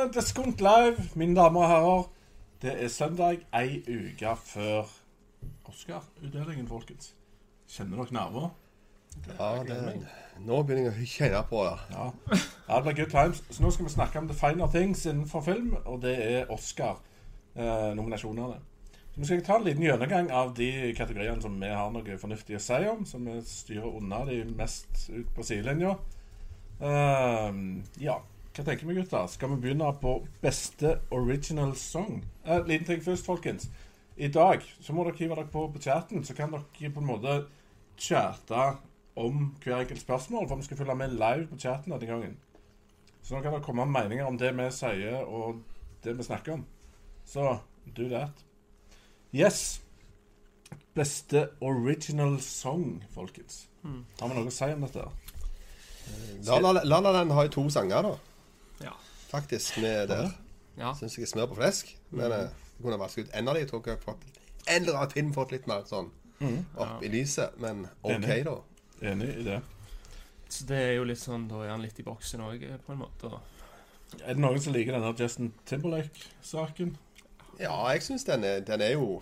Velkommen til Skunt Live, mine damer og herrer. Det er søndag ei uke før Oscar-utdelingen, folkens. Kjenner dere nerver? Ja, det, nå begynner jeg å kjenne på det. Ja. ja, det blir good times. Så nå skal vi snakke om the finer things innenfor film, og det er Oscar-nominasjonene. så vi skal ta en liten gjennomgang av de kategoriene som vi har noe fornuftig å si om, som vi styrer unna de mest ut på sidelinja. Ehm, ja, hva tenker vi, gutter? Skal vi begynne på beste original song? Eh, liten ting først, folkens. I dag så må dere hive dere på på chatten, så kan dere på en måte chatte om hver enkelt spørsmål, for vi skal følge med live på chatten denne gangen. Så nå kan det komme meninger om det vi sier, og det vi snakker om. Så do that. Yes. Beste original song, folkens. Har vi noe å si om dette? La La La La Land har jo to sanger, da. Ja. Faktisk, med det ja. Syns jeg er smør på flesk. Men eh, jeg kunne vasket ut en av de. Jeg tror jeg har fått en eller annen pinn fått litt mer sånn opp i lyset. Men OK, Enig. da. Enig i det. Så det er jo litt sånn, da er han litt i boksen òg, på en måte. Er det noen som liker denne Justin Timberlake-saken? Ja, jeg syns den, den er jo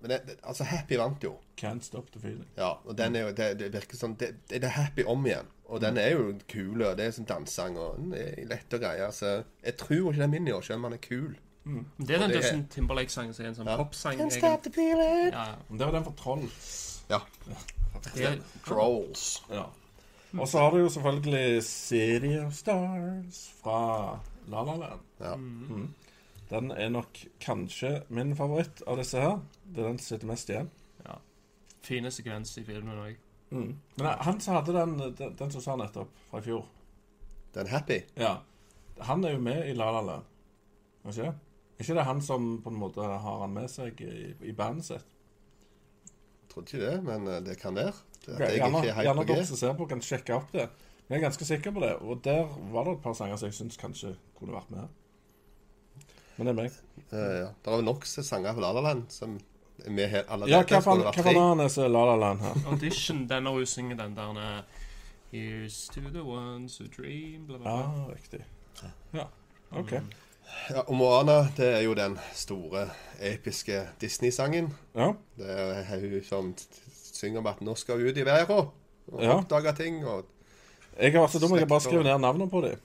men det, det, Altså, Happy vant jo. Can't stop the feeling. Ja, og den er jo Det, det virker sånn det, det er Happy om igjen. Og den er jo kul, og det er sånn dansesang, og den er lett og greie. Så jeg tror ikke den vinner i år, selv om den er kul. Mm. det er den Justin Timberlake-sangen som er en sånn Ja. popsang. Can't stop the feeling. Ja, det var den for troll. Ja. det er, Trolls. Ja. Og så har du jo selvfølgelig City of Stars fra La La Land. Ja. Mm. Den er nok kanskje min favoritt av disse her. Det er den som sitter mest igjen. Fine sekvens i filmen òg. Mm. Men han som hadde den, den, den som sa nettopp, fra i fjor Den Happy. Ja. Han er jo med i La La Land. Er ikke det? Er ikke det han som på en måte har han med seg i, i bandet sitt? Jeg Trodde ikke det, men eh, det kan være. Det, at jeg Gjerne, ikke er helt gjerne dere som ser på, kan sjekke opp det. Men jeg er ganske sikker på det. Og der var det et par sanger som jeg syns kanskje kunne vært med her. Men det er meg. Uh, ja. Det er nok sanger på La La Land som med he, alle Ja, hva så faen er La La Land her? Audition, den når hun synger den der eh, Here's to the ones who dream bla, bla, bla. Ah, riktig. Ja, OK. Ja, og Moana, det er jo den store, episke Disney-sangen. Ja, Det er hun som synger om at nå skal hun ut i verden og Ja. oppdage ting. og... jeg har vært så dum at jeg bare skriver ned navnet på dem.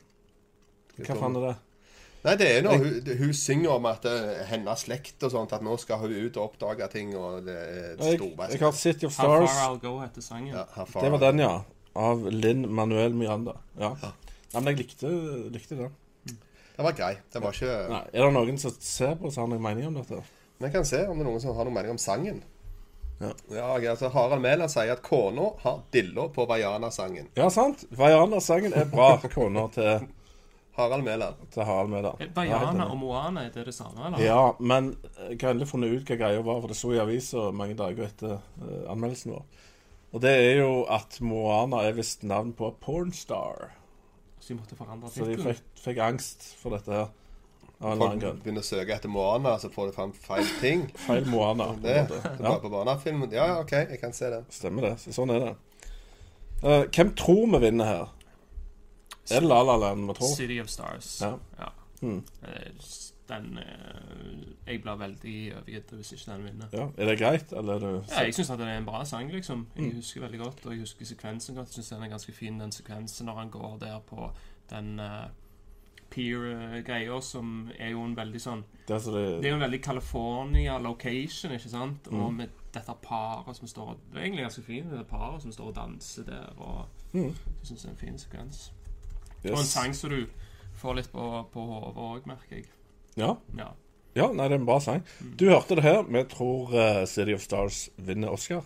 Hva faen er det? Nei, det er når hun, hun synger om at det, hennes slekt og sånt, at nå skal hun ut og oppdage ting, og det er Jeg, jeg har City of How Far I'll Go etter sangen. Ja. Det var den, ja. Av Linn Manuel Miranda. Ja. Nei, men jeg likte, likte den. Den var grei. Den var ikke Nei, er det noen som ser på som har noen mening om dette? Jeg kan se om det er noen som har noen mening om sangen. Ja. Ja, altså Harald Mæland sier at kona har dilla på Vaiana-sangen. Ja, sant. Vaiana-sangen er bra kona til, Harald Mæland. til Harald Mæland. Eh, Vaiana og Moana, er det det samme, eller? Ja, men jeg har endelig funnet ut hva greia var, for det sto i avisa mange dager etter eh, anmeldelsen vår. Og det er jo at Moana er visst navn på pornstar. Så de måtte forandre Så de tittelen. fikk, fikk angst for dette her. Av en eller Folk annen grunn. begynner å søke etter Moana, så får de fram feil ting. Feil Moana. på en Det, måte. det Ja, bare på barnefilmen. Ja, ja, OK, jeg kan se det. stemmer det. Så sånn er det. Eh, hvem tror vi vinner her? Er det La La Land vi tror? City of Stars. Ja. Ja. Mm. Eh, Den eh, Jeg blir veldig overgitt hvis ikke den vinner. ja. Er det greit, eller er det Ja, jeg syns det er en bra sang, liksom. Jeg Mm. husker veldig godt, og jeg husker sekvensen godt. Jeg syns den er ganske fin, den sekvensen når han går der på den uh, Peer-greia, som er jo en veldig sånn det, er så Det er jo en veldig California location, ikke sant? Og Mm. med dette paret som står Det er egentlig ganske fint, det paret som står og danser der, og Mm. jeg syns det er en fin sekvens. Og en sang som du får litt på, på hodet òg, merker jeg. Ja. Ja. ja, nei, det er en bra sang. Du hørte det her. Vi tror uh, City of Stars vinner Oscar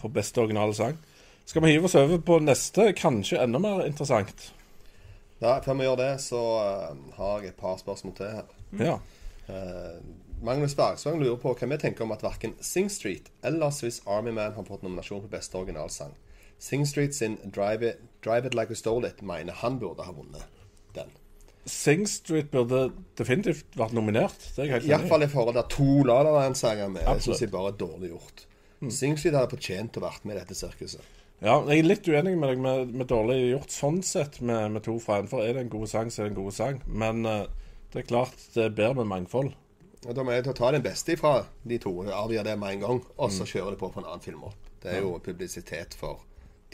for beste originale sang. Skal vi hive oss over på neste, kanskje enda mer interessant? Ja, før vi gjør det, så uh, har jeg et par spørsmål til her. Ja. Uh, Magnus Bergsvang lurer på hva vi tenker om at verken Sing Street eller Swiss Army Man har fått nominasjon på beste originalsang. Sing Street sin Drive It, Drive It Like We Stole It mener han burde ha vunnet den. Sing Street burde definitivt vært nominert. Det er. Iallfall i forhold til to La La Land-sanger med. Absolutt. Jeg syns de bare er dårlig gjort. Sing Street hadde fortjent å vært med i dette sirkuset. Ja, jeg er litt uenig med deg med, med dårlig gjort sånn sett med, med to fra en. For er det en god sang, så er det en god sang. Men uh, det er klart det er bedre med mangfold. Da må jeg ta den beste ifra de to, avgjøre det med en gang, og så kjøre det på på en annen film opp. Det er jo publisitet for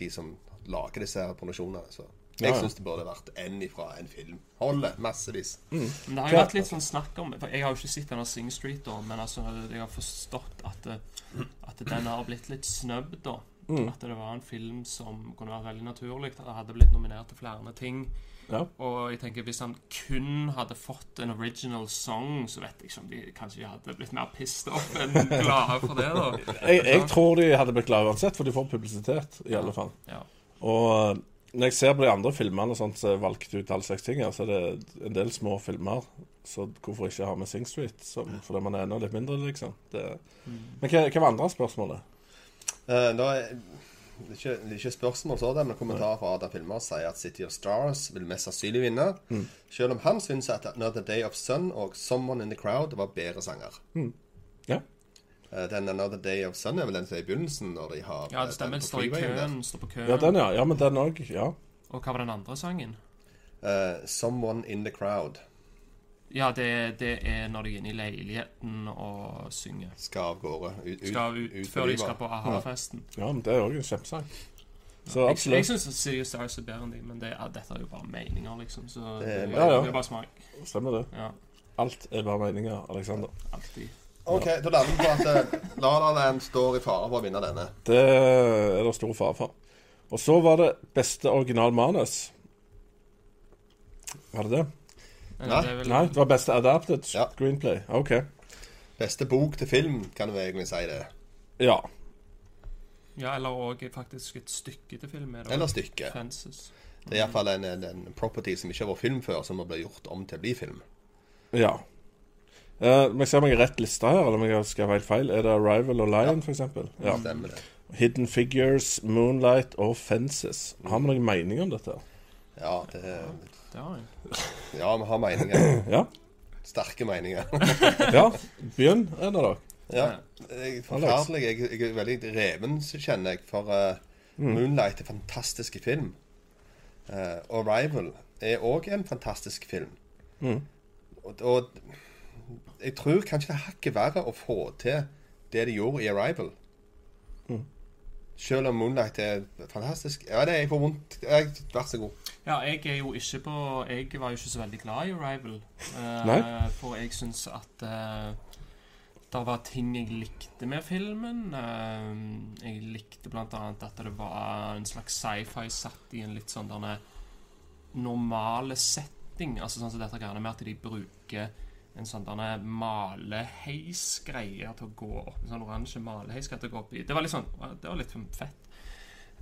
de som lager disse her produksjonene. Så jeg Ja, ja. syns det burde vært en ifra en film. Holder massevis. Men det har jo vært litt sånn snakk om for Jeg har jo ikke sett denne Sing Street, da, men altså, jeg har forstått at, at den har blitt litt snøbb, da. At det var en film som kunne være veldig naturlig. Det hadde blitt nominert til flere ting. Ja. Og jeg tenker hvis han kun hadde fått en original song, så vet jeg ikke om de kanskje hadde blitt mer pissed off enn glade for det, da. Jeg, jeg tror de hadde blitt glade uansett, for de får publisitet, i alle fall. Ja. Og eh, når jeg ser på de andre filmene sånt, som valgte valgt ut alle slags ting så er det en del små filmer. Så hvorfor ikke ha med Sing Street? Som, fordi man er enda litt mindre, liksom. Det, men hva, hva var andre spørsmålet? Eh, da er det ikke, det er ikke spørsmål sådan, men kommentarer fra Adam Filmer sier at City of Stars vil mest sannsynlig vinne. Selv om han syns at Another Day of Sun og Someone in the Crowd var bedre sanger. Ja. Eh, Den Another Day of Sun er vel den som er i begynnelsen, når de har Ja, eh, det stemmer. den Står i køen. Står på køen. ja, den, ja. Ja, men den òg. Ja. Og hva var den andre sangen? Uh, Someone in the Crowd Ja, det, det er når de er inne i leiligheten og synger. skal av gårde. Ut, Skal ut, ut før de skal på a-ha-festen. ja, men det er òg en kjempesang. Så Jeg, jeg absolutt. syns Serious Stars er bedre enn de, men det, ja, dette er jo bare meninger, liksom. Så det, er- det, Ja, ja. det er bare smak. Stemmer det. Ja, Alt er bare meninger, Aleksander. alltid. Ok, da lander vi på at eh, La La Land står i fare for å vinne denne. Det er det stor fare for. Og så var det beste original manus. Var det det? Nei. Det er vel, Nei, det var beste adapted Ja. screenplay. OK. Beste bok til film, kan du egentlig si det. Ja. Ja, eller òg faktisk et stykke til film. Er det Eller stykke. Fences. Det er iallfall en, en, en property som ikke har vært film før, som må bli gjort om til å bli film. ja. Uh, må jeg se om jeg har rett liste her, eller om jeg har skrevet helt feil. Er det Arrival og Lion, for eksempel? Ja. Stemmer det. Hidden Figures, Moonlight og Fences. Har vi noen mening om dette? Ja, det, Det har jeg. ja, vi har meninger. Ja? Sterke meninger. Ja? Begynn, en av dere. Ja, jeg er forferdelig. Jeg, jeg er veldig reven, kjenner jeg, for eh, Moonlight er en fantastisk film. Uh, og Rival er òg en fantastisk film. Mm. Og, og jeg tror kanskje det er hakket verre å få til det de gjorde i Arrival. Mm. Selv om Moonlight er fantastisk. Ja, det er jeg får vondt. Vær så god. Ja, jeg er jo ikke på Jeg var jo ikke så veldig glad i Arrival. Uh. For jeg syns at uh, det var ting jeg likte med filmen. Uh, jeg likte blant annet at det var en slags sci-fi satt i en litt sånn derne normale setting. Altså sånn som dette greiene med at de bruker en sånn derne maleheisgreie til å gå opp. En sånn oransje maleheisgreie til å gå opp i. Det var litt sånn Det var litt fett.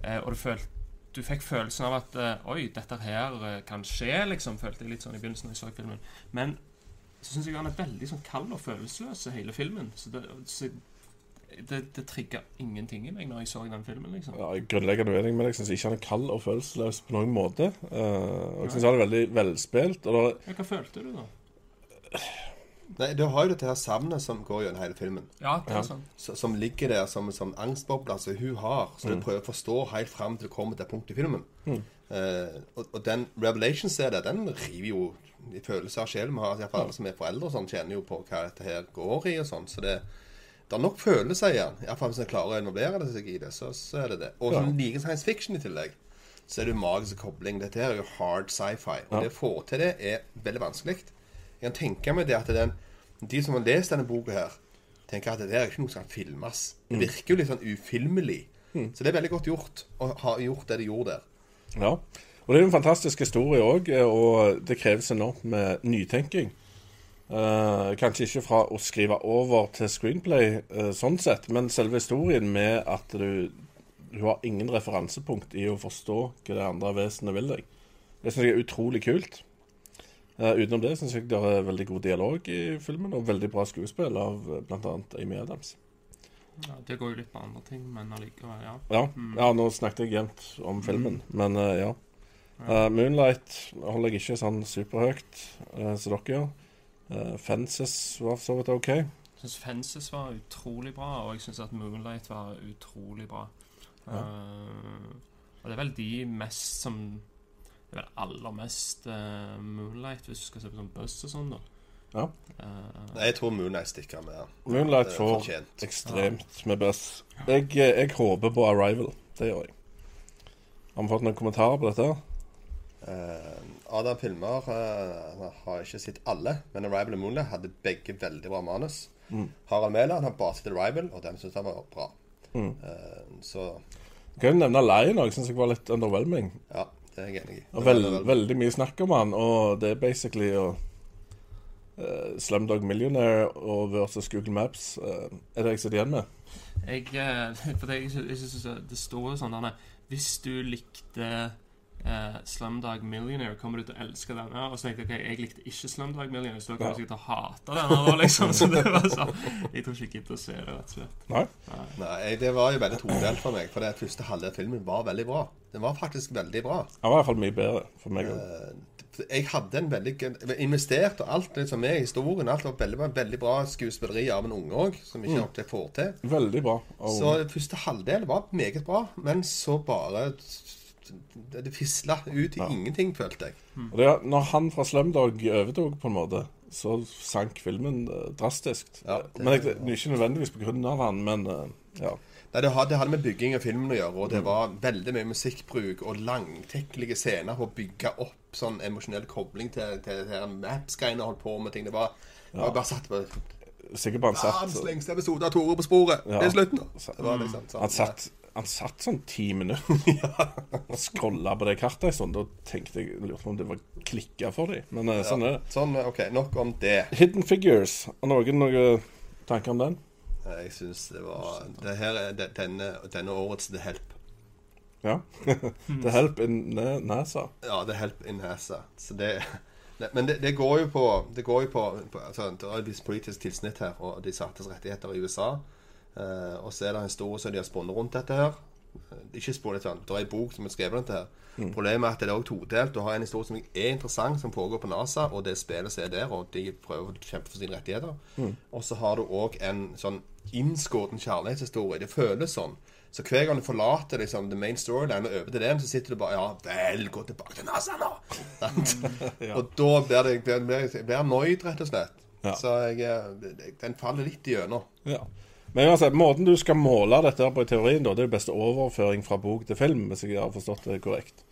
Eh, og du følte du fikk følelsen av at eh, Oi, dette her eh, kan skje, liksom. Følte jeg litt sånn i begynnelsen da jeg så filmen. Men så syns jeg han er veldig sånn kald og følelsesløs hele filmen. Så det, så det, det trigga ingenting i meg når jeg så den filmen, liksom. Ja, jeg grunnleggende uenig med deg. Jeg syns ikke han er kald og følelsesløs på noen måte. Uh, og jeg syns han er veldig velspilt. Og det, Ja, hva følte du, da? Nei, Du har jo dette her savnet som går gjennom hele filmen. Ja, det er sånn. s- Som ligger der som en sånn angstboble som hun har. Så du prøver å forstå helt fram til du kommer til punktet i filmen. Eh, og, og den Revelation ser det, den river jo i følelser av sjelen. Vi har iallfall alle som er foreldre og sånn, kjenner jo på hva dette her går i og sånn. Så det, det er nok følelser i den. Iallfall hvis en klarer å involvere det seg i det, så, så er det det. Og som liker science fiction i tillegg, så er det jo magisk kobling. Dette her er jo hard sci-fi. Og Ja. det å få til det er veldig vanskelig. Jeg kan tenke meg det at den, de som har lest denne boka her, tenker at det der er ikke noe som kan filmes. Det virker jo litt sånn ufilmelig. Så det er veldig godt gjort å ha gjort det de gjorde der. ja. Og det er jo en fantastisk historie òg, og det kreves enormt med nytenking. Eh, kanskje ikke fra å skrive over til screenplay eh, sånn sett, men selve historien med at du, du har ingen referansepunkt i å forstå hva det andre vesenet vil deg. Det syns jeg er utrolig kult. Eh, utenom det syns jeg det er veldig god dialog i filmen, og veldig bra skuespill av uh, bl.a. Amy Adams. Ja, det går jo litt på andre ting, men allikevel, ja. Ja, ja nå snakket jeg jevnt om filmen, men uh, ja. Uh, Moonlight holder jeg ikke sånn superhøyt uh, som dere gjør. Uh, Fences var for så vidt OK. Jeg syns Fences var utrolig bra, og jeg syns at Moonlight var utrolig bra. Ja. Eh, og det er vel de mest som Det er vel aller mest uh, Moonlight, hvis du skal se på sånn Buzz og sånn, da. Ja. Uh, Nei, jeg tror Moonlight stikker med. Moonlight får fortjent. ekstremt med buzz. Jeg, eh, jeg håper på Arrival. Det gjør jeg. Har vi fått noen kommentarer på dette? Uh, Adam Filmer uh, har ikke sett alle, men Arrival og Moonlight hadde begge veldig bra manus. Mm. Harald Mæland har bare sett Arrival, og den syns han var bra. Mm. Uh, så Kan jeg nevne Lion òg, syns jeg var litt underwhelming. ja, det er jeg enig i. Og veld, veldig mye snakk om han, og det er basically å uh, Slumdog Millionaire og versus Google Maps Uh, er det jeg sitter igjen med. Jeg, eh, for det, jeg, jeg synes det står jo sånn Hvis du likte eh, Slumdog Millionaire, kommer du til å elske denne. Og så tenkte jeg ok, jeg likte ikke Slumdog Millionaire, så da kommer jeg sikkert til å hate denne. Da, liksom. Så det var sånn Jeg tror ikke jeg gidder å se det, rett og slett. Nei? Nei, det var jo veldig todelt for meg, for det første halvdel av filmen var veldig bra. Den var faktisk veldig bra. Den var i hvert fall mye bedre for meg. Eh, Jeg hadde en veldig jeg investert, og alt liksom med i historien. Alt var veldig, veldig bra skuespilleri av en unge òg, som ikke alltid får til. Veldig bra. Oh. Så første halvdel var meget bra, men så bare Det, det fisla ut i ingenting, følte jeg. og det, når han fra Slumdog overtok, på en måte, så sank filmen eh, drastisk. Ja, det- men jeg, det ikke nødvendigvis av han, men eh, ja. Nei, det hadde, det hadde med bygging av filmen å gjøre, og det var veldig mye musikkbruk og langtekkelige scener for å bygge opp sånn emosjonell kobling til, til, til Maps-greiene holdt på med ting. Det var, ja. var bare satt på Sikkert bare han satt satt lengste episode av Tore på sporet. Ja. Det er slutten. Det var liksom sånn. Han satt, han satt sånn ti minutter og scrolla på det kartet en stund. Da tenkte jeg lurte på om det var klikka for dem. Men ja. sånn er det. Sånn, OK. Nok om det. Hidden Figures. Har noen noen tanker om den? Jeg syns det var Det her er det- denne, denne årets The Help. Ja. The Help in NASA. Ja, The Help in NASA. Så det det- men det, det går jo på Det går jo på, på altså, Det er et visst politisk tilsnitt her, og de sattes rettigheter i USA. Eh, og så er det en historie som de har spunnet rundt dette her. Eh, Ikke spunnet sånn. Det er en bok som er skrevet dette her. Problemet er at det er også todelt. Du har en historie som er interessant, som pågår på NASA, og det spillet som er der, og de prøver å kjempe for sine rettigheter. Og så har du òg en sånn innskåten kjærlighetshistorie. Det føles sånn. Så hver gang du forlater liksom, the main storyline og over til den, så sitter du bare Ja vel, gå tilbake til NASA nå! ja. Og da blir det blir, blir, blir jeg annoyed, rett og slett. Ja. Så jeg, eh, den faller litt igjennom. Ja. Men uansett, måten du skal måle dette på i teorien, da, det er jo beste overføring fra bok til film, hvis jeg har forstått det korrekt.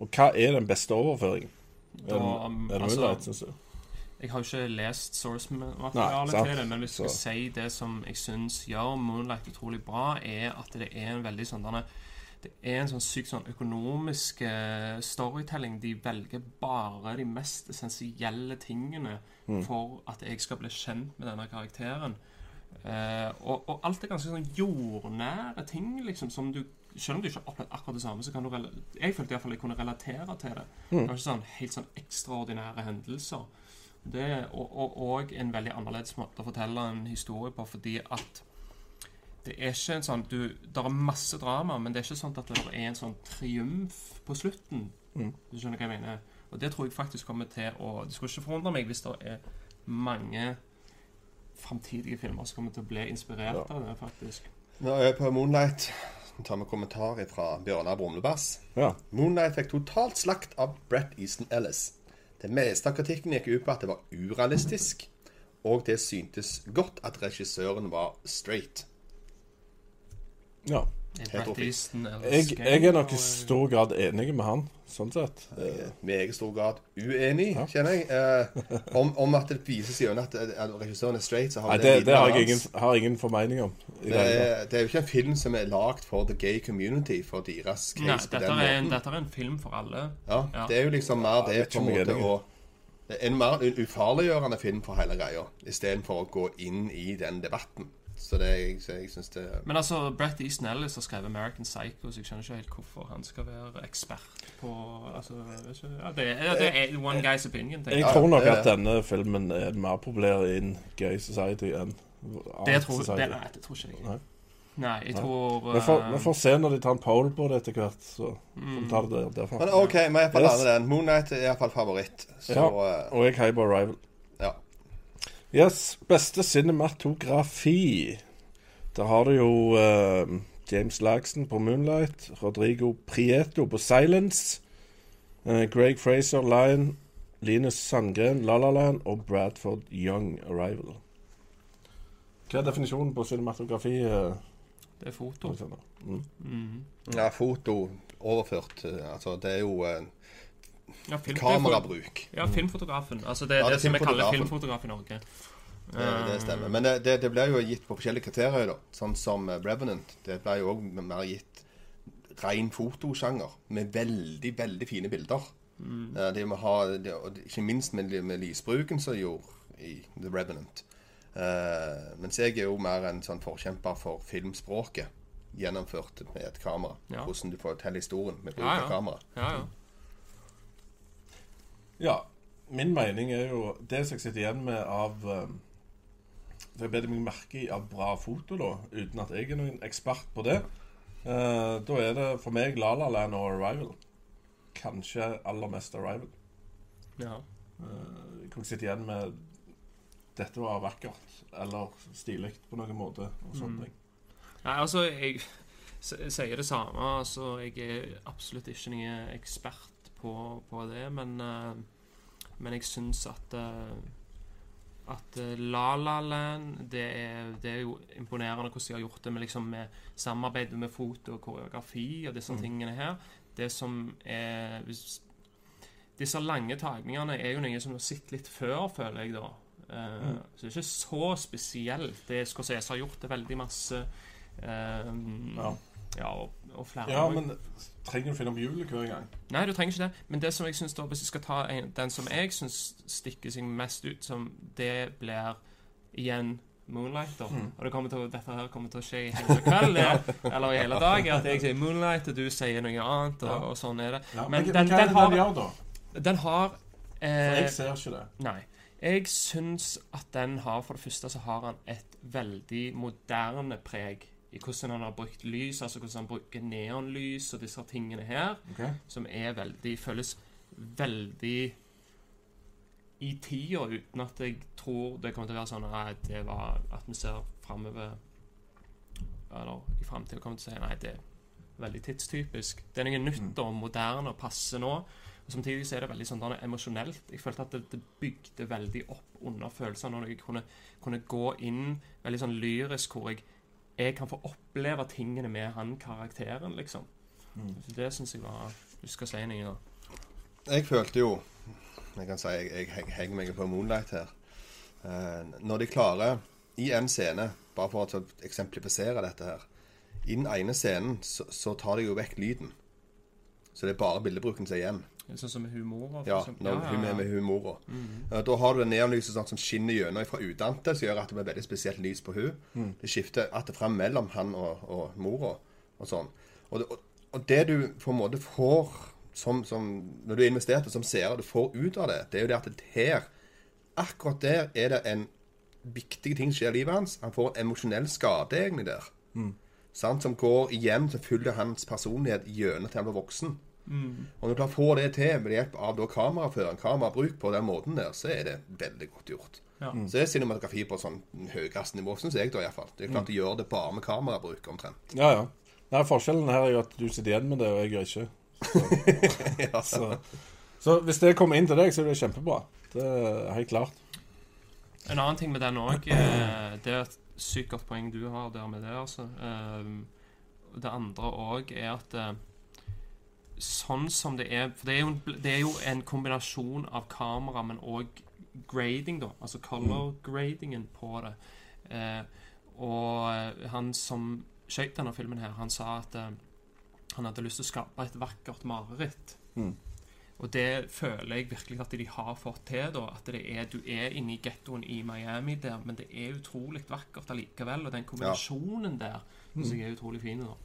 Og hva er den beste overføringen? Da, Er um, det altså, Moonlight, synes du? Jeg har jo ikke lest source-materialet til det, men hvis jeg skal si det som jeg syns gjør Moonlight utrolig bra, er at det er en veldig sånn denne, Det er en sånn sykt sånn økonomisk eh, storytelling. De velger bare de mest essensielle tingene Mm. for at jeg skal bli kjent med denne karakteren. Eh, og, og alt er ganske sånn jordnære ting, liksom, som du Selv om du ikke har opplevd akkurat det samme, så kan du Jeg følte iallfall jeg kunne relatere til det. Mm. Det var ikke sånn helt sånn ekstraordinære hendelser. Det, og, og, og en veldig annerledes måte å fortelle en historie på, fordi at det er ikke en sånn du, Det er masse drama, men det er ikke sånn at det er en sånn triumf på slutten. Mm. Du skjønner hva jeg mener? Og det tror jeg faktisk kommer til å Det skulle ikke forundre meg hvis det er mange framtidige filmer som kommer til å bli inspirert Ja. av det, faktisk. Nå er jeg på Moonlight. Tar vi kommentarer fra Bjørnar Brumlebass. Ja. Moonlight fikk totalt slakt av Brett Easton Ellis. Det meste av kritikken gikk ut på at det var urealistisk, og det syntes godt at regissøren var straight. ja. Jeg, jeg er nok i stor grad enig med han, sånn sett. Jeg er meget stor grad uenig, Ja. kjenner jeg. Eh, om, om at det vises gjennom at, at regissøren er straight, så har Nei, vi det, Nei, det har jeg ingen, har ingen formening om. I Det det er, jo ikke en film som er lagd for the gay community, for deres case Nei, på den er, en, måten. dette er en film for alle. Ja, Ja. Det er jo liksom mer det på en måte å Det en mer ufarliggjørende film for hele greia, istedenfor å gå inn i den debatten. Så det jeg, så jeg synes det Men altså, Brett Easton Ellis har skrevet American Psycho, så jeg skjønner ikke helt hvorfor han skal være ekspert på altså, ikke, ja, det, er, det er one guy's opinion. Jeg jeg. tror nok at denne filmen er mer populær in gay society enn Det art tror, society. det, nei, det tror ikke jeg. Nei. Nei, jeg tror Vi får, eh, vi får se når de tar en poll på det etter hvert, så mm, tar det derfra. Men OK, vi er på Yes. den. Moonlight er iallfall favoritt. Så Ja. eh, Og jeg heier på Arrival. Ja. Yes, beste cinematografi. Da har du jo uh, James Laxton på 'Moonlight', Rodrigo Prieto på 'Silence', uh, Greg Fraser, 'Lion', Linus Sandgren, 'La La Land' og Bradford Young, 'Arrival'. Hva er definisjonen på cinematografi? Uh, Det er foto. Mm. Mm. Ja, foto overført. Altså, det er jo Ja, kamerabruk. Ja, filmfotografen. Altså det er Ja, det, det er som vi kaller filmfotograf i Norge. Det, det stemmer. Men det, det, det blir jo gitt på forskjellige kriterier, da. Sånn som eh, Revenant. Det blir jo òg mer gitt ren fotosjanger med veldig, veldig fine bilder. Mm. Det må ha, det, og ikke minst med, med lysbruken som gjorde i The Revenant. Uh, mens jeg er jo mer en sånn forkjemper for filmspråket gjennomført med et kamera. Ja. Hvordan du forteller historien med bruk Ja, ja. av kamera. Ja, ja. Ja, min mening er jo Det som jeg sitter igjen med av Det jeg bet meg merke i av bra foto, da, uten at jeg er noen ekspert på det, eh, da er det for meg La La Land og Arrival. Kanskje aller mest Arrival. ja. Eh, jeg sitte igjen med Dette var vakkert, eller stilig på noen måte, og sånne Mm. ting. Nei, altså, jeg sier det samme. Altså, jeg er absolutt ikke noen ekspert på, på det, men eh, Men jeg syns at eh, at eh, La La Land det er, det er jo imponerende hvordan de har gjort det med, liksom, med samarbeidet med foto og koreografi og disse Mm. tingene her. Det som er hvis, Disse lange tagningene er jo noe som du har sett litt før, føler jeg, da. Uh, Mm. Så det er ikke så spesielt. Det Scorsese har gjort det veldig masse. eh, Ja. ja, og, og flere ja, men trenger du finne opp hjulet hver gang? Nei, du trenger ikke det. Men det som jeg synes da, hvis jeg skal ta en, den som jeg syns stikker seg mest ut, som det blir igjen Moonlight, da. Mm. Og det kommer til, å- dette her kommer til å skje i hele kveld, eller i hele dag. At jeg sier Moonlight, og du sier noe annet, og, og sånn er det. Ja, Men men, den- hva er det har- den gjør, da? Den har For eh, jeg ser ikke det. Nei. Jeg syns at den har For det første så har han et veldig moderne preg i hvordan han har brukt lys, altså hvordan han bruker neonlys og disse tingene her, okay. som er veldig Føles veldig i tida, uten at jeg tror det kommer til å være sånn at, det var at vi ser framover Eller i framtida kommer til å si nei, det er veldig tidstypisk. Det er noe nytt Mm. og moderne og passer nå. Og Samtidig så er det veldig sånn sånn emosjonelt. Jeg følte at det, det bygde veldig opp under følelsene når jeg kunne, kunne gå inn veldig sånn lyrisk, hvor jeg, jeg kan få oppleve tingene med han karakteren, liksom. Mm. Det syns jeg var Du skal si noe, da. Jeg følte jo Jeg kan si jeg, jeg, henger henger meg på Moonlight her. Uh, når de klarer i en scene, bare for å eksemplifisere dette her I den ene scenen så, så tar de jo vekk lyden. Så det er bare bildebruken som er igjen. Sånn som med humor. Ja, når Ja, hun er med humora. Mhm. Eh, Da har du det neonlyset sånn som skinner gjennom fra udante, som gjør at det blir veldig spesielt lys på hun. Mm. Det skifter att og fram mellom han og, og mora og sånn. Og det, og, og det du på en måte får som, som, når du investerte som seer, du får ut av det, det er jo det at det her Akkurat der er det en viktig ting som skjer i livet hans. Han får en emosjonell skade egentlig der. Sant? Som går igjen, som følger hans personlighet gjennom til han blir voksen. Og når du kan få det til med hjelp av da kameraføring, kamerabruk på den måten der, så er det veldig godt gjort. Ja. Så det er cinematografi på sånn høyeste nivå, syns jeg da iallfall. Det er klart de gjør det bare med kamerabruk, omtrent. Ja, ja. Nei, Forskjellen her er jo at du sitter igjen med det, og jeg gjør ikke. ja. Så, så hvis det kommer inn til deg, så er det kjempebra. Det er helt klart. En annen ting med den òg Det er et sykt godt poeng du har der med det. altså. Ehm, Det andre òg er at eh, sånn som det er For det er jo det er jo en kombinasjon av kamera, men òg grading, da. Altså color gradingen på det. Eh, og eh, han som skjøt denne filmen her, han sa at eh, han hadde lyst til å skape et vakkert mareritt. Mm. Og det føler jeg virkelig at de har fått til. da, At det er, du er inne i gettoen i Miami der, men det er utrolig vakkert allikevel. Og den kombinasjonen der syns jeg er utrolig fin. da.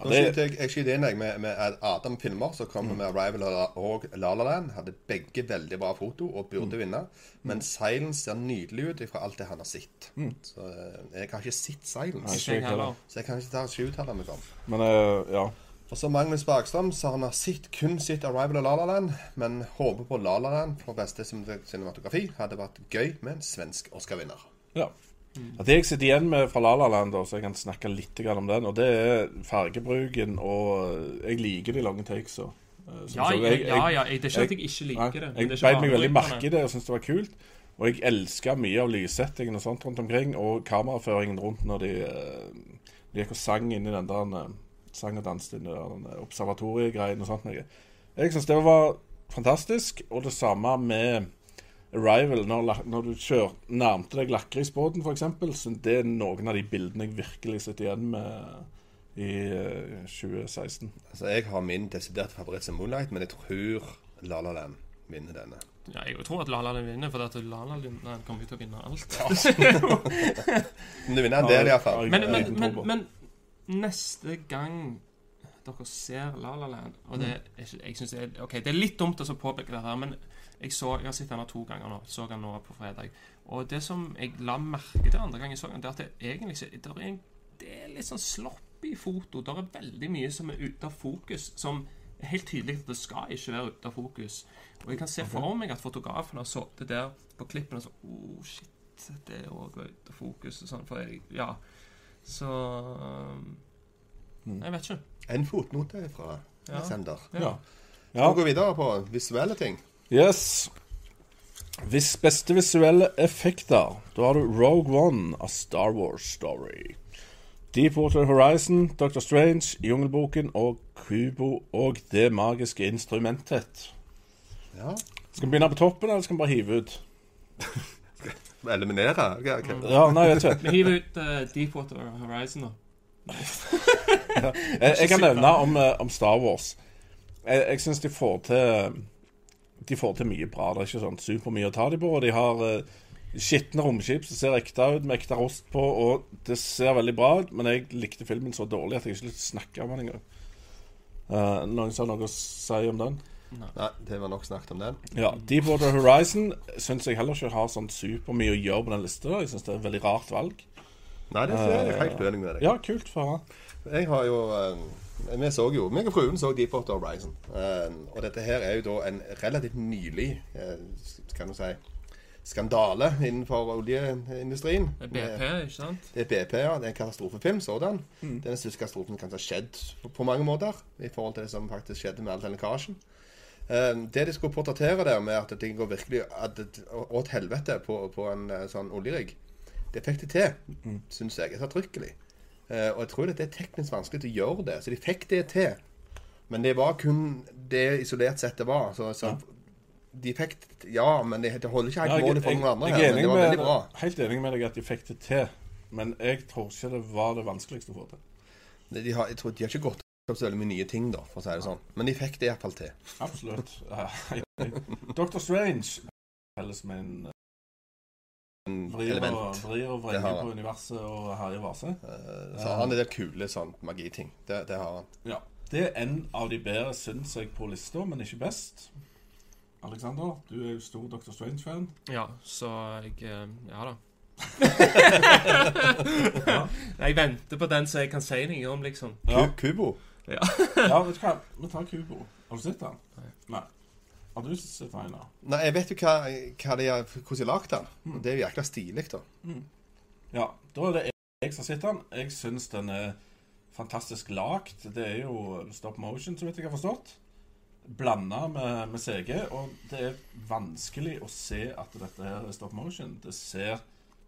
Ja, Nå skyter jeg, jeg skyter inn jeg, med, med Adam Filmer, som kommer med Arrival og La La Land. Hadde begge veldig bra foto og burde vinne. Men Silence ser nydelig ut fra alt det han har sett. Så eh, jeg har ikke sett Nei, Silence, Ikke jeg heller. så jeg kan ikke ta skyuttale meg om. Men uh, ja. Og så Magnus Bergstrøm, så han har sett, kun sitt 'Arrival og La La Land', men håper på La La Land for beste cinematografi. Hadde vært gøy med en svensk Oscar-vinner. Ja. Ja, Det jeg sitter igjen med fra La La Land, så jeg kan snakke litt om den, og det er fargebruken, og jeg liker de lange takesa. eh, Ja, ja, Jeg- ja, det er ikke at jeg ikke liker det. Jeg beit meg veldig merke i det og syntes det var kult. Og jeg elska mye av lyssettingen og sånt rundt omkring, og kameraføringen rundt når de, eh, de gikk og sang inni den der eh, Sang og danset inni den observatoriegreien og sånt. Jeg syns det var fantastisk, og det samme med Arrival. Når, når du kjør, nærmte deg lakrisbåten, f.eks., så det er noen av de bildene jeg virkelig sitter igjen med i eh, 2016. Altså, Jeg har min desiderte favoritt som Moonlight, men jeg tror La La Land vinner denne. Ja, jeg tror at La La Land vinner, for at La La Land kommer til å vinne alt. Men det vinner en del, iallfall. Men, men, men, men neste gang dere ser La La Land Og det er jeg synes det er okay, det er litt dumt å påpeke det her, men jeg, så, jeg har sett den to ganger nå. Så den nå på fredag. Og det som jeg la merke til andre gang jeg så den, det er at det egentlig så, det er, en, det er litt sånn sloppy foto. Det er veldig mye som er ute av fokus, som er helt tydelig at det skal ikke være ute av fokus. Og jeg kan se for meg at fotografen har sittet der på klippen og så Oh, shit, det er òg ute av fokus og sånn. For jeg, ja Så um, Jeg vet ikke. En fotnote fra Ja. sender. Ja. Skal ja. vi går videre på visuelle ting? Yes. Hvis beste visuelle effekter, da har du Rogue One av Star Wars Story. Deepwater Horizon, Doctor Strange, Jungelboken og Kubo og Det magiske instrumentet. Ja. Skal vi begynne på toppen, eller skal vi bare hive ut? Eliminere? Okay, okay. Ja, nei, jeg vet ikke. Vi hiver ut uh, Deepwater Horizon, da. Jeg, jeg kan nevne om, eh, om Star Wars. Jeg, jeg syns de får til De får til mye bra. Det er ikke sånn supermye å ta dem på. Og de har uh, skitne romskip som ser ekte ut, med ekte rost på, og det ser veldig bra ut. Men jeg likte filmen så dårlig at jeg ikke snakke om den engang. Uh, noen som har noe å si om den? Nei, det var nok snakket om den. Ja, Deepwater Horizon syns jeg heller ikke har sånn supermye å gjøre på den lista. Jeg syns det er et veldig rart valg. Nei, det er jeg helt uenig med deg. Ja, kult for meg. Jeg har jo eh, Vi så jo meg og fruen så Deepwater Horizon. Eh, og dette her er jo da en relativt nylig eh, Kan du si skandale innenfor oljeindustrien. Det er BP, ikke sant? Det er BP, ja. Det er en katastrofefilm sådan. Det er den største katastrofen som kan ha skjedd på, mange måter. I forhold til det som faktisk skjedde med all den lekkasjen. Eh, det de skulle portrettere der med at det går virkelig åt helvete på, på en sånn oljerigg, det fikk de til, Mm. syns jeg. Ettertrykkelig. Eh, og jeg tror det er teknisk vanskelig å gjøre det. Så de fikk det til. Men det var kun det isolert sett det var. Så, så de fikk Ja, men det, det holder ikke helt Ja, mål for noen andre jeg her. er Men det var veldig bra. helt enig med deg at de fikk det til. Men jeg tror ikke det var det vanskeligste å få til. De, har, jeg tror de har ikke gått opp så veldig mye nye ting, da, for å si det sånn. Men de fikk det iallfall til. Absolutt. Dr. Strange felles med en element. vrir og vrenger på universet og herjer vase. Eh, Så har han en del kule sånn magiting. Det, det har han. Ja. Det er en av de bedre, syns jeg, på lista, men ikke best. Alexander, du er jo stor Dr. Strange-fan. Ja, så jeg eh, Ja da. Ja. Jeg venter på den så jeg kan si noe om, liksom. Ja. Kubo. ja, vet du hva? Vi tar Kubo. Har du sett den? Nei. Har du da? Nei, jeg vet jo hva, hva de har, hvordan de har lagd den. Mm. Det er jo jækla stilig, da. Ja, da er det jeg som har sett den. Jeg syns den er fantastisk lagd. Det er jo stop motion, så vidt jeg har forstått. Blanda med, med CG. Og det er vanskelig å se at dette her er stop motion. Det ser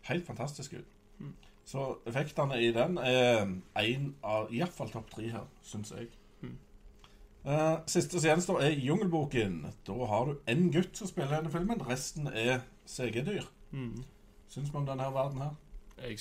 helt fantastisk ut. Så effektene i den er én av iallfall topp tre her, syns jeg. Eh, siste som gjenstår, er Jungelboken. Da har du én gutt som spiller denne filmen. Resten er CG-dyr. Syns vi om denne verden her? Jeg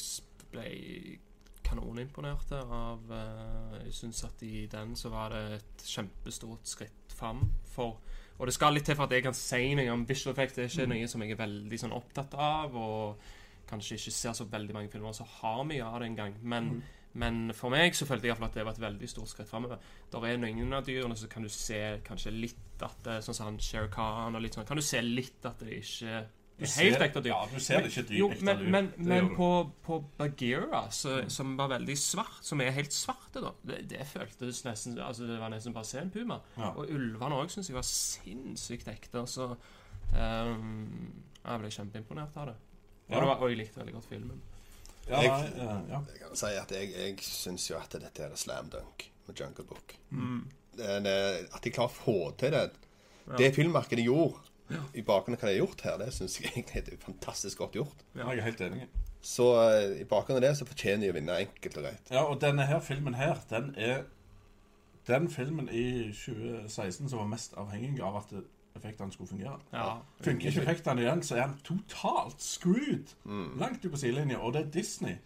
ble kanonimponert av uh, Jeg syns at i den så var det et kjempestort skritt fram for Og det skal litt til for at jeg kan si noe om visual effect. Det er ikke noe som jeg er veldig sånn opptatt av, og kanskje ikke ser så veldig mange filmer som har mye av det engang. Men, men for meg så følte jeg at det var et veldig stort skritt framover. Der er noen av dyrene så kan du se kanskje litt at det, Sånn som han Shere Khan og litt sånn Kan du se litt at det ikke Du helt ekte dyr. Ja, du ser det ikke dyr, Jo, men, dyr. men, men på, på Bagheera, så, som var veldig svart, som er helt svarte, da Det, det føltes nesten Altså, det var nesten bare å se en puma. Ja. Og ulvene òg syns jeg var sinnssykt ekte. Så um, jeg ble kjempeimponert av det. Og, det var, og jeg likte veldig godt filmen. Ja, Jeg- ja, ja. Jeg kan si at jeg, jeg syns jo at dette er slam dunk med Jungle Book. Mm. Det, det, at de klarer å få til det Det filmmarkedet gjorde i bakgrunnen av hva de har gjort her, det syns jeg egentlig er fantastisk godt gjort. Ja, Jeg er helt enig. Så uh, i bakgrunnen av det så fortjener de å vinne enkelt og greit. Ja, og denne her filmen her, den er den filmen i 2016 som var mest avhengig av at effektene skulle fungere. Ja. Funker ikke effektene igjen, så er han totalt screwed. Langt ut på sidelinja, og det er Disney.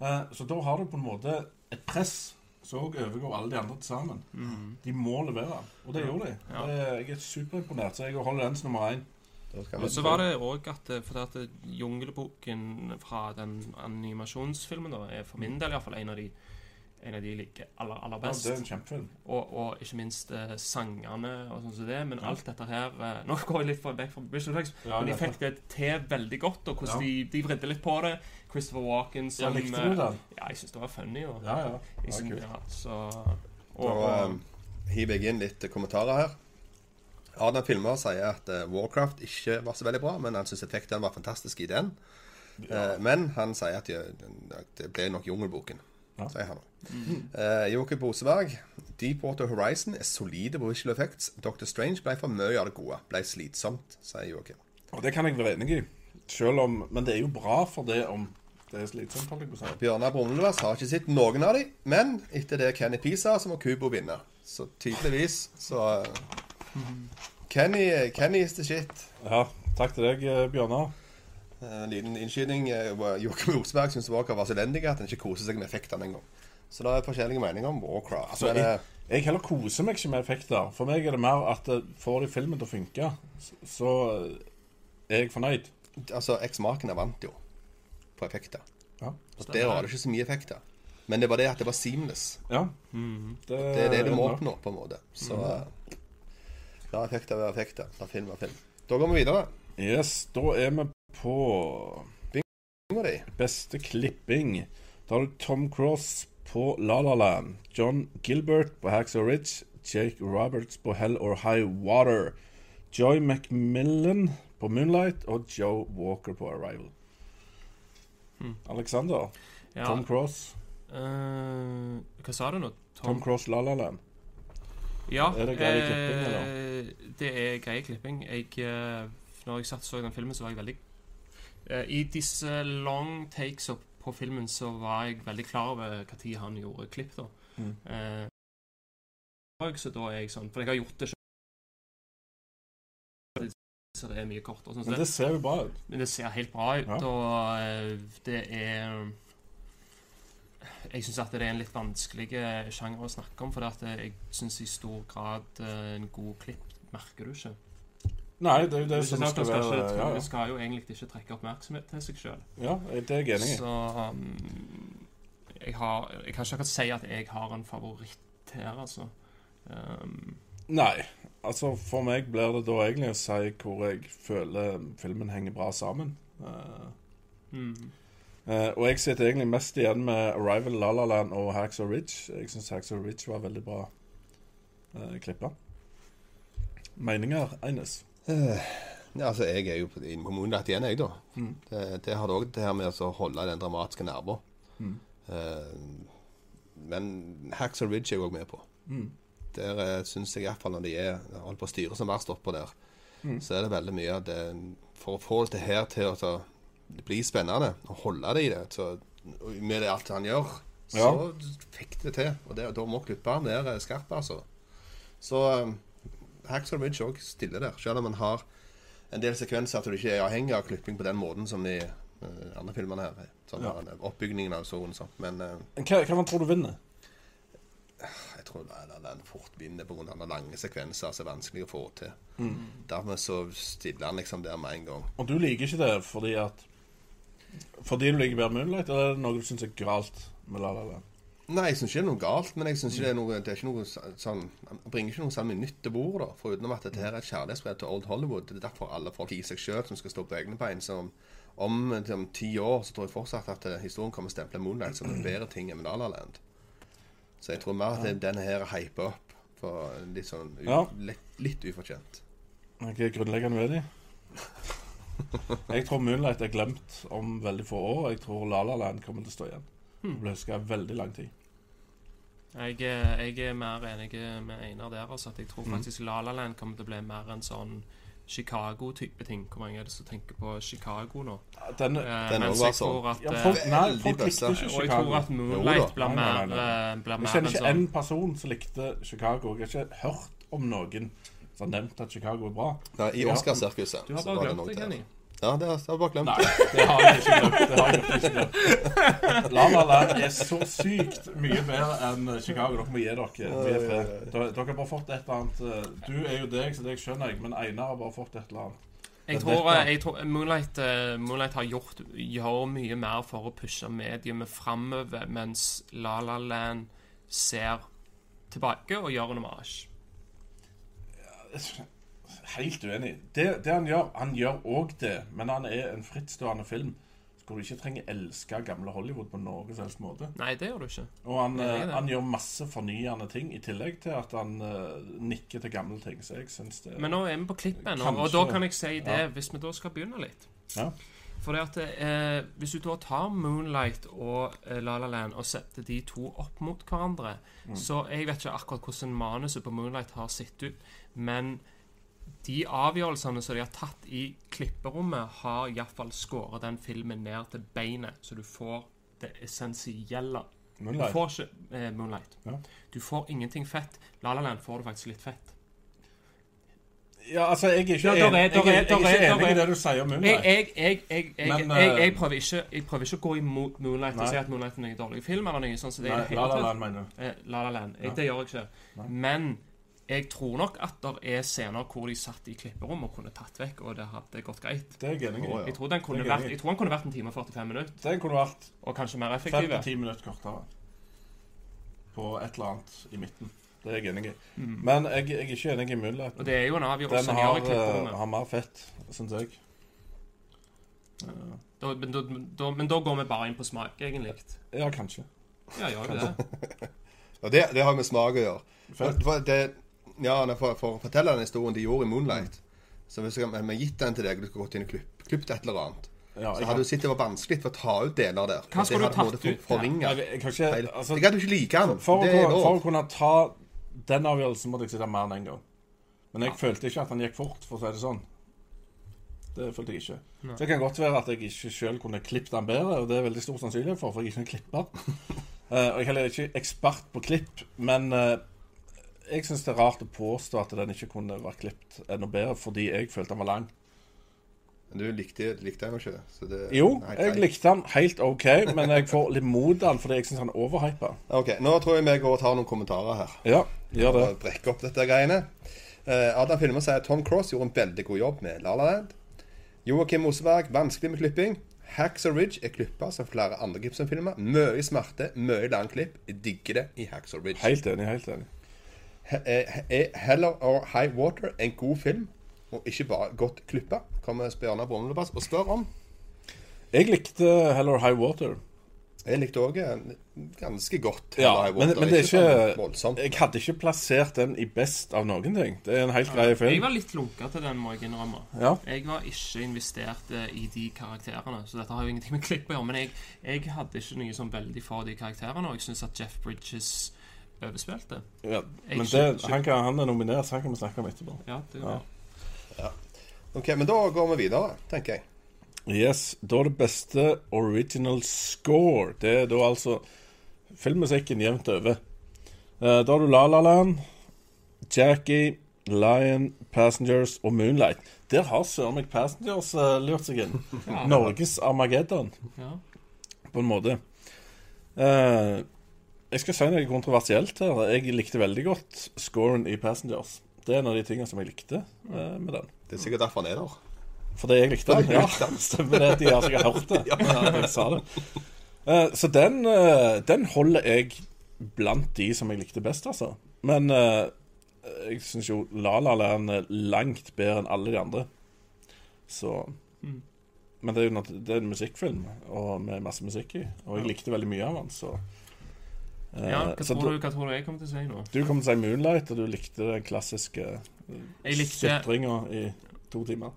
Uh, så da har du på en måte et press som overgår alle de andre til sammen. De må levere, og det gjorde de. Ja. Jeg er superimponert, så jeg holder den som nummer én. Og så var det òg at eh, Fordi at Jungelboken fra den animasjonsfilmen da, er for min del iallfall en av de en av de jeg liker aller, aller Ja, best. det er en kjempefilm. og, og ikke minst eh, sangene og sånn som det. Men alt dette her eh, Nå går jeg litt for, vekk fra Bishop Effects, Ja, men de fikk det til veldig godt. Og hvordan Ja. de, de vridde litt på det. Christopher Walken Ja, som likte eh, du den? Ja, jeg syns det var funny. Og, Ja, ja. jeg ja synes- kult. ja, så, og, og, eh, hiver jeg inn litt kommentarer her. Adam Filmer sier at uh, Warcraft ikke var så veldig bra, men han syns effektene var fantastiske i den. Eh, men han sier at de, det ble nok Jungelboken, Ja. Sier han. Uh, Joakim Boseberg. Deepwater Horizon er solide på visual effects. Doctor Strange ble for mye av det gode. Ble slitsomt, sier Joakim. Og det kan jeg være enig i. Selv om, men det er jo bra for det om det er slitsomt. holdt jeg på å si. Bjørnar Brumlevass har ikke sett noen av dem, men etter det Kenny P sa, så må Kubo vinne. Så tydeligvis så uh, Kenny, Kenny is the shit. Ja, takk til deg, eh, Bjørnar. Eh, En liten innskyting. eh, Joakim Osberg syns Walker var så elendig at han ikke koser seg med effektene engang. Så det er forskjellige meninger om Warcraft. Altså, men, eh, jeg, jeg heller koser meg ikke med effekter. For meg er det mer at får de filmen til å funke, så- er jeg fornøyd. altså, Eksmakene vant jo på effekter. Ja. Og Der var det ikke så mye effekter. Men det var det at det var seamless. ja. Mhm. Det, Det er det du må oppnå, på en måte. Så eh, La effekter være effekter. La film være film. Da går vi videre. Yes, da er vi på Bingo di. beste klipping. Da har du Tom Cross på La La Land, John Gilbert på Hacksaw Ridge, Jake Roberts på Hell or High Water, Joy McMillan på Moonlight og Joe Walker på Arrival. Alexander, ja, Tom Cross, Uh, Hva sa du nå? Tom Cross La La Land. Ja, Er det grei eh, klipping, Det er grei klipping. Jeg, eh, når jeg satt og så den filmen, så var jeg veldig I disse long takes opp på filmen så var jeg veldig klar over når han gjorde klipp. da. Mm. Eh, så da er jeg sånn For jeg har gjort det selv. Så det er mye kortere. Sånn, så Men det, ser jo bra ut. men det ser helt bra ut, Ja. og eh, det er Jeg syns at det er en litt vanskelig eh, sjanger å snakke om, for at eh, jeg syns i stor grad eh, en god klipp merker du ikke. Nei, det er jo det som skal være ikke, Ja, du skal jo egentlig ikke trekke oppmerksomhet til seg sjøl. ja det er jeg enig i. Så um, jeg, har, jeg kan ikke akkurat si at jeg har en favoritt her, altså. Um, Nei. Altså, for meg blir det da egentlig å si hvor jeg føler filmen henger bra sammen. Uh, mm, uh, og jeg sitter egentlig mest igjen med Arrival, La La Land og 'Hacks of Ridge. Jeg syns of Ridge var veldig bra uh, klippa. Meninger egnes. Eh, ja, altså, jeg er jo på- på Moonlight igjen, jeg, da. Mm. Det, det har òg det her med å holde den dramatiske nerven. Mm. Uh, men Hacksaw Ridge er jeg òg med på. Mm. Der uh, syns jeg iallfall når de er holder på å styre som verst oppå der, Mm. så er det veldig mye av det For å få det her til å ta, bli spennende, og holde det i det så, med det alt han gjør, så fikk det til. Og det, da må klipperen være skarp, altså. Så um, Hacksaw Ridge òg stiller der, selv om man har en del sekvenser at du ikke er avhengig av klipping på den måten som de uh, andre filmene her er. Sånn Ja. der, Oppbygningen av sånn og sånt. Men uh, Hva, hva man tror du vinner? jeg tror den fort vinner pga. lange sekvenser som er vanskelig å få til. Mm. Dermed så stiller han liksom der med en gang. Og du liker ikke det fordi at Fordi du liker bedre Moonlight, eller er det noe du syns er galt med La La Land? Nei, jeg syns ikke det er noe galt, men jeg synes ikke det er noe Det er ikke noe sånn bringer ikke noe sånn nytt til bordet, da. Foruten at dette her er et kjærlighetsbrev til Old Hollywood. Det er derfor alle folk i seg sjøl som skal stå på egne bein. Så om, om, om ti år så tror jeg fortsatt at eh, historien kommer til å stemple Moonlight som en bedre ting enn La La Land. Så jeg tror mer at det- denne her er hypa opp for litt sånn u, Ja. litt, litt ufortjent. Jeg er grunnleggende uenig. Jeg tror Moonlight er glemt om veldig få år. Jeg tror La La Land kommer til å stå igjen. Det ble huska veldig lang tid. Jeg, er- jeg er mer enig med Einar der. Altså, at jeg Mm. tror faktisk La La Land kommer til å bli mer en sånn Chicago-type ting. Hvor mange er det som tenker på Chicago nå? Den, Eh, Den også var sånn. at ja, eh, folk, nei, folk likte ikke Og jeg tror at Moonlight blir Nei, nei, mer, nei, eh, Jeg kjenner ikke ikke sånn person som likte Chicago. Jeg har ikke hørt om noen som har nevnt at Chicago er bra. Nei, I. Oscarsirkuset Du har bare glemt det. Kenny. Ja, det har jeg bare glemt. Nei, det har jeg ikke glemt. Det har jeg ikke glemt. La La Land er så sykt mye bedre enn Chicago. Dere må gi dere. Er. Dere har bare fått et eller annet eh, Du er jo deg, så det skjønner jeg, men Einar har bare fått et eller annet. Jeg tror, jeg tror Moonlight, eh, Moonlight har gjort gjør mye mer for å pushe mediumet framover, mens La La Land ser tilbake og gjør en hommage. Helt uenig. Det, det han gjør, han gjør òg det, men han er en frittstående film. Hvor du ikke trenger elske gamle Hollywood på noen som helst måte. Nei, det gjør du ikke. Og han, er eh, han gjør masse fornyende ting, i tillegg til at han uh, nikker til gamle ting. Så jeg syns det Men nå er vi på klippen, og, og da kan jeg si det, Ja. hvis vi da skal begynne litt. Ja. For det at eh, Hvis du da tar Moonlight og eh, La La Land og setter de to opp mot hverandre Mm. Så jeg vet ikke akkurat hvordan manuset på Moonlight har sett ut, men de avgjørelsene som de har tatt i klipperommet, har iallfall skåret den filmen ned til beinet, så du får det essensielle. Moonlight. Du får ikke eh, Moonlight. Ja. Du får ingenting fett. La La Land får du faktisk litt fett. Ja, altså, jeg er ikke Ja, der er- enig, jeg, er- jeg er ikke enig i det du sier om Moonlight. jeg, jeg, jeg, jeg, jeg, eh, jeg, prøver ikke, jeg å gå imot Moonlight Nei. og si at Moonlight er en dårlig film. eller noe sånt, så det Nei, i La La. Land, mener du. Eh, La La Land. Jeg. Det gjør jeg ikke. Nei. Men jeg tror nok at det er scener hvor de satt i klipperom og kunne tatt vekk, og det hadde gått greit. Det er jeg enig i. Ja. Jeg tror den kunne Det er vært, jeg tror den kunne vært en time og 45 minutter, Den kunne vært og kanskje mer effektiv. til ti minutter kortere. På et eller annet i midten. Det er jeg enig i. Mm. Men jeg, jeg er ikke enig i muligheten. Og det er jo en avgjørelse Den har, i klipperommet. eh, har mer fett, syns jeg. Ja. Da, men, da, da, men da går vi bare inn på smak, egentlig. ja, kanskje. Ja, gjør vi det? Og det, det har med smak å gjøre. For, for det, ja, for, for å fortelle den historien de gjorde i Moonlight Så hvis jeg hadde gitt den til deg, og du skulle gått inn og klipp, klippet et eller annet Ja, Så hadde du sett det var vanskelig for å ta ut deler der. Hva skulle du en tatt ut, for- Forringa. jeg, jeg kan ikke altså, Jeg hadde jo ikke like den. for, er kunne- for å kunne ta den avgjørelsen måtte jeg sitte mer enn én gang. Men jeg følte ikke at han gikk fort, for å si det sånn. Det følte jeg ikke. Nei. Det kan godt være at jeg ikke sjøl kunne klippet den bedre, og det er veldig stor sannsynlighet for, for jeg er ikke en klipper. uh, og jeg er heller ikke ekspert på klipp, men eh, jeg syns det er rart å påstå at den ikke kunne vært klippet enda bedre, fordi jeg følte den var lang. Men du likte, likte den jo ikke. Så det, Jo, jeg likte den helt OK, men jeg får litt mot den fordi jeg syns han er overhypa. Ok, Nå tror jeg vi går og tar noen kommentarer her. Ja, gjør det. Og brekker opp dette greiene. Uh, Adam Filmer sier Tom Cross gjorde en veldig god jobb med La La Land. Joakim Moseberg, vanskelig med klipping. Hacksaw Ridge er klippa som flere andre Gibson-filmer. Mye smerte, mye lang klipp. Jeg digger det i Hacksaw Ridge. Helt enig. helt enig. He- eh, Er Hell or High Water en god film, og ikke bare godt klippa? Kommer Bjørnar Brumlebass og spør om. Jeg likte Heller High Water. Jeg likte òg ganske godt Ja, or High men, Water. men det er sånn ikke voldsomt. Jeg hadde ikke plassert den i best av noen ting. Det er en helt grei Jeg film. var litt lunka til den, må jeg innrømme. Ja. Jeg var ikke investert eh, i de karakterene, så dette har jo ingenting med klipp å gjøre. Men jeg, jeg hadde ikke noe sånn veldig for de karakterene, og jeg syns at Jeff Bridges overspilte. ja. Men det, han, kan, han er nominert, så han kan vi snakke om etterpå. Ja, det Ja. Ok, Men da går vi videre, tenker jeg. Yes, Da er det beste original score. Det er da altså filmmusikken jevnt over. Eh, da har du La La Land, Jackie, Lion, Passengers og Moonlight. Der har søren meg Passengers uh, lurt seg inn. Ja. Norges Armageddon. Ja. på en måte. Eh, jeg skal si noe kontroversielt her. Jeg likte veldig godt scoren i Passengers. Det er en av de tingene som jeg likte eh, med den. Det er sikkert derfor han er der. Fordi jeg likte den. Ja, stemmer det. De har sikkert hørt det. Ja, jeg sa det. Eh, så den, eh, den holder jeg blant de som jeg likte best, altså. Men eh, jeg syns jo La La Land er langt bedre enn alle de andre. Så Mm. Men det er jo det er en musikkfilm og med masse musikk i, og jeg likte veldig mye av den, så Ja, hva tror, du, hva tror du jeg kommer til å si nå? du kommer til å si Moonlight, og du likte den klassiske likte sutringa i to timer.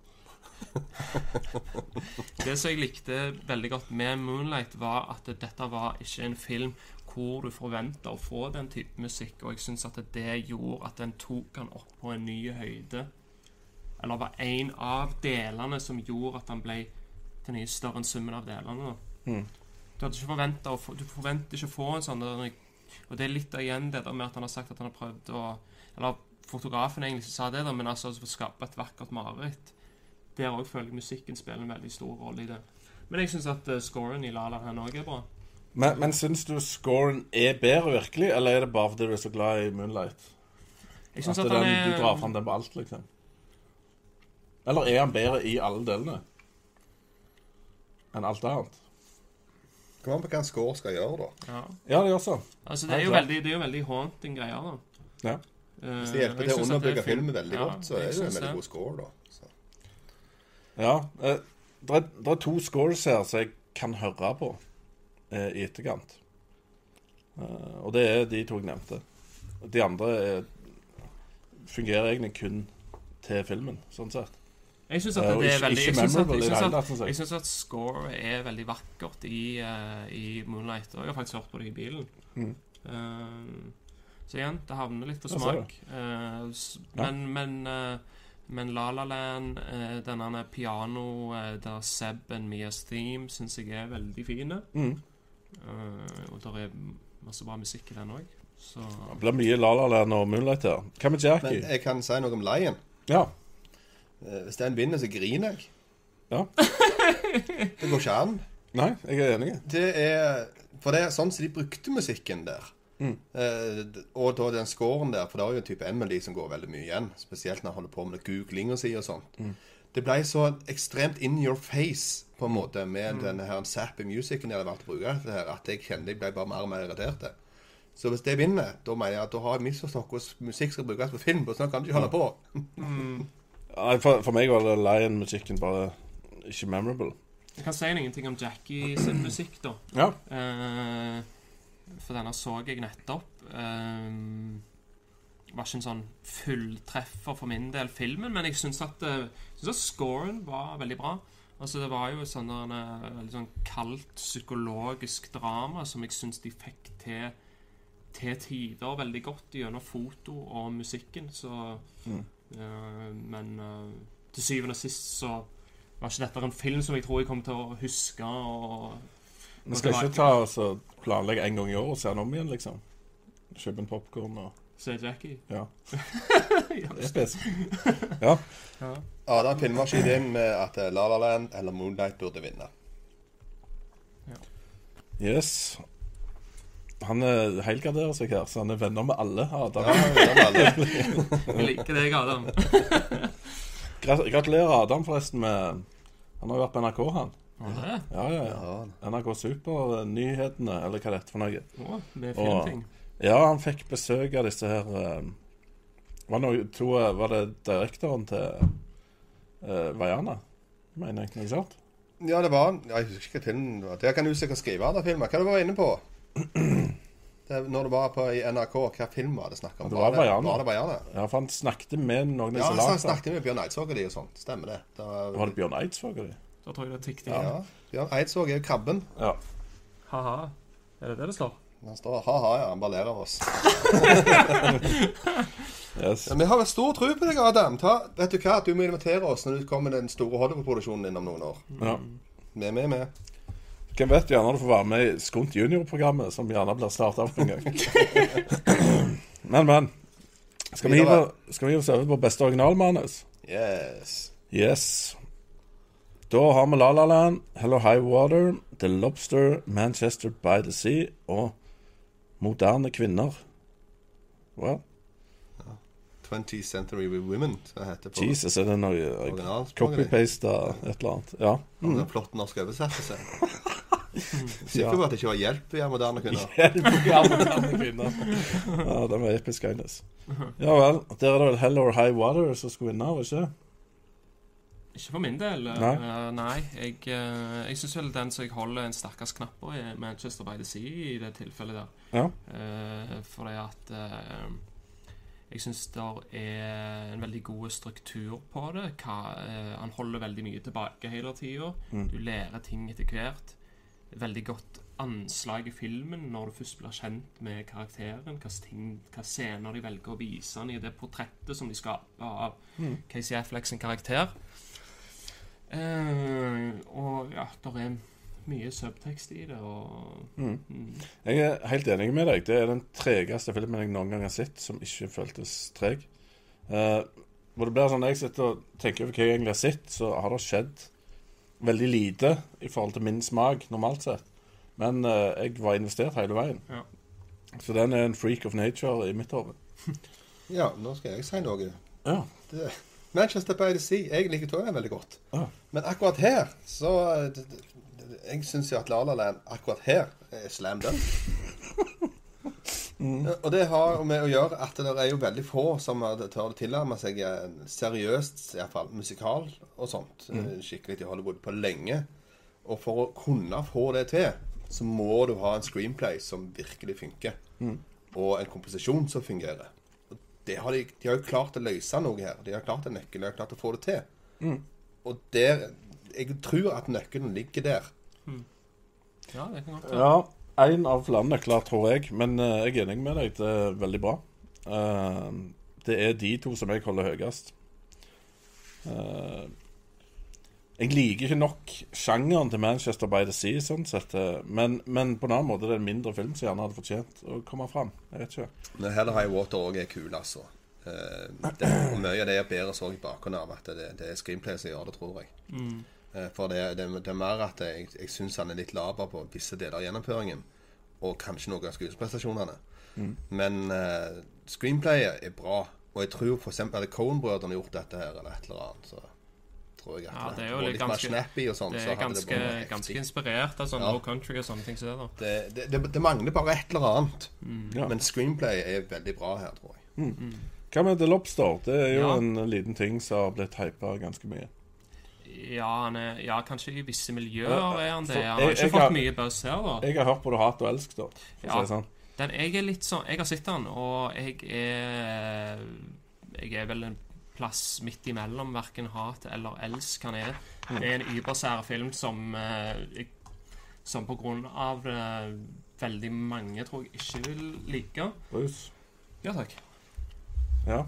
Det som jeg likte veldig godt med Moonlight, var at dette var ikke en film hvor du forventa å få den type musikk, og jeg syns at det gjorde at den tok han opp på en ny høyde. Eller var en av delene som gjorde at han ble til mye større enn summen av delene. Mm. Du hadde ikke forventet å få Du forventer ikke å få en sånn Og det er litt igjen det der med at han har sagt at han har prøvd å Eller fotografen egentlig som sa det, da, men altså å skape et vakkert mareritt. Der òg føler jeg musikken spiller en veldig stor rolle i det. Men jeg syns at uh, scoren i La La Land òg er bra. Men, men syns du scoren er bedre virkelig, eller er det bare fordi du er så glad i Moonlight? Jeg synes at at den, han er du drar fram den på alt, liksom? Eller er han bedre i alle delene enn alt annet? Kom an på hva en score skal gjøre, da. ja. Ja, det gjør så. Altså, det er jo veldig, det er jo veldig haunting greier, da. Ja. Eh, Hvis det hjelper til å er underbygge film- filmen veldig Ja, godt, så er det jo en veldig god score, da. Så. Ja. Eh, det, er, det er to scores her som jeg kan høre på eh, i etterkant. Eh, og det er de to jeg nevnte. De andre er, fungerer egentlig kun til filmen, sånn sett. Jeg syns at Eh, er syns at, at, tatt, synes jeg. jeg synes at score er veldig vakkert i, uh, i Moonlight. Og jeg har faktisk hørt på det i bilen. Mm. Uh, så igjen, det havner litt på smak. Eh, s- Ja. Men, men, eh, men La La Land, uh, denne piano uh, der Seb and Mias theme, syns jeg er veldig fine. Mm. Eh, og det er masse bra musikk i den òg. Det blir mye La La Land og Moonlight her. Hva med Jackie? Men jeg kan si noe om Lion. Ja. Eh, Hvis den vinner, så griner jeg. Ja. Det går ikke an. Nei, jeg er enig. Det er For det er sånn som de brukte musikken der. Mm. Eh, og da den scoren der, for det er jo en type Emily som går veldig mye igjen. Spesielt når han holder på med googlinga si og sånt. Mm. Det ble så ekstremt in your face på en måte med denne her sappy musicen de hadde vært å bruke her, at jeg kjente jeg ble bare mer og mer irritert. Så hvis det vinner, da mener jeg at da har jeg misforstått hvordan musikk skal brukes på film. Og sånn kan du ikke holde på. Nei, For, for meg var det Lion-musikken bare ikke memorable. jeg kan si ingenting om Jackie sin musikk, da. Ja. Uh, for denne så jeg nettopp. Uh, var ikke en sånn fulltreffer for min del, filmen, men jeg syns at, uh, synes at scoren var veldig bra. Altså Det var jo sånn veldig sånn kaldt psykologisk drama som jeg syns de fikk til til tider veldig godt gjennom foto og musikken. Så Mm. Eh, Men eh, til syvende og sist så var ikke dette en film som jeg tror jeg kommer til å huske. og Vi skal ikke ta oss og planlegge en gang i år og se den om igjen, liksom. Kjøpe en popkorn og Se Jackie. Ja. ja. Det er spes. Ja. Ja. Adam filmer ikke inn med at eh, La La Land eller Moonlight burde vinne. Yes. Han helgarderer seg her, så han er venner med alle. Adam. Ja. Jeg liker deg, Adam. Gratulerer Adam forresten med Han har jo vært på NRK, han. Ja, ja, ja. NRK Super-nyhetene, eller hva det heter for noe. Å, med Og- filmting. Ja, han fikk besøk av disse her eh, Var, noe, to, eh, var det direktøren til uh, Vaiana? Mener jeg, ikke sant? Ja, det var han. Jeg husker ikke hva filmen var. Der kan du sikkert skrive, andre filmer. Hva du var inne på? Det, når du var på i NRK, hva film var det snakk om? Det var det Var det Vaiana? Ja, for han snakket med noen av som disse Ja, han snakket med Bjørn Eidsvåg og de og sånt. Stemmer det. Da, var, det Bjørn Eidsvåg? de? Da tror jeg det er tikk ja. Bjørn Eidsvåg er jo krabben. Ja. Ha-ha. Er det det det står? Han står ha-ha, ja. Han bare ler av oss. Yes. Ja, vi har vel stor tro på deg, Adam. Ta, vet du hva? Du må invitere oss når du kommer med den store Hollywood-produksjonen din om noen år. Ja. Vi er med, med. Hvem vet, gjerne du får være med i Skunt junior-programmet, som gjerne blir starta opp en gang. men, men. Skal vi, hive, skal vi hive oss over på beste originalmanus? Yes. Yes. Da har vi La La Land, Hello High Water, The Lobster, Manchester by the Sea og Moderne kvinner. Well, 20th Century with Women, som heter på Jesus, er det noe copy-paste et eller annet? Ja. Mm. En flott norsk oversettelse. Sikker på at det ikke var hjelp i moderne kvinner. Hjelp av moderne kvinner. Ja, den var episk, Agnes. Ja vel. Der er det vel Hell or High Water som skulle vinne, var ikke? Ikke for min del. Nei. Uh, nei jeg uh, jeg syns vel den som jeg holder en sterkest knapp på, er Manchester by the Sea i det tilfellet der. Ja. Uh, fordi at uh, jeg syns det er en veldig god struktur på det. Hva, eh, han holder veldig mye tilbake hele tida. Mm. Du lærer ting etter hvert. Veldig godt anslag i filmen når du først blir kjent med karakteren. Hva, ting, hva scener de velger å vise han i det portrettet som de skaper av Mm. Casey Affleck sin karakter. Eh, og ja, det er mye subtekst i det, og Mm. mm, Jeg er helt enig med deg. Det er den tregeste filmen jeg noen gang har sett som ikke føltes treg. Eh, hvor det blir sånn jeg sitter og tenker over hva jeg egentlig har sett, så har det skjedd veldig lite i forhold til min smak, normalt sett. Men eh, jeg var investert hele veien. Ja. Så den er en freak of nature i mitt hode. Ja, nå skal jeg si noe. Ja. Det, Manchester by the Sea. Jeg liker toget veldig godt. Ja. Men akkurat her, så det, det, Jeg syns jo at La La Land akkurat her er slam dunk. Ja, Og det har med å gjøre at det er jo veldig få som har- tør å tilnærme seg en seriøst, i hvert fall musikal og sånt, mm. skikkelig i Hollywood, på lenge. Og for å kunne få det til, så må du ha en screenplay som virkelig funker. Og en komposisjon som fungerer. Og det har de, de har jo klart å løse noe her. De har klart en nøkkel, de har klart å få det til. Og der Jeg tror at nøkkelen ligger der. Ja, det kan godt være. Ja, én av landene, klart, tror jeg. Men eh, jeg er enig med deg. Det er veldig bra. Eh, det er de to som jeg holder høyest. Eh, jeg liker ikke nok sjangeren til Manchester by the Sea, sånn sett. Men, men på en annen måte det er en mindre film som gjerne hadde fortjent å komme fram. Jeg vet ikke. Men Hell High Water òg er kul, altså. Eh, det, og mye av det bæres òg i bakgrunnen av at det, det er screenplay som gjør det, tror jeg. Mm. Eh, for det, det, det er mer at jeg, jeg syns han er litt laber på visse deler av gjennomføringen. Og kanskje noen av skuespillasjonene. Men uh, screenplayet er bra. Og jeg tror f.eks. hadde Cohen-brødrene gjort dette her, eller et eller annet, så tror jeg at Ja, det er jo var litt ganske, mer snappy og sånn. Det er så ganske, det ganske inspirert av sånn Ja. low country og sånne ting. som det det, det, det, det mangler bare et eller annet. Ja. Men screenplay er veldig bra her, tror jeg. Hva med The Lobster? Det er jo Ja. en liten ting som har blitt hypa ganske mye. Ja, han er, ja, kanskje i visse miljøer er han det. Han har ikke jeg fått har- mye buzz her, da. Jeg har hørt på du hat og elsk, da. For å Ja. si sånn. Den, jeg er litt sånn Jeg har sett den, og jeg er Jeg er vel en plass midt imellom verken hat eller elsk han er. Det er en ybersære film som eh, Som på grunn av eh, veldig mange tror jeg ikke vil like. Bruce. Ja takk. Ja.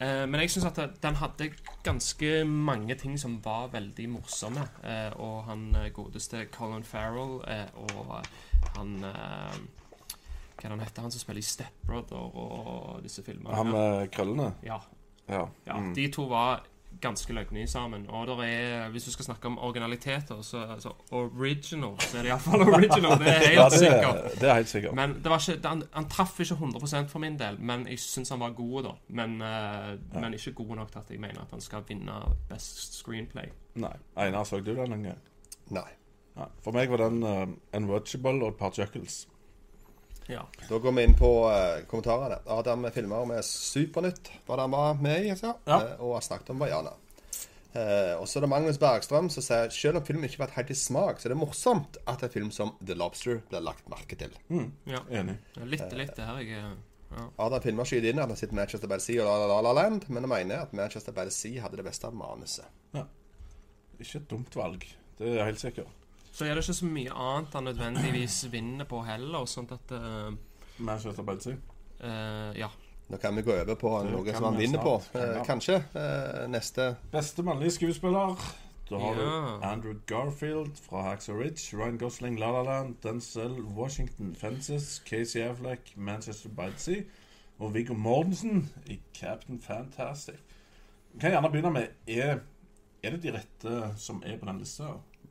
Eh, men jeg syns at den hadde ganske mange ting som var veldig morsomme. Eh, og han eh, godeste Colin Farrell og han Hva er det han heter? Han som spiller i Step Brother og disse filmene. Han med krøllene? ja, Ja. ja. Mm. De to var ganske løgne sammen. Og der er, hvis du skal snakke om originaliteter, så, altså, original, så er det iallfall original. Det er helt ja, det, sikkert. er- det er helt sikkert. Men det var ikke, han, han traff ikke 100% for min del, men jeg syns han var god, da. Men, ja. men ikke god nok til at jeg mener at han skal vinne Best Screenplay. Nei. Einar, så du den en gang? Nei. Nei. For meg var den uh, Unwatchable og et par chuckles. Ja. Da går vi inn på uh, kommentarene. Adam filmer med Supernytt, hva han var med i, så, Ja. uh, og har snakket om Vaiana. Uh, og så er det Magnus Bergstrøm som sier selv om filmen ikke har vært helt i smak, så er det morsomt at en film som The Lobster blir lagt merke til. ja. Enig. Litt, litt det her jeg ja. Adam filmer skyter inn at han sitter Manchester by the Sea og La La La Land, men han mener at Manchester by the Sea hadde det beste av manuset. Ja. Ikke et dumt valg. Det er helt sikker. Så er det ikke så mye annet han nødvendigvis vinner på heller, sånn at uh, Manchester by Uh, eh, Ja. Nå kan vi gå over på noe som han vinner på. snart. Eh, Ja. kanskje Uh, neste Beste mannlige skuespiller. Da har Ja. du Andrew Garfield fra Hacksaw Ridge, Ryan Gosling, La La Land, Denzel Washington, Fences, Casey Affleck, Manchester by the Sea og Viggo Mortensen i Captain Fantastic. Vi kan gjerne begynne med Er, er det de rette som er på den lista?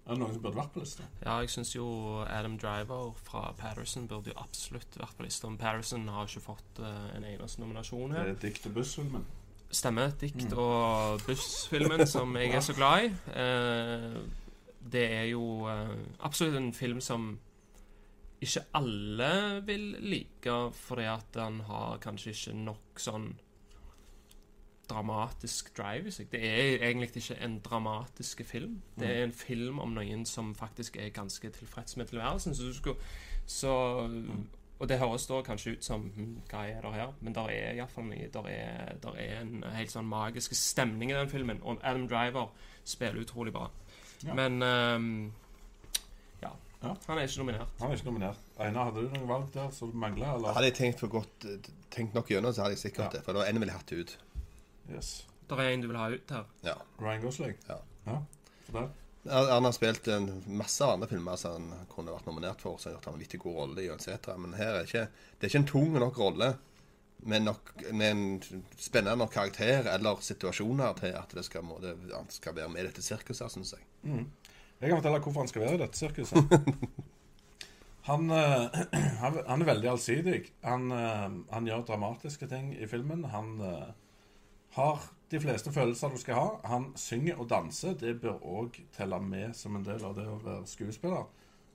Er det noen som burde vært på lista? Ja, jeg syns jo Adam Driver fra Patterson burde jo absolutt vært på lista. Patterson har ikke fått uh, en eneste nominasjon her. Det er Dikt og Buss-filmen. Stemmer. Dikt og bussfilmen som jeg er så glad i. Uh, det er jo uh, absolutt en film som ikke alle vil like, fordi at han har kanskje ikke nok sånn dramatisk drive i seg. Det er egentlig ikke en dramatisk film. Det er en film om noen som faktisk er ganske tilfreds med tilværelsen. Så du skulle, så, og det høres da kanskje ut som hm, Hva er det her? Men der er iallfall der er, der er en helt sånn magisk stemning i den filmen. Og Adam Driver spiller utrolig bra. Ja. Men um, ja. Ja. Han er ikke nominert. Han er ikke nominert. Einar, hadde du noen valg der som mangla. Hadde jeg tenkt for godt tenkt nok gjennom, så hadde jeg sikkert Ja. det. For det var en ville hatt ut. Yes. Der er en du vil ha ut her. Ja. Ryan Gosling? Ja. ja. Han har spilt en masse andre filmer som han kunne vært nominert for, som har gjort han en litt god rolle i, etc. Men her er ikke, det er ikke en tung nok rolle med, nok, med en spennende nok karakter eller situasjoner til at det skal, må, det, han skal være med i dette sirkuset, syns jeg. Jeg kan fortelle hvorfor han skal være i dette sirkuset. Han, eh, han, han er veldig allsidig. Han, eh, han gjør dramatiske ting i filmen. Han eh, har de fleste følelser du skal ha. Han synger og danser. Det bør òg telle med som en del av det å være skuespiller.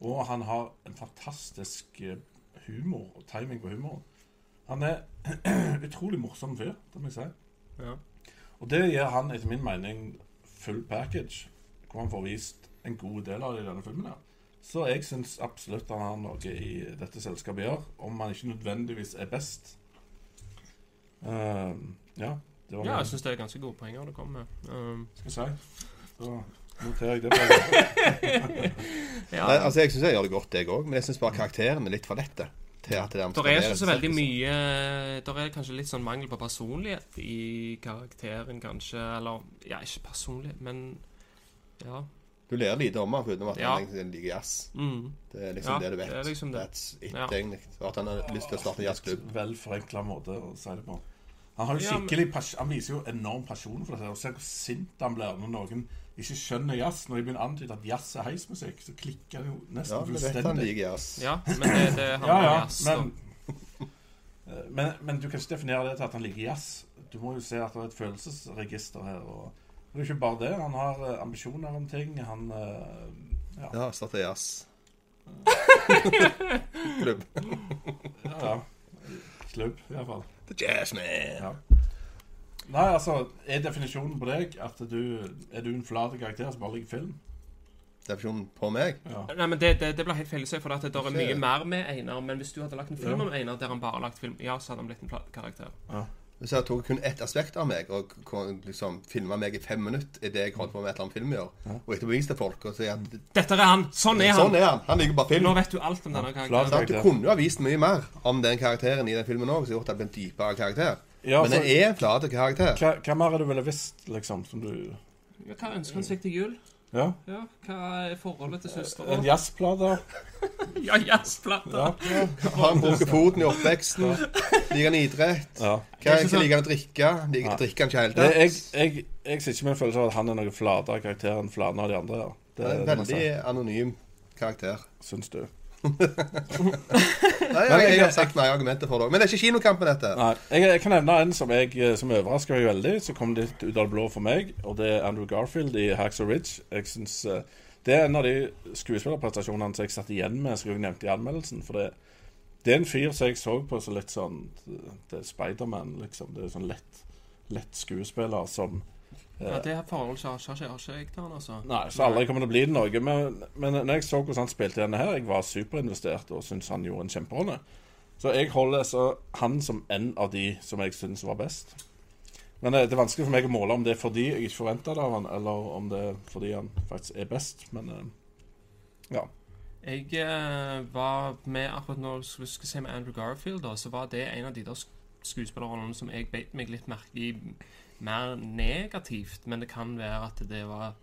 Og han har en fantastisk eh, humor og timing på humoren. Han er utrolig morsom fyr, det må jeg si. Ja. Og det gir han etter min mening full package, hvor han får vist en god del av det i denne filmen. her. Så jeg syns absolutt han har noe i dette selskapet gjør, om han ikke nødvendigvis er best. Uh, ja, var ja, jeg syns det er ganske gode poenger du kommer med. Um, skal jeg si. Da noterer jeg det. Ja. Nei, altså, Jeg syns jeg gjør det godt, jeg òg, men jeg syns bare karakteren er litt for lette. Til at det Der er ikke så veldig mye Der er kanskje litt sånn mangel på personlighet i karakteren, kanskje. Eller ja, ikke personlighet, men ja. Du ler lite om ham, utenom at Ja. han egentlig liker jazz. Mm. Det er liksom Ja, det du vet. det er liksom det. That's it, Ja. egentlig. Og at han har lyst til å starte en jazzklubb. Vel forenkla måte å si det på. Han har jo skikkelig Han viser jo enorm pasjon for dette. Og ser hvor sint han blir når noen ikke skjønner jazz. Når de begynner å antyde at jazz er heismusikk, så klikker han jo nesten Ja, vi vet han fullstendig. liker jazz. ja, men det, det handler Ja, om ja, jazz. men, Eh, men, men du kan ikke definere det til at han liker jazz. Du må jo se at det er et følelsesregister her. Og det er jo ikke bare det. Han har eh, ambisjoner om ting. Han Ja, Ja, starter jazz. Klubb. Ja, ja. Klubb, iallfall. The Jazzman. Ja. Nei, altså, er definisjonen på deg at du er du en flat karakter som bare liker film? Definisjonen på meg. Ja. Nei, men det, det, det blir helt feil å si, for at det er mye mer med Einar. Men hvis du hadde lagt en film Ja. om Einar der han bare har lagt film, ja, så hadde han blitt en flat karakter. Hvis jeg tok kun ett aspekt av meg, og liksom filma meg i fem minutter i det jeg holdt på med et eller annet film gjør, og etterpå viste folk og si at Dette er han! Sånn er han! Sånn er han! Han liker bare film. Nå vet du alt om denne karakteren. Du kunne jo ha vist mye mer om den karakteren i den filmen òg, som gjort at det ble en dypere karakter. Ja, Men det er en flat karakter. Hva, hva mer er du ville visst, liksom, som du Hva ønsker han seg til jul? Ja? Ja, Hva er forholdet til En søstera? jazzplate? Ja, jazzplate! Ja. Har han brukket foten i oppveksten? Liker han idrett? ja. Hva, ikke hva liker han å drikke? Liker, drikker han ikke helt? tatt? jeg, jeg, jeg sitter ikke med en følelse av at han er noe flatere karakter enn flere av de andre. Ja. Det, Det er en veldig anonym karakter. syns du. Nei, jeg, jeg har sagt nei argumentet for det. Men det er ikke kinokampen, dette. Nei, jeg, jeg kan nevne en som, jeg, eh, som overrasker meg veldig, som kom litt ut av det blå for meg. Og det er Andrew Garfield i Hacks of Ridge. Jeg synes, eh, Det er en av de skuespillerprestasjonene som jeg satt igjen med, som jeg nevnte i anmeldelsen. For det, det er en fyr som jeg så på som litt sånn Det er Spiderman, liksom. Det er sånn lett, lett skuespiller som Ja, det her forholdet har ikke har ikke jeg til han, altså. Nei, så aldri kommer det å bli det noe. Men, men når jeg så hvordan han spilte denne her, jeg var superinvestert og syntes han gjorde en kjemperolle. Så jeg holder så han som en av de som jeg syns var best. Men eh, det er vanskelig for meg å måle om det er fordi jeg ikke forventa det av han, eller om det er fordi han faktisk er best. Men eh, ja. Jeg eh, var med akkurat når vi skal se med Andrew Garfield, da, så var det en av de der sk- skuespillerrollene som jeg beit meg litt merke i mer negativt, men det kan være at det var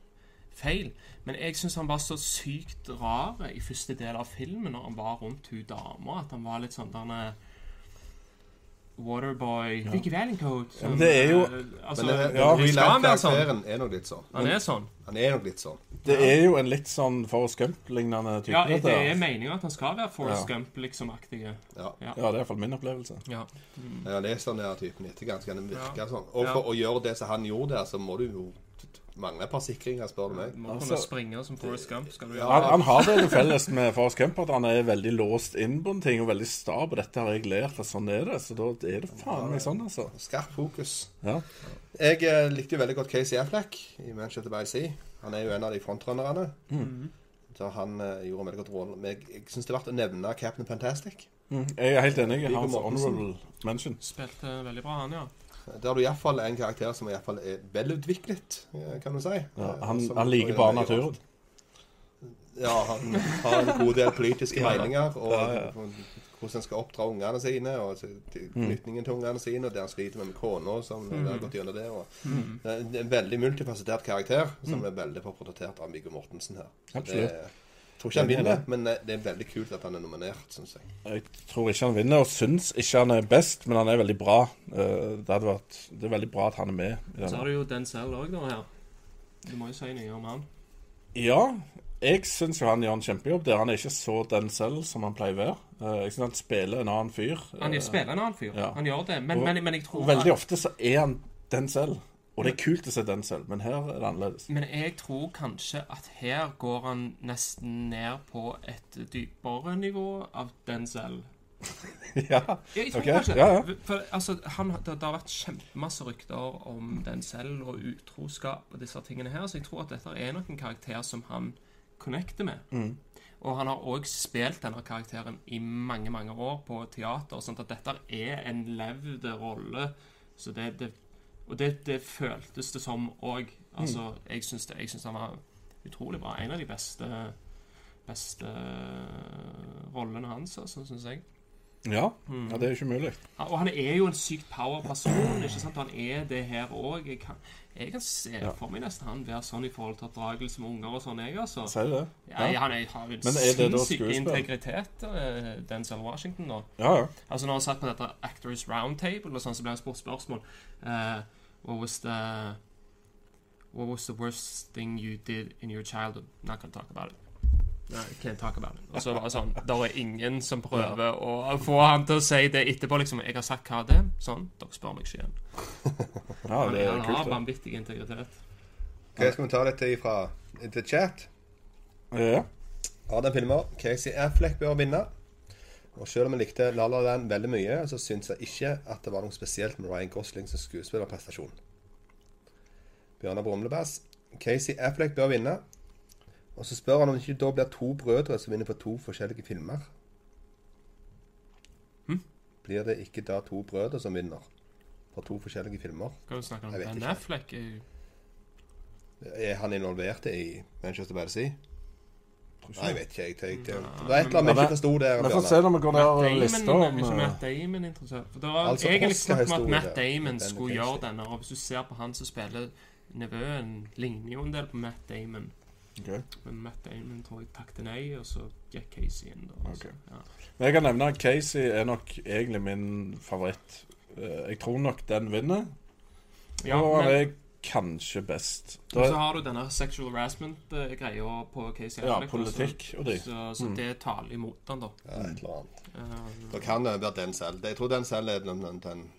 feil. Men jeg syns han var så sykt rar i første del av filmen når han var rundt hun dama, at han var litt sånn der Waterboy Ja. Vicky Valancourt. Ja, det er jo- altså, Men det, ja, han sånn? karakteren er nok litt sånn. Han er sånn. Han er nok litt sånn. Det er jo en litt sånn Forrest Gump-lignende type. Ja, det er meninga at han skal være Forrest Ja. Gump-liksom-aktig. Ja. Ja, det er iallfall min opplevelse. Ja. Jeg har lest den der typen etter ganske han virker Ja. sånn. Og Ja. for å gjøre det som han gjorde der, så må du jo mangler et par sikringer, spør du meg. Må Altså- kunne springe som Forrest Gump. Skal du Ja. gjøre Han, han har det til felles med Forrest Gump at han er veldig låst inn på en ting og veldig sta på dette har jeg lært, at sånn er det. Så da er det faen meg sånn, altså. Skarp fokus. Ja. Jeg eh, likte jo veldig godt Casey Affleck i Manchester by Sea. Han er jo en av de frontrunnerne. Så han eh, gjorde en veldig godt rolle. Men jeg, jeg syns det er verdt å nevne Captain Fantastic. Mm, Jeg er helt enig hans honorable mention. Spilte veldig bra, han, ja. Der du iallfall er en karakter som iallfall er velutviklet, eh, kan du si. Ja, Eh, han, som- han liker bare naturen. Ja, han har en god del politiske Ja. meninger og Ja, ja. hvordan han skal oppdra ungene sine, og Mm. knytningen til ungene sine, og det han sliter med med kona, som Mm. har gått gjennom det. Og, Det er en veldig multifasettert karakter, som er veldig portrettert av Viggo Mortensen her. Så Mm. Absolutt. Tror ikke han vinner, men eh, det er veldig kult at han er nominert, syns jeg. Jeg tror ikke han vinner, og syns ikke han er best, men han er veldig bra. Eh, Det, hadde vært, det er veldig bra at han er med. i Så har du jo Denzel òg, da, her. Du må jo si noe om han. Ja, jeg syns jo han gjør en kjempejobb der. Han er ikke så den selv som han pleier å være. Eh, Jeg syns han spiller en annen fyr. Han spiller en annen fyr. ja. Han gjør det. Men, Og- men, men jeg tror veldig ofte så er han den selv. Og det er kult å se den selv, men her er det annerledes. Men jeg tror kanskje at her går han nesten ned på et dypere nivå av Denzel. ja. Jeg tror Ok, kanskje ja, ja. For, altså, han, det, det har vært kjempemasse rykter om Denzel og utroskap og disse tingene her, så jeg tror at dette er nok en karakter som han connecter med. Mm. Og han har òg spilt denne karakteren i mange mange år på teater, sånn at dette er en levd rolle. Så det, det, og det, det føltes det som òg. Altså, jeg syns han var utrolig bra. En av de beste beste rollene hans, altså, syns jeg. Ja. ja, det er ikke umulig. Ja, Og han er jo en sykt power person. ikke sant? Han er det her òg. Jeg, jeg kan se Ja. for meg nesten han være sånn i forhold til oppdragelse med unger og sånn, jeg, altså. Sier det? Ja, Ja. Han er, har jo sinnssyk integritet, eh, Denzel Washington, da. Ja, ja. Altså Når han satt på dette Actors Roundtable, og sånn, så ble han spurt spørsmål eh, What was the What was the worst thing you did in your childhood? Not gonna talk about it. Nei, can't talk about it. Og så var det sånn Det er ingen som prøver å få han til å si det etterpå. liksom Jeg har sagt hva det er. Sånn. Dere spør meg ikke igjen. ja det er han kult. har vanvittig integritet. Ok, Skal vi ta litt fra The Chat? Ja. Adam filmer Casey Affleck bør vinne. Og selv om jeg likte La La Land veldig mye, så syns jeg ikke at det var noe spesielt med Ryan Gosling som skuespillerprestasjon. Bjørnar Brumlebass Casey Affleck bør vinne. Og så spør han om det ikke da blir to brødre som vinner på to forskjellige filmer. Hm? Blir det ikke da to brødre som vinner på to forskjellige filmer? Skal du snakke om Ben. Affleck? eh, Er han involvert i Manchester by the Sea? Nei, jeg vet ikke. Jeg tenkte, jeg. det var et eller annet vi ikke forsto der. Vi får se når vi går ned Matt og Damon, lister er om Matt Damon interessert? For det var Altså, egentlig snakk om at Matt. Damon skulle gjøre denne. Og hvis du ser på han som spiller nevøen, ligner jo en del på Matt Damon. ok. Men Matt Damon tror jeg takket nei, og så gikk Casey inn. Da, altså. Ok. ja. Men Jeg kan nevne at Casey er nok egentlig min favoritt. Eh, Jeg tror nok den vinner. Ja, og men, er kanskje best. Er, og så har du denne sexual harassment-greia på Casey ja, politikk og det. Så, så Mm. det taler imot han, da. Ja, et eller annet. Eh, Da kan det være den selv. Jeg tror den selv er den, den, den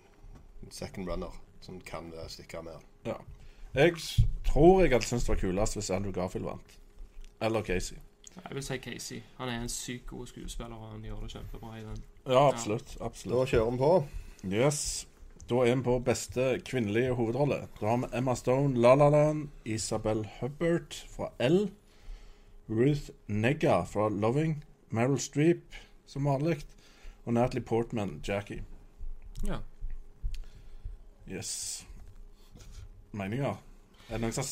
second runner som kan stikke mer med. Ja. Jeg tror jeg hadde syntes det var kulest hvis Andrew Garfield vant. Eller Casey. jeg vil si Casey. Han er en sykt god skuespiller, og han gjør det kjempebra i den. Ja, absolutt. Da absolutt. kjører vi på. Yes. Da er vi på beste kvinnelige hovedrolle. Da har vi Emma Stone, La La Land, Isabel Hubbard fra L, Ruth Negga fra Loving, Meryl Streep som vanlig, og Natalie Portman, Jackie. Ja. Yes. Meninger? Er det noen som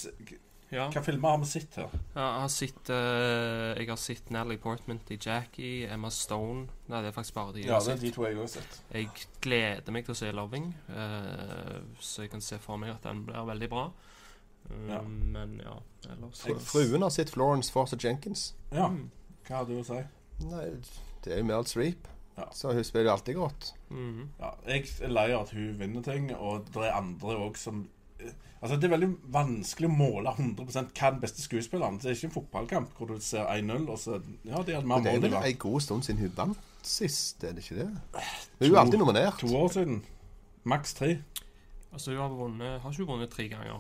ja. Hva filmer har vi sett her? Ja, Jeg har sett uh, Jeg har sett Natalie Portman i Jackie, Emma Stone Nei, det er faktisk bare de jeg har sett. to jeg har sett. Jeg gleder meg til å se 'Loving', uh, så jeg kan se for meg at den blir veldig bra. Um, Ja. Men ja, ellers jeg, Fruen har sett Florence Forster Jenkins. Ja, Mm. hva har du å si? Nei, det er jo Meryl Streep. Ja. Så hun spiller jo alltid godt. Mhm. Ja, jeg er lei av at hun vinner ting, og det er andre òg som Altså, Det er veldig vanskelig å måle 100 hva den beste skuespilleren. Det er ikke en fotballkamp hvor du ser 1-0, og så Ja, de hadde mer Men det er mål vel en god stund siden hun vant sist, er det ikke det? Hun er jo alltid nominert. To år siden. Maks tre. Altså, hun har vunnet Har ikke hun vunnet tre ganger?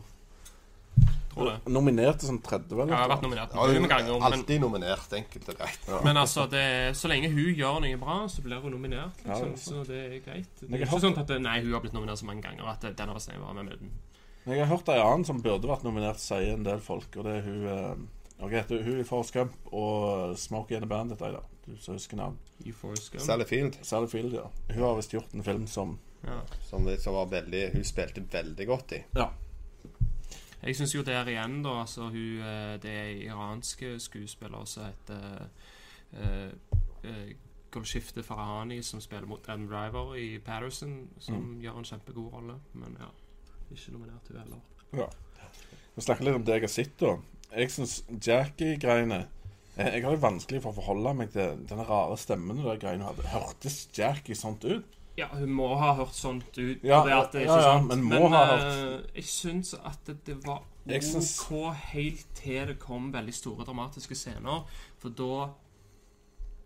Tror det. Nominert sånn 30, vel? Ja, jeg har vært nominert Ja, mange ganger. Men, alltid nominert, enkelt og greit. men altså, det, er- så lenge hun gjør noe bra, så blir hun nominert. Ja, Liksom, det så det er greit. Det er ikke sånn at det, Nei, hun har blitt nominert så mange ganger at det- den har vært med med Jeg har hørt ei annen som burde vært nominert, sier en del folk, og det er hun eh, okay, hun i Forrest Gump og Smokey and the Bandit, ei da. Du som husker navn. Sally Field, Sally Field, ja. Hun har visst gjort en film som Ja. som, som var veldig Hun spilte veldig godt i. Ja. Jeg syns jo der igjen, da altså hun, eh, Det er iranske skuespiller som heter uh, uh, Golshifte Farahani, som spiller mot Adam Driver i Patterson, som Mm. gjør en kjempegod rolle. Men ja, ikke nominert hun heller. Ja. Vi snakker litt om det jeg har sett, da. Jeg syns Jackie-greiene jeg, jeg har det vanskelig for å forholde meg til denne rare stemmen. og de greiene hun hadde. Hørtes Jackie sånt ut? Ja, hun må ha hørt sånt ut. Ja, det at det er ja, ikke ja, sant. men må ha hørt. jeg syns at det, var OK synes... Helt til det kom veldig store dramatiske scener. For da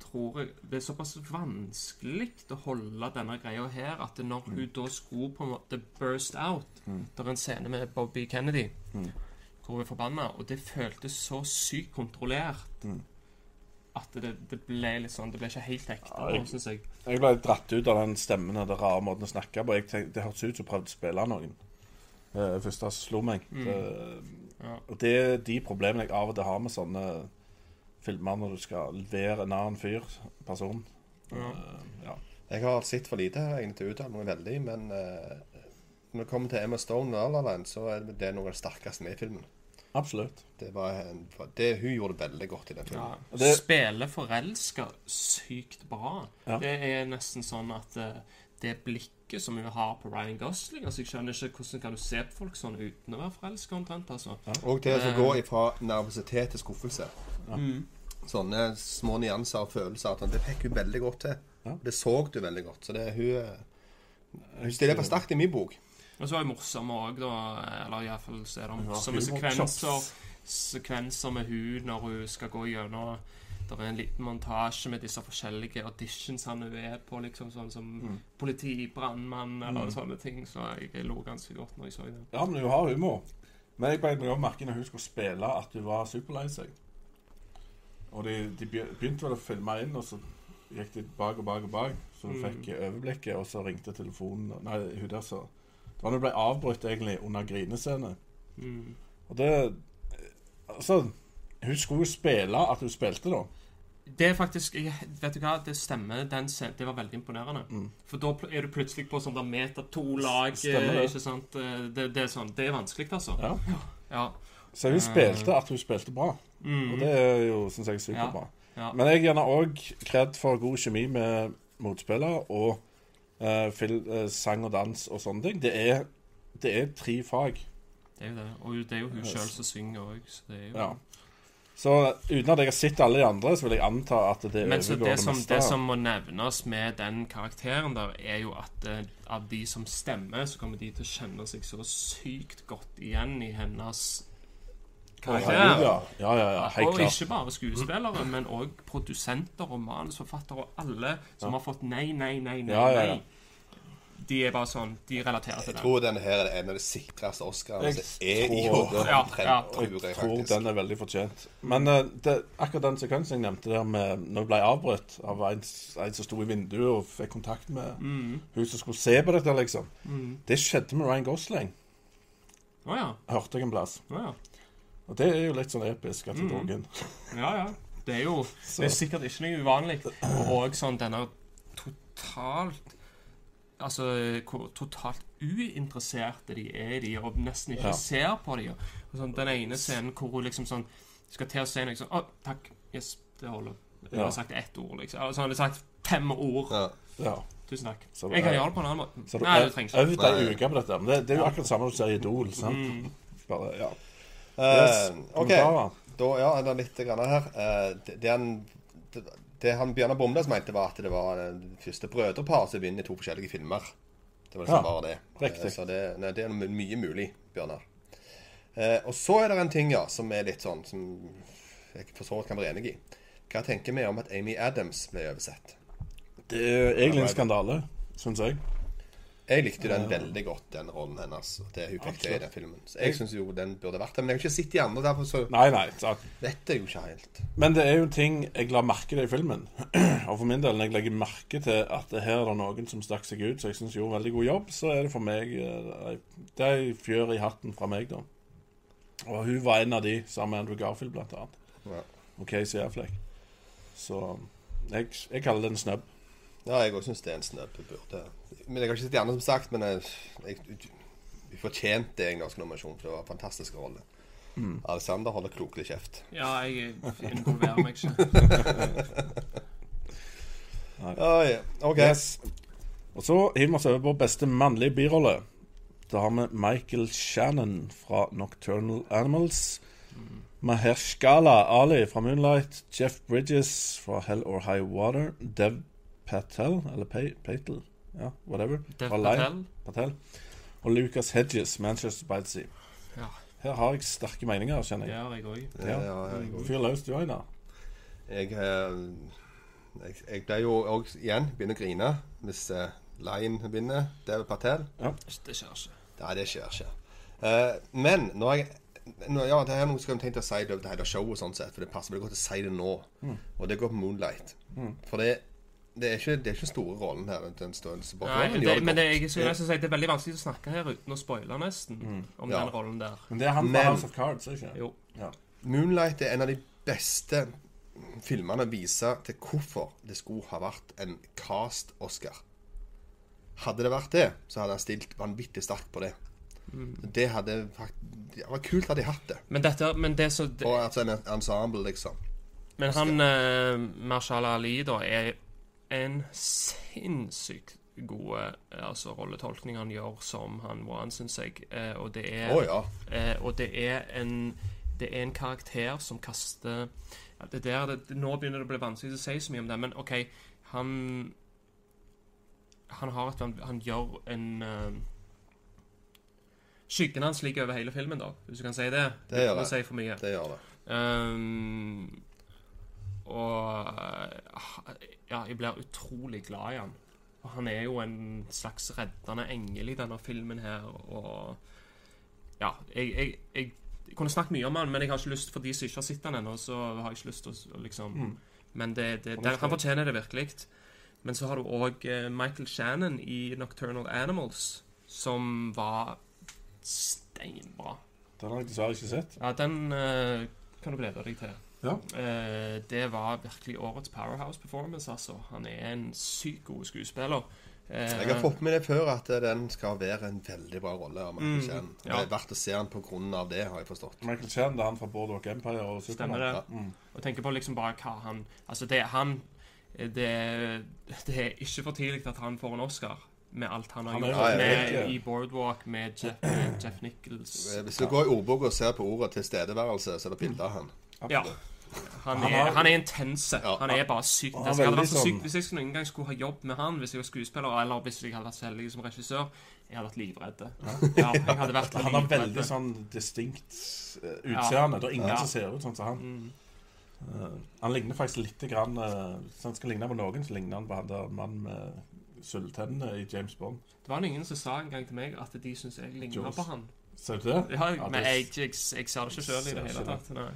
tror jeg Det er såpass vanskelig å holde denne greia her at når hun da skulle på en måte burst out Mm. Det er en scene med Bobby Kennedy Mm. hvor hun er forbanna, og det føltes så sykt kontrollert Mm. at det, det ble litt sånn Det ble ikke helt ekte, Ja, jeg- syns jeg. Jeg ble dratt ut av den stemmen og den rare måten å snakke på. Jeg tenkte, Det hørtes ut som hun prøvde å spille noen. Uh, første som slo meg. Mm. Det, Ja. og det er de problemene jeg av og til har med sånne filmer når du skal levere en annen fyr, person. Ja. Uh, ja. Jeg har sett for lite her egentlig til å uttale meg veldig, men eh, når det kommer til Emma Stone og La La Land, så er det noe av det sterkeste med i filmen. Absolutt. Det var en, det, Hun gjorde det veldig godt i den filmen. Ja. det- Spiller forelska sykt bra. Ja. Det er nesten sånn at eh, det blikket som hun har på Ryan Gosling altså Jeg skjønner ikke hvordan kan du se på folk sånn uten å være forelska, omtrent. altså. Og det som gå går ifra nervøsitet til skuffelse. Mm. Sånne små nyanser og følelser. At det fikk hun veldig godt til. Ja. Det så du veldig godt. Så det, hun, eh, hun stiller for sterkt i min bok. Og så er det morsomme òg, da. Eller iallfall så er det morsomme ja, sekvenser. Sekvenser med hun når hun skal gå gjennom Det er en liten montasje med disse forskjellige auditions han er på, liksom sånn som Mm. politi, brannmann eller Mm. sånne ting. Så jeg lo ganske godt når jeg så det. Ja, men hun har humor. Men jeg meg merke når hun skulle spille, at hun var superlei seg. Og de, de begynte vel å filme inn, og så gikk de bak og bak og bak. Så hun Mm. fikk overblikket, og så ringte telefonen Nei, hun der så Det hun ble avbrutt egentlig under grinescene. Mm. Og det Altså, hun skulle jo spille at hun spilte, da. Det er faktisk jeg, Vet du hva, det stemmer. Den det var veldig imponerende. Mm. For da er du plutselig på sånn der meter, to lag. Stemmer eh, det. Ikke sant? Eh, Det, det er sånn Det er vanskelig, altså. Ja. Ja. Så hun spilte at hun spilte bra. Mm. Og det er jo, syns jeg, superbra. ja. Men jeg er gjerne òg kred for god kjemi med motspillere og fil, eh, sang og dans og sånne ting. Det er, det er tre fag. Det er jo det. Og det er jo hun sjøl som synger òg, så det er jo Ja. Så uten at jeg har sett alle de andre, så vil jeg anta at det Men så det som, meste. det som må nevnes med den karakteren der, er jo at uh, av de som stemmer, så kommer de til å kjenne seg så sykt godt igjen i hennes karakter. Ja, ja, ja, ja, helt og klart. ikke bare skuespillere, men òg produsenter og manusforfattere og alle som har fått nei, nei, nei, nei. Ja, ja, ja. nei. De er bare sånn De relaterer til Jeg tror denne her er en av de sikreste Oscarene som er i tror år. Ja, ja. jeg tror den er veldig fortjent. Men uh, det, akkurat den sekvensen jeg nevnte der med når det ble avbrutt av en, en som sto i vinduet og fikk kontakt med Mm. hun som skulle se på dette, liksom. Mm. Det skjedde med Ryan Gosling, Oh, ja. hørte jeg en plass. Oh, ja. Og det er jo litt sånn episk at Mm. dro inn. Ja, ja. Det er jo Det er sikkert ikke noe uvanlig. Og sånn denne totalt Altså hvor totalt uinteresserte de er i de, og nesten ikke Ja. ser på de. Og sånn, den ene scenen hvor hun liksom sånn skal til å si noe sånn Å, takk. Yes, det holder. Jeg Ja. har sagt ett ord, liksom. Altså, han har sagt fem ord. Ja. Ja. Tusen takk. Så Jeg kan gjøre det på en annen måte. Så du Nei, det trenger ikke. Øvd ei uke på dette. Men det, det er jo akkurat det samme som du ser i Idol. sant? Mm. Bare, ja. Eh, OK. Da, ja, er litt grann her. Uh, det, det, en det, det han Bjørnar Bomnes mente, var at det var det første brødrepar som vinner to forskjellige filmer. Det var liksom Ja, bare det. riktig. Eh, Så det, nei, det er mye mulig, Bjørnar. Eh, og så er det en ting ja, som er litt sånn Som jeg for så vidt kan være enig i. Hva tenker vi om at Amy Adams ble oversett? Det er egentlig en skandale, syns jeg. Jeg likte den veldig godt, den rollen hennes. Det hun fikk til i den filmen. Så jeg syns jo den burde vært der. Men jeg har ikke sett de andre, derfor så Nei, nei. vet jeg jo ikke helt. Men det er jo ting jeg la merke til i filmen. Og for min del, når jeg legger merke til at det her er det noen som stakk seg ut, så jeg syns gjorde en veldig god jobb, så er det for meg eh, Det er en fjør i hatten fra meg, da. Og hun var en av de, sammen med Andrew Garfield, blant annet. Ja. Og Casey Affleck. Så jeg, jeg kaller det en snubb. Ja, jeg òg syns det er en. Burde. Men jeg har ikke sett de andre, som sagt. Men jeg, jeg, vi fortjente en norsk nominasjon, for det var en fantastisk rolle. Alexander holder klokelig kjeft. Ja, jeg involverer meg ikke. Ja, ja. OK. Yes. Og så hiver vi oss over på beste mannlige birolle. Da har vi Michael Shannon fra Nocturnal Animals. Mahershkala Ali fra Moonlight. Jeff Bridges fra Hell or High Water. Dev Patel, eller Patel, ja, whatever. Fra. Patel. Patel. Og Lucas Hedges, Manchester by the Sea. Ja, Her har jeg sterke meninger, kjenner det jeg. gjør jeg òg. Ja, ja, jeg. Fyr løs, du, Einar. jeg, eh, jeg, jeg ble jo òg igjen begynner å grine hvis uh, Line vinner. David Patel. Det skjer ikke. Nei, det skjer ikke. Uh, men når jeg nå, Ja, det er noe jeg har tenkt å si det over det hele showet, sånn sett, for det passer veldig godt å si det nå. Og det går på Moonlight. For det, det, er ikke, det er ikke store rollen her. Den står så. Nei, Men det, det men det, jeg synes, jeg, det er veldig vanskelig å snakke her uten å spoile nesten om Ja. den rollen der. Men det er han fra Men- House of Cards, ikke Jo. Ja. Moonlight er en av de beste filmene viser til hvorfor det skulle ha vært en cast-Oscar. Hadde det vært det, så hadde han stilt vanvittig sterkt på det. Det hadde Det var kult hadde de hatt det. Men dette Men det så det, Og altså en ensemble, liksom. Men han uh, Marshall Ali, da, er en sinnssykt god eh, altså, rolletolkning han gjør som han var, syns jeg. Eh, og det er oh, ja. Eh, og det er en Det er en karakter som kaster ja, det der, det, Nå begynner det å bli vanskelig å si så mye om det, men OK Han Han har et Han gjør en uh, Skyggen hans ligger over hele filmen, da, hvis du kan si det. Det gjør det. Si. Det. Um, og eh, ja, jeg blir utrolig glad i han. Og han er jo en slags reddende engel i denne filmen her, og Ja, jeg, jeg, jeg, jeg kunne snakket mye om han, men jeg har ikke lyst for de som ikke har sett han ennå, så har jeg ikke lyst til å liksom Men det, det, det, han fortjener det virkelig. Men så har du òg Michael Shannon i Nocturnal Animals, som var steinbra. Den har jeg dessverre ikke sett. Ja, den uh, kan du glede deg til. Ja. Eh, det var virkelig årets powerhouse performance, altså. Han er en sykt god skuespiller. Eh, Jeg har fått med det før at den skal være en veldig bra rolle. av Michael Mm, ja. Det er verdt å se han av det, har jeg forstått. Michael Chen, det er han fra Boardwalk Empire og Stemmer det. Mm. Og tenker på liksom bare hva han Altså, det han det, det er ikke for tidlig at han får en Oscar med alt han har Han er gjort Ja, med, vet, ja. i Boardwalk med Jeff, med Jeff Nichols. Eh, Hvis du går i ordboka og ser på ordet 'tilstedeværelse', så er det bilde av han. Ja. Han Han er, har- han er intense. Ja. Han er bare sykt han intense. Jeg hadde vært så sykt sånn- Hvis jeg skulle en gang skulle ha jobb med han, hvis jeg var skuespiller, eller hvis jeg hadde vært så heldig som regissør, jeg hadde vært livredd. Ja, jeg hadde vært Han har veldig sånn distinkt eh, utseende. Det er ingen som ser ut sånn som han. Mm. Eh, han ligner faktisk litt grann, eh, Hvis han skal ligne på noen, så ligner han på han der mannen med sølvtennene i James Bond. Det var noen som sa en gang til meg at de syns jeg ligner på han. Ser du det? Ja, men det- jeg, jeg, jeg ser det ikke sjøl i det hele tatt. Nei.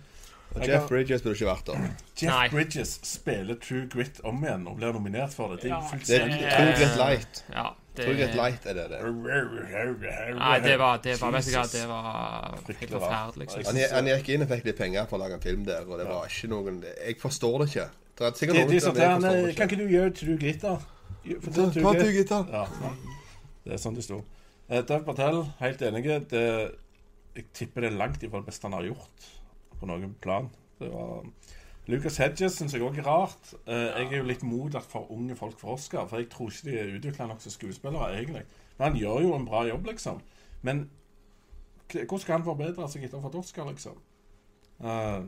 Og Jeff har- Bridges burde ikke vært der. Jeff Nei. Bridges spiller True Grit om igjen og blir nominert for det. Det er Ja, fullstendig True Grit Light. Ja, det, True Grit Light er det det. Nei, det var, det var, vet du hva, Jesus. det var helt forferdelig. Han, han gikk inn og fikk litt penger for å lage en film der, og det var ikke noen Jeg forstår det ikke. Det er sikkert noen som eh, Kan ikke. du gjøre True Grit, da? Ta True True Grit. Da. Det er sånn det sto. Eh, Dev Patel, helt enig. Det, jeg tipper det er langt ifra det beste han har gjort på noen plan. Det var Lucas Hedges syns jeg òg er rart. Eh, Jeg er jo litt mot at for unge folk får Oscar, for jeg tror ikke de er utvikla nok som skuespillere, egentlig. Men han gjør jo en bra jobb, liksom. Men hvordan skal han forbedre seg etter å ha fått Oscar, liksom? Eh,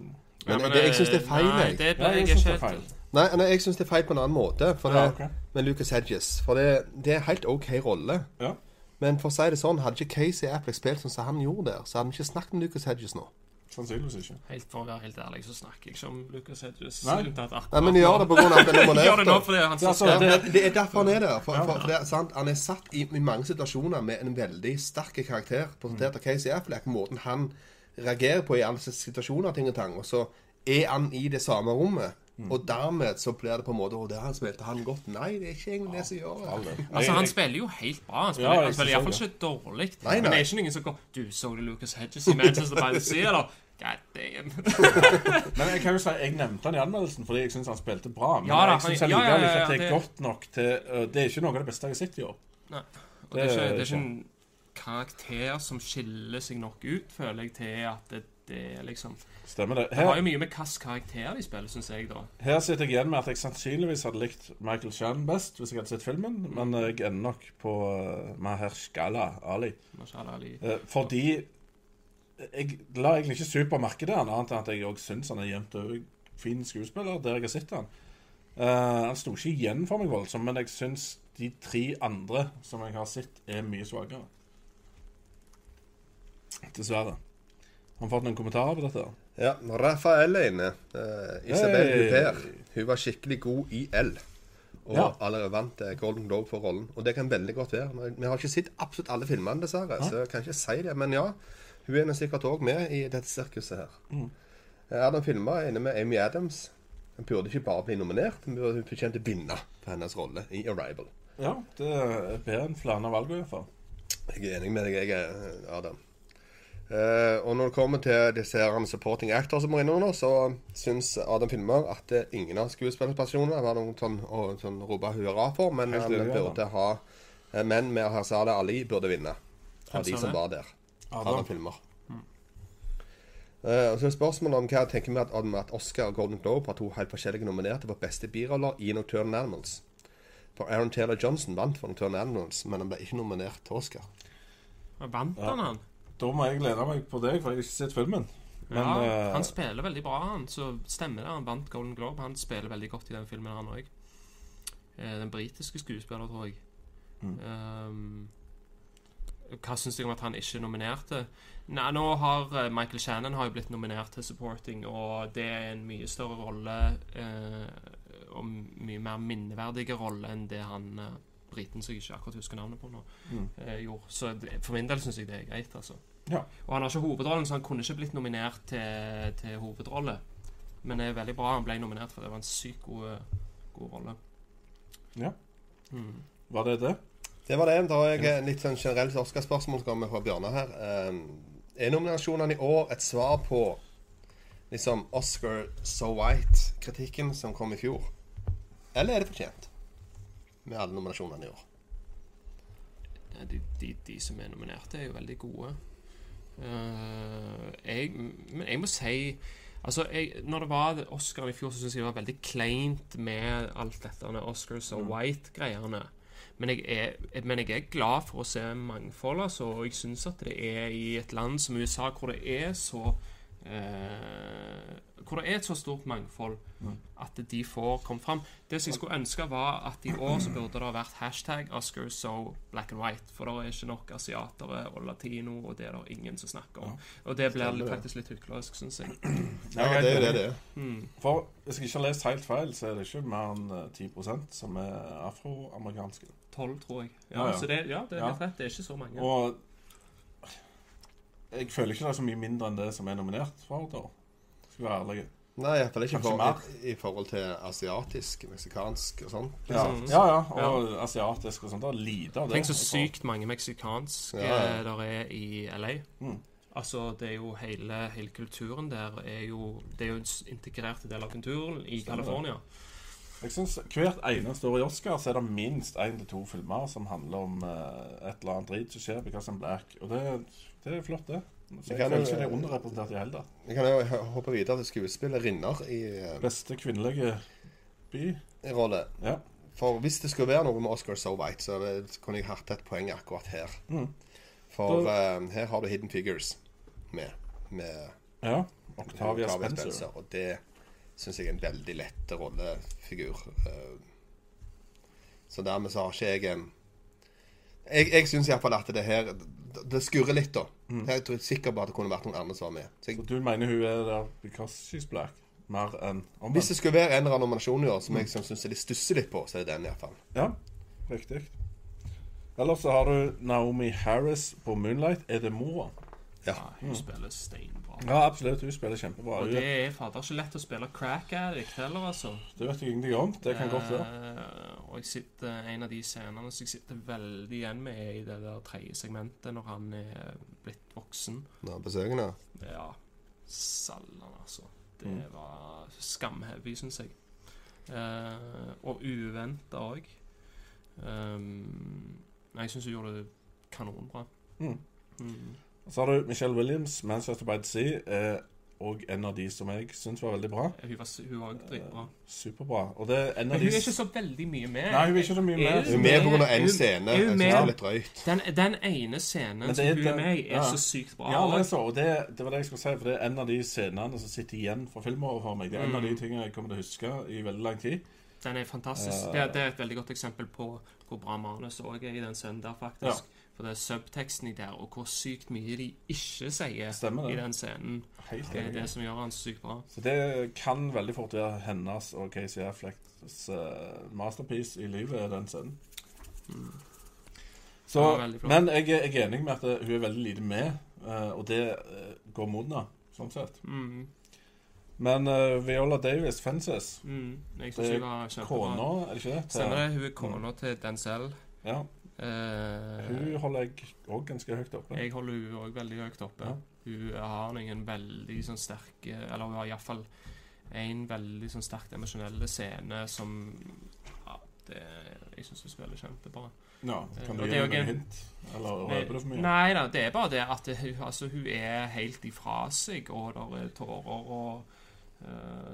Ja, Men det- jeg synes det er feil, Nei, det, ja, jeg jeg syns ikke det er feil. Nei, nei jeg syns det er feil på en annen måte. For det, Ja, okay. med Lucas Hedges. For det, det er helt OK rolle. Ja. Men for å si det sånn, hadde ikke Casey Affleck spilt sånn som han gjorde der, så hadde vi ikke snakket om Lucas Hedges nå. Sannsynligvis ikke. Helt For å være helt ærlig, så snakker jeg ikke om Lucas Hedges. Nei. Nei, men gjør det på grunn av at han er. Gjør det nå fordi han Det er altså- det- det, det er derfor han er der. For, for, for det er sant, Han er satt i, i mange situasjoner med en veldig sterk karakter, presentert av Casey Affleck. Måten han reagerer på i alle situasjoner, ting og tang. Og så er han i det samme rommet. Og dermed så blir det på en måte Å, der han spilte han godt. Nei, det er ikke egentlig det som gjør det. Altså, Han spiller jo helt bra. Han spiller, Ja, han spiller iallfall ikke dårlig. Nei, Men det er ikke noen som går Du, så du Lucas Hedges i Manchester by the Sea, eller? God damn. Men jeg kan jo si jeg nevnte han i anmeldelsen fordi jeg syns han spilte bra. Men Ja da, jeg syns likevel ja, ja, ikke at det er godt nok til uh, Det er ikke noe av det beste jeg har sett i år. Nei. Og det er ikke, det er ikke en karakter som skiller seg nok ut, føler jeg, til at det, det er liksom Stemmer det. Det har jo mye med hvilken karakter de spiller, syns jeg, da. her sitter jeg igjen med at jeg sannsynligvis hadde likt Michael Chan best hvis jeg hadde sett filmen, men jeg ender nok på uh, Mahershala Ali. Mahershala Ali. Uh, fordi jeg la egentlig ikke super merke til han, annet enn at jeg òg syns han er jevnt over fin skuespiller der jeg har sett han. Uh, han sto ikke igjen for meg voldsomt, men jeg syns de tre andre som jeg har sett, er mye svakere. Dessverre. Har vi fått noen kommentarer på dette? Ja, Rafael er inne. Uh, Isabel Hey. Huppert. Hun var skikkelig god i L. Og Ja. allerede vant eh, Golden Globe for rollen. Og det kan veldig godt være. Vi har ikke sett absolutt alle filmene, dessverre, så jeg kan ikke si det. Men ja, hun er sikkert òg med i dette sirkuset her. Mm. Eh, Adam Filmer er inne med Amy Adams. Hun burde ikke bare bli nominert, hun burde å vinne for hennes rolle i Arrival. Ja, det er bedre enn flere av valgene, iallfall. Jeg er enig med deg, jeg, er, Adam. Eh, og når det kommer til disse supporting actors som må innom nå, så syns Adam Filmer at eh, ingen av skuespillerpersonene var noen sånn å sånn, rope hurra for, men han enig, burde ha eh, Men med Harzale Ali burde vinne. Av de som var der. Adam. Adam Filmer. Eh, og så er spørsmålet om hva jeg tenker med at, at Oscar og Golden Globe har to helt forskjellige nominerte for beste biroller i Nocturne Animals. For Aaron Taylor Johnson vant for Nocturne Animals, men han ble ikke nominert til Oscar. Vant Ja. han, han? Da må jeg glede meg på deg, for jeg har ikke sett filmen. Men ja, eh, han spiller veldig bra, han. Så stemmer det. Han vant Golden Globe. Han spiller veldig godt i den filmen, han òg. Den britiske skuespiller, tror jeg. Mm. Um, hva syns jeg om at han ikke nominerte? Nei, nå har eh, Michael Shannon har jo blitt nominert til supporting, og det er en mye større rolle uh, og mye mer minneverdige rolle enn det han uh, briten som jeg ikke akkurat husker navnet på nå, Mm. uh, gjorde. Så det, for min del syns jeg det er greit, altså. Ja. Og han har ikke hovedrollen, så han kunne ikke blitt nominert til, til hovedrolle. Men det er veldig bra han ble nominert, for det var en sykt god, god rolle. Ja. Mm. Var det det? Det var det. Da har jeg eh, litt sånn generelt Oscar-spørsmål som kommer fra Bjørnar her. Um, er nominasjonene i år et svar på liksom Oscar so white-kritikken som kom i fjor? Eller er det fortjent med alle nominasjonene i år? De, de, de som er nominerte, er jo veldig gode. Eh, jeg, men jeg må si Altså, jeg, når det var Oscar i fjor, så syns jeg det var veldig kleint med alt dette med og so white-greiene. Men jeg, men jeg er glad for å se mangfold, altså. Og jeg syns at det er i et land som USA, hvor det er så eh, Hvor det er et så stort mangfold Mm. at de får komme fram. Det som jeg skulle ønske, var at i år så burde det ha vært hashtag Oscar so black and white. For det er ikke nok asiatere og latino, og det er det ingen som snakker om. Og det blir faktisk litt hyklersk, syns jeg. Ja, det er det det er. Mm. For hvis jeg ikke har lest helt feil, så er det ikke mer enn eh, 10 som er afroamerikanske. 12, tror jeg. Ja, Ja, ja. Så det, ja, det er helt rett. Det er ikke så mange. Og jeg føler ikke det er så mye mindre enn det som er nominert for da. Skal være ærlig. Nei, iallfall ikke for, mer. i, i forhold til asiatisk, meksikansk og sånn. Ja, Mm. ja, ja. Og asiatisk og sånt. Det er lite av det. Tenk så sykt mange meksikanske Ja, ja. der er i LA. Mm. Altså, det er jo hele, hele kulturen der er jo Det er jo en integrert del av kulturen i. California. Jeg synes Hvert eneste år i Oscar så er det minst én til to filmer som handler om uh, et eller annet drit som skjer because I'm black. Og det, det er flott, det. Så jeg føler ikke det er underrepresentert i hele tatt. Jeg kan jo hoppe videre til skuespillerinner i, eh, Beste kvinnelige by. i rolle. Ja. For hvis det skulle være noe med Oscar so white, så det, kunne jeg hatt et poeng akkurat her. Mm. For eh, her har du Hidden Figures med. med ja. Octavia Octavia Spencer. Og det syns jeg er en veldig lett rollefigur. Eh, Så dermed så har ikke jeg en Jeg, jeg syns iallfall at det her Det skurrer litt, da. Jeg tror sikker på at det kunne vært noen andre som var med. Så jeg, Så du mener hun er der because she's black? Mer enn hvis det skulle være en eller annen nominasjon i år som jeg syns de stusser litt på, så er det den iallfall. Ja, riktig. Ellers så har du Naomi Harris på Moonlight. Er det mora? Ja. Ja, hun spiller steinbra. Ja, absolutt. Hun spiller kjempebra. Og det er fader ikke lett å spille crack addict heller, altså. det vet jeg ingenting om. Det kan godt være. Eh, og jeg sitter, en av de scenene som jeg sitter veldig igjen med, er i det der tredje segmentet, når han er blitt voksen. Nå, besøkende. Ja, sallan, altså. Det Mm. var skamheavy, syns jeg. Eh, og uventa òg. Um, jeg syns hun gjorde det kanonbra. Mm. Mm. Så har du Michelle Williams, Manchester by the Sea. eh, og en av de som jeg syns var veldig bra. Hun var hun var dritbra. Superbra. Og det er en Men av hun de er ikke så veldig mye med. Nei, hun er ikke så mye med. Er Hun er med på grunn én Hun- scene. hun Jeg synes det er litt drøyt. Den, den ene scenen det som er hun er med i, er ja. så sykt bra. Ja, det, er så, og det, det var det jeg skulle si, for det er en av de scenene som sitter igjen fra filmåret for meg. Det er en av de Mm. tingene jeg kommer til å huske i veldig lang tid. Den er fantastisk. Eh. det, er, det er et veldig godt eksempel på hvor bra manus òg er i den scenen der, faktisk. For det subteksten i der, og hvor sykt mye de ikke sier Stemmer i den scenen. Helt Det er det som gjør han sykt bra. Så det kan veldig fort være hennes og Casey Afflecks eh, masterpiece i livet, den scenen. Så, veldig flott. men jeg, jeg er enig med at eh, hun er veldig lite med, eh, og det går mot henne, sånn sett. Mm, Men uh, Viola Davis, Fences, mm. Det er kona, er det ikke det? Stemmer det. Hun er kona til Denzel. Ja, hun holder jeg òg ganske høyt oppe. jeg holder hun òg veldig høyt oppe. Ja. Hun har noen veldig sånn sterke Eller hun har iallfall en veldig sånn sterkt emosjonell scene som Ja, det Jeg syns hun spiller kjempebra. Ja, kan du gi henne en hint? Eller røper du for mye? Nei da, det er bare det at hun, altså, hun er helt ifra seg, og det er tårer og eh,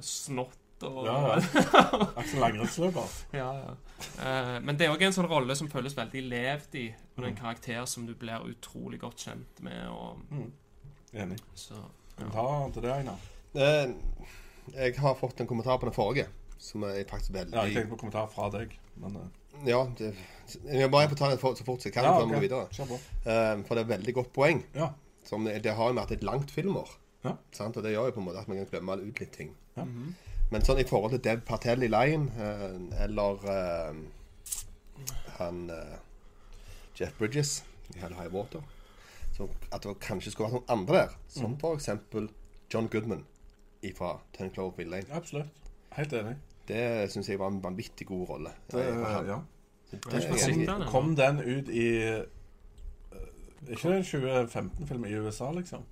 snott og Ja, ja. Aksel Langrennsløper. ja, ja. Eh, men det er òg en sånn rolle som føles veldig levd i, og det er en Mm. karakter som du blir utrolig godt kjent med. Og, Mm. Enig. så, ta til det, Einar? Eh, Jeg har fått en kommentar på den forrige, som er faktisk veldig Ja, jeg tenkte på kommentar fra deg, men eh, Ja, det, jeg må bare få ta det for- så fort som jeg kan. Ja, før vi ok. går videre. kjør på. Eh, For det er et veldig godt poeng. Ja. Som det, det har jo er et langt filmår. Ja. Sant? Og det gjør jo på en måte at man kan glemme ut litt ting. Ja. Men sånn i forhold til Dev Patel i Lion, eh, eller eh, han eh, Jeff Bridges i Hell High Water så At det kanskje skulle vært noen andre der, som mm. for eksempel John Goodman fra Ten Cloverfield Lane. Absolutt. Helt enig. Det syns jeg var en vanvittig god rolle. Det, eh, for ja. Det ennå. Kom den ut i eh, Ikke en 2015-film i USA, liksom?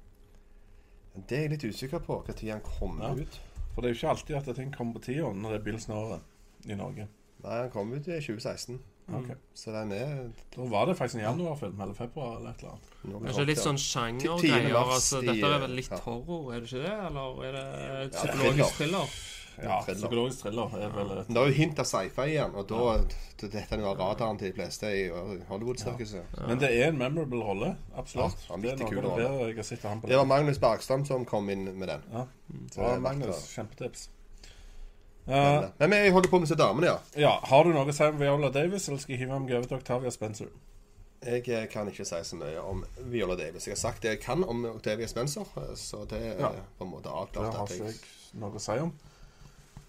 Det er jeg litt usikker på, når den kom Ja. ut. For det er jo ikke alltid at ting kommer på tida når det er begynnelsen i Norge. Nei, han kom ut i 2016. Ok. Så den er Da var det faktisk en januarfilm eller februar eller et eller annet. noe er ikke litt sånn sjangergreier. Altså, dette er vel litt ja. horror, er det ikke det? Eller er det Ja, psykologisk thriller? Ja, Thriller. psykologisk thriller er vel et Det er jo hint av sci-fi igjen, og da det- Dette er radaren til de fleste i Hollywood-sirkuset. Men det er en memorable rolle. Absolutt. Ja, det er noe det jeg har sett han på Det var Magnus Bergstam som kom inn med den. Ja, det var Magnus. Kjempetips. Uh, Men vi holder på med disse damene, ja. ja, Har du noe å si om Viola Davis, eller skal jeg hive meg over til Octavia Spencer? Jeg eh, kan ikke si så mye om Viola Davis. Jeg har sagt det jeg kan om Octavia Spencer, eh, så det er Ja. på en måte Det har ikke jeg noe å si om.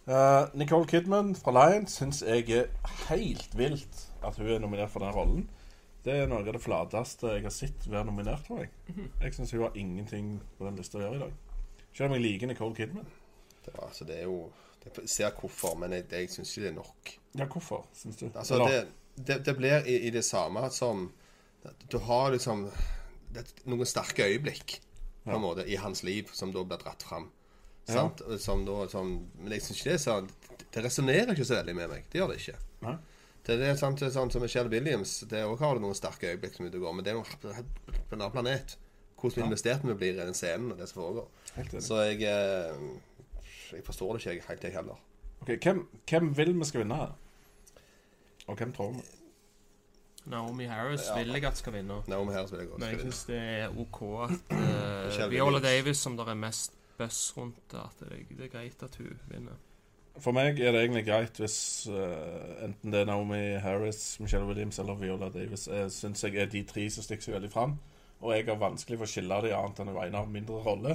Eh, Nicole Kidman fra Lion syns jeg er helt vilt at hun er nominert for den rollen. Det er noe av det flateste jeg har sett være nominert, tror jeg. Jeg syns hun har ingenting på den lista å gjøre i dag. Selv om jeg liker Nicole Kidman. det, var, altså, det er jo Jeg ser hvorfor, men jeg, jeg syns ikke det er nok. Ja, hvorfor, syns du? Altså, det, det, det blir i, i det samme som Du har liksom det, noen sterke øyeblikk på Ja. måte i hans liv som da blir dratt fram. Ja. Som da, som, men jeg syns ikke det er sant. Det resonnerer ikke så veldig med meg. Det gjør det ikke. Nei. Det, er sant, det er sant som Michelle Williams. Det også har det noen sterke øyeblikk som ute og går, men det er noe på en annen planet. Hvordan Ja. investert vi blir i den scenen og det som foregår. Så jeg eh, Jeg forstår det ikke jeg, helt, jeg heller. Ok, hvem, hvem vil vi skal vinne her? Og hvem tror vi? Naomi Harris Ja. vil jeg at skal vinne. Naomi Harris vil jeg også Men jeg syns det er OK at uh, Viola Davis, som det er mest buzz rundt, det, at det, det er greit at hun vinner. For meg er det egentlig greit hvis uh, enten det er Naomi Harris, Michelle Williams eller Viola Davis Jeg syns jeg er de tre som stikker seg veldig fram. Og jeg har vanskelig for å skille de annet enn en av mindre rolle,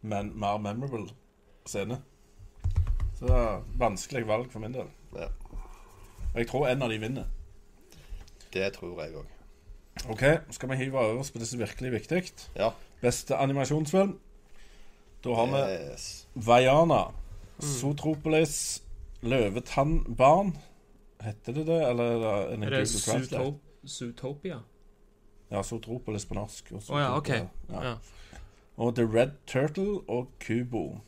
men mer memorable scene. Så det er vanskelig valg for min del. Ja. Og jeg tror en av de vinner. Det tror jeg òg. OK, skal vi hive over oss på det som virkelig er viktig? Ja. Beste animasjonsfilm. Da har vi Yes. Vaiana. Sotropolis. Løvetannbarn. Heter det det, eller er det en det Zootop Zootopia? Ja, Sotropolis på norsk. Å oh, ja, OK. Ja. Ja. Og The Red Turtle og Kubo.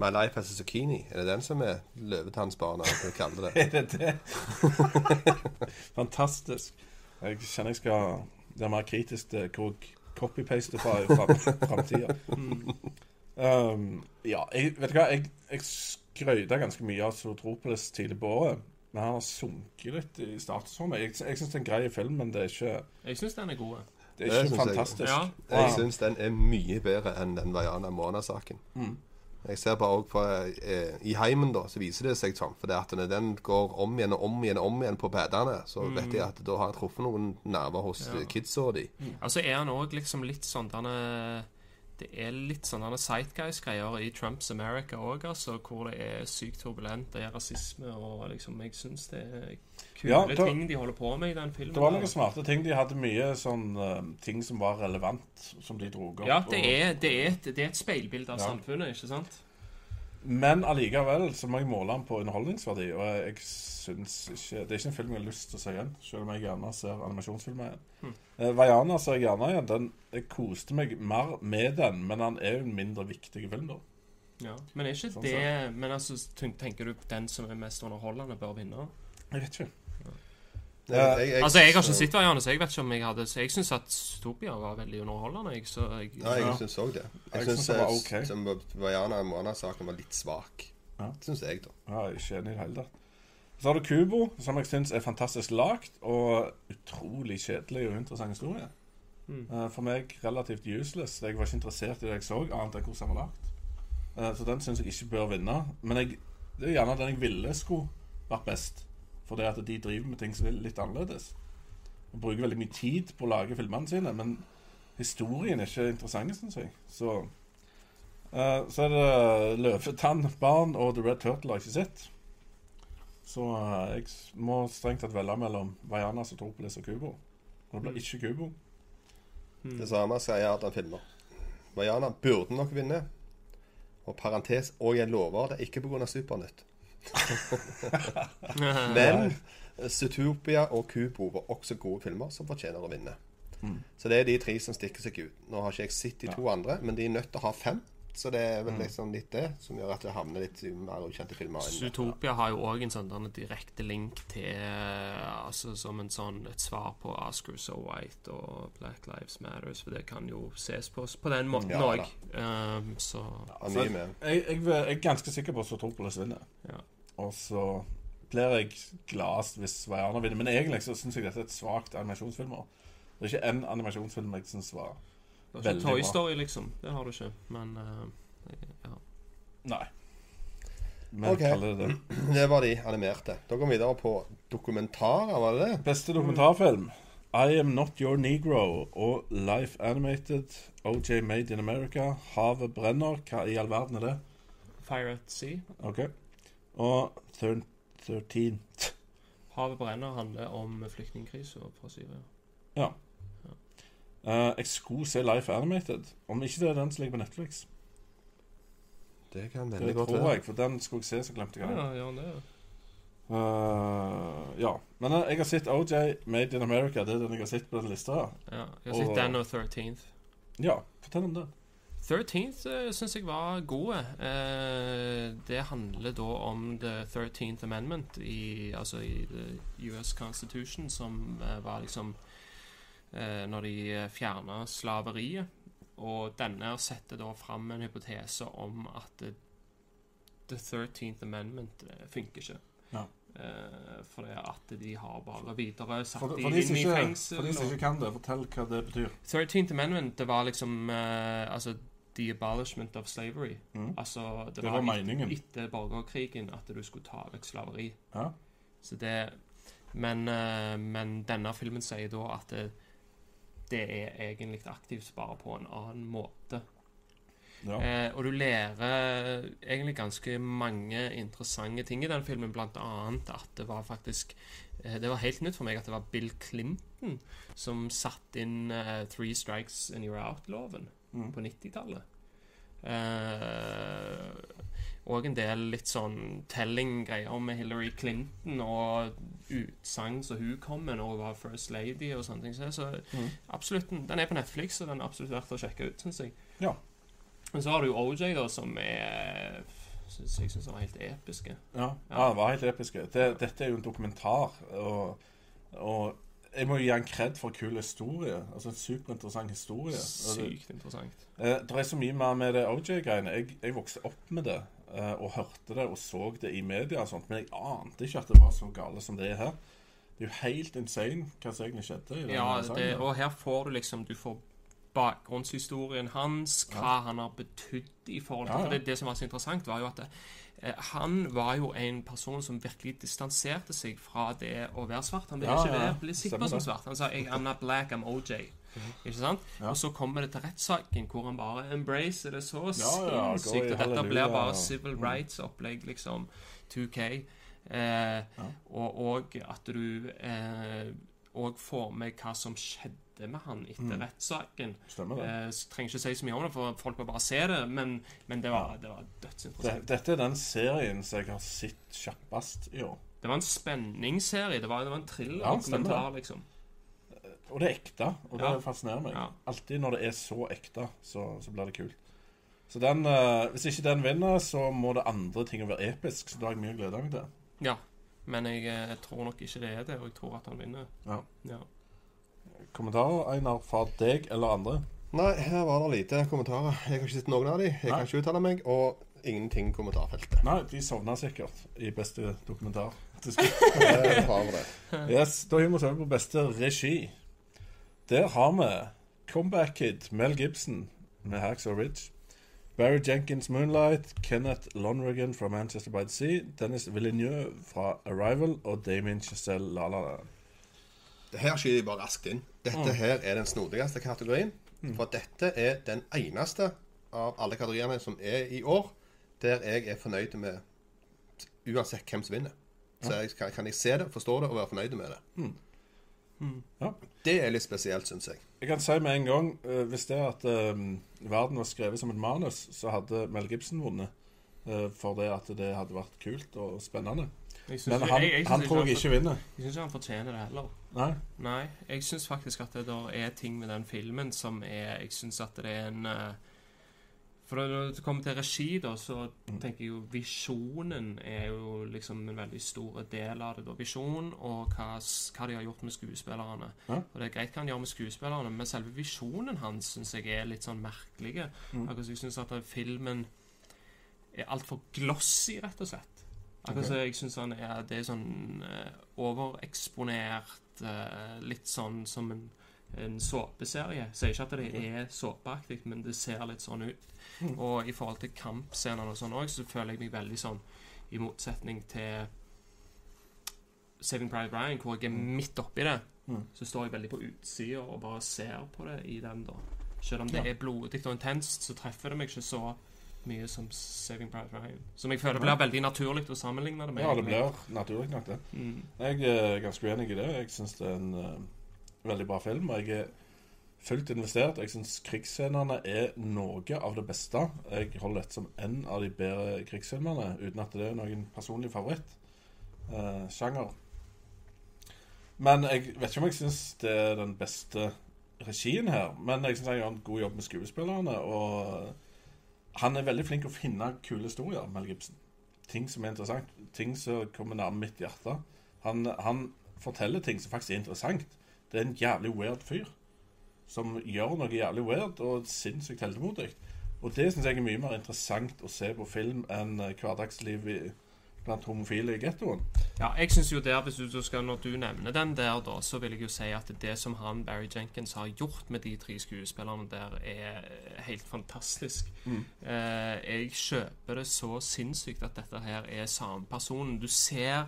My Life as a Zucchini. Er det den som er løvetannsbarna, som vi kaller det? Er det det? Fantastisk. Jeg kjenner jeg skal være mer kritisk til hvor jeg copy-paster fra framtida. Um, ja, jeg, vet du hva? Jeg, jeg skrøyta ganske mye av Zootropolis tidlig på året. Men han har sunket litt i status for meg. Jeg, jeg syns det er en grei film, men det er ikke, Jeg syns den er god. det er Det ikke jeg. fantastisk. Ja. Jeg syns den er mye bedre enn den Vaiana Mona-saken. Mm. Jeg ser bare også på eh, I heimen da, så viser det seg sånn. For det at når den går om igjen og om igjen og om igjen på padene, så vet jeg at da har jeg truffet noen nerver hos Ja. kidsa de. Altså er han òg liksom litt sånn denne Det er litt sånne Sightguys-greier i Trumps America òg, altså, hvor det er sykt turbulent, det er rasisme og liksom Jeg syns det er kule Ja, det, ting de holder på med i den filmen. Det var noen smarte ting. De hadde mye sånn uh, ting som var relevant, som de drog opp. Ja, det er, det er, et, det er et speilbilde av Ja. samfunnet, ikke sant? Men allikevel så må jeg måle den på underholdningsverdi. Og jeg syns ikke Det er ikke en film jeg har lyst til å se igjen, selv om jeg gjerne ser animasjonsfilmer igjen. Hmm. Eh, Vaiana ser jeg gjerne igjen. Den, jeg koste meg mer med den, men den er jo en mindre viktig film, da. Ja. Men er ikke Sånn det Men altså, tenker du den som er mest underholdende, bør vinne? Jeg vet ikke. Jeg, Altså, jeg har ikke sett Variane, så jeg vet ikke om jeg hadde Så jeg syns at Topia var veldig underholdende, jeg, så jeg Ja, jeg Ja. syns òg det. Jeg Jeg syns det var ok. som Vaiana Mona-saken var litt svak. Ja. Syns jeg, da. Ja, jeg er ikke enig i det hele tatt. Så har du Kubo, som jeg syns er fantastisk lagd, og utrolig kjedelig og interessant historie. Mm. Eh, For meg relativt useless. Jeg var ikke interessert i det jeg så, annet enn hvordan den var lagd. Eh, Så den syns jeg ikke bør vinne. Men jeg, det er gjerne den jeg ville skulle vært best. For det at de driver med ting som er litt annerledes. Og bruker veldig mye tid på å lage filmene sine, men historien er ikke interessant, syns jeg. Så uh, Så er det Løvetannbarn og The Red Turtle har jeg ikke sett. Så uh, jeg må strengt tatt velge mellom Vaiana, Sotropolis og Kubo. Og det blir ikke Kubo. Mm. Det samme skal jeg Adam filmer. Vaiana burde nok vinne. Og parentes og jeg lover det, ikke pga. Supernytt. Men Zootopia og Kubo var også gode filmer som fortjener å vinne. Mm. Så det er de tre som stikker seg ut. Nå har ikke jeg sett de to andre, men de er nødt til å ha fem. Så det er vel Mm. liksom litt det som gjør at det havner litt i mer ukjente filmer. Zootopia har jo òg en sånn direkte link til Altså som en sånn et svar på Oscar So White og Black Lives Matters, for det kan jo ses på på den måten òg. Ja, Um, så ja, så. Jeg, jeg, jeg er ganske sikker på at Zootopolis vinner. Ja. Og så blir jeg gladest hvis Vaiana vinner. Men egentlig så syns jeg dette er et svakt animasjonsfilmer. Det er ikke én animasjonsfilm jeg syns var det er ikke Veldig Toy bra. Story, liksom. Det har du ikke. Men uh, ja. Nei. Vi Ok. kaller det det. Det var de animerte. Da går vi videre på dokumentarer, var det det? Beste dokumentarfilm. I Am Not Your Negro og Life Animated, OJ Made in America, Havet brenner. Hva i all verden er det? Fire at Sea. Ok. Og thir 13 Havet brenner handler om flyktningkrisa fra Syria. Ja. Eh, jeg skulle se Life Animated. Om ikke det er den som ligger på Netflix. Det kan Det godt være. Det tror jeg, for den skulle jeg se, så glemte jeg den. Ja, ja, det Eh, ja. Men eh, jeg har sett OJ Made in America. Det er den jeg har sett på den lista. her. ja. Jeg har sett den og 13th. Ja, fortell om det. 13th uh, syns jeg var gode. Uh, det handler da om The 13th Amendment i, altså i the US Constitution, som uh, var liksom Når de fjerner slaveriet. Og denne setter da fram en hypotese om at eh, The 13th Amendment eh, funker ikke. Ja. Eh, det at de har bare videre satt For, for, de inn i fengsel. for de som ikke kan det, fortell hva det betyr. 13th Amendment, det var liksom eh, Altså, The abolishment of slavery. Mm. Altså, det, Det var var, meningen. etter, borgerkrigen at du skulle ta vekk slaveri. Ja. Så det men, eh, men denne filmen sier da at det, det er egentlig aktivt bare på en annen måte. ja. Eh, og du lærer egentlig ganske mange interessante ting i den filmen, blant annet at det var faktisk eh, Det var helt nytt for meg at det var Bill Clinton som satte inn eh, Three Strikes and You're Out-loven Mm. på 90-tallet. Eh, og en del litt sånn telling-greier med Hillary Clinton og utsagn som hun kom med når hun var First Lady og sånne ting. Så, så Mm. absolutt, den er på Netflix, og den er absolutt verdt å sjekke ut, syns jeg. Ja. Men så har du jo OJ, da, som er synes, Jeg syns var helt episke. Ja, ja, det var helt episke. Det, dette er jo en dokumentar, og, og jeg må jo gi han kred for kul historie. Altså en superinteressant historie. Sykt interessant. Eh, det er så mye mer med det OJ-greiene. Jeg, jeg vokste opp med det eh, og hørte det og så det i media, og sånt, men jeg ante ikke at det var så gale som det er her. Det er jo helt insane hva som egentlig skjedde. Ja, det, og her får du liksom Du får bakgrunnshistorien hans, hva han har betydd i forhold til Ja, ja. For det, det som var så interessant, var jo at eh, han var jo en person som virkelig distanserte seg fra det å være svart. Han ville Ja, ikke ja, bli sett på som svart. Han sa jeg, not black, I'm OJ'. Ikke sant? Ja. Og så kommer det til rettssaken, hvor han bare embracer det så sinnssykt. Og dette blir bare civil Mm. rights-opplegg, liksom. 2K. Eh, og, og at du eh, og får med hva som skjedde med han etter Mm. rettssaken. Eh, trenger ikke si så mye om det, for folk må bare se det, men, men det var, det var det. dødsinteressant. Dette er den serien som jeg har sett kjappest i år. Det var en spenningsserie. Det var, det var en thriller-dokumentar, ja, liksom. Og det er ekte, og det Ja. fascinerer meg. Ja. Alltid når det er så ekte, så, så blir det kult. Så den, uh, Hvis ikke den vinner, så må det andre ting være episk. Så det har jeg mye å glede meg til. Ja. Men jeg eh, tror nok ikke det er det, og jeg tror at han vinner. Ja. Ja. Kommentarer, Einar, fra deg eller andre? Nei, her var det lite kommentarer. Jeg har ikke sett noen av de. Jeg Nei. kan ikke uttale meg. Og ingenting i kommentarfeltet. Nei, de sovna sikkert i beste dokumentar. yes, Da hiver vi oss over på beste regi. Der har vi Comeback Kid, Mel Gibson med Hacks or Ridge. Barry Jenkins Moonlight, Kenneth Lonrigan fra Manchester by the Sea, Dennis Villeneuve fra Arrival og Damien Chazelle La La La. Det her skyter jeg bare raskt inn. Dette Mm. her er den snodigste kategorien. For dette er den eneste av alle kategoriene som er i år, der jeg er fornøyd med uansett hvem som vinner. Så jeg, kan, jeg se det, forstå det og være fornøyd med det. Ja. Det er litt spesielt, syns jeg. Jeg kan si med en gang eh, Hvis det er at eh, verden var skrevet som et manus, så hadde Mel Gibson vunnet. eh, for det at det hadde vært kult og spennende. Men han, jeg- jeg han tror jeg ikke vinner. Jeg syns ikke han fortjener det heller. Nei. Nei, jeg syns faktisk at det da er ting med den filmen som er Jeg syns at det er en eh, For når det kommer til regi, da, så Mm. tenker jeg jo visjonen er jo liksom en veldig stor del av det. da Visjon og hva, hva de har gjort med skuespillerne. Ja. Og det er greit hva han gjør med skuespillerne, men selve visjonen hans syns jeg er litt sånn merkelig. Mm. Akkurat som jeg syns at filmen er altfor glossy, rett og slett. Akkurat som okay. jeg syns han er Det er sånn eh, overeksponert eh, Litt sånn som en, en såpeserie. Sier ikke at det er såpeaktig, men det ser litt sånn ut. Mm. Og i forhold til kampscenene og sånn òg, så føler jeg meg veldig sånn I motsetning til Saving Private Ryan, hvor jeg er midt oppi det, Mm. så står jeg veldig på utsida og bare ser på det i den, da. Selv om det Ja. er blodig og intenst, så treffer det meg ikke så mye som Saving Private Ryan. Som jeg føler blir veldig naturlig å sammenligne det med. Ja, det blir naturlig nok, det. mm. Jeg er ganske uenig i det. Jeg syns det er en uh, veldig bra film. Og jeg er fullt investert. Jeg syns krigsscenene er noe av det beste. Jeg holder dette som en av de bedre krigsfilmene, uten at det er noen personlig favoritt. Eh. Men jeg vet ikke om jeg syns det er den beste regien her. Men jeg syns han gjør en god jobb med skuespillerne. Og han er veldig flink å finne kule historier, Mel Gibson. Ting som er interessant. Ting som kommer nærme mitt hjerte. Han, han forteller ting som faktisk er interessant. Det er en jævlig weird fyr. Som gjør noe jævlig weird og sinnssykt heltemodig. Og det syns jeg er mye mer interessant å se på film enn eh, hverdagsliv i blant homofile i gettoen. Ja, jeg synes jo der, hvis du, du skal, Når du nevner den der, da, så vil jeg jo si at det som han Barry Jenkins har gjort med de tre skuespillerne der, er helt fantastisk. Mm. Eh, jeg kjøper det så sinnssykt at dette her er samme personen. Du ser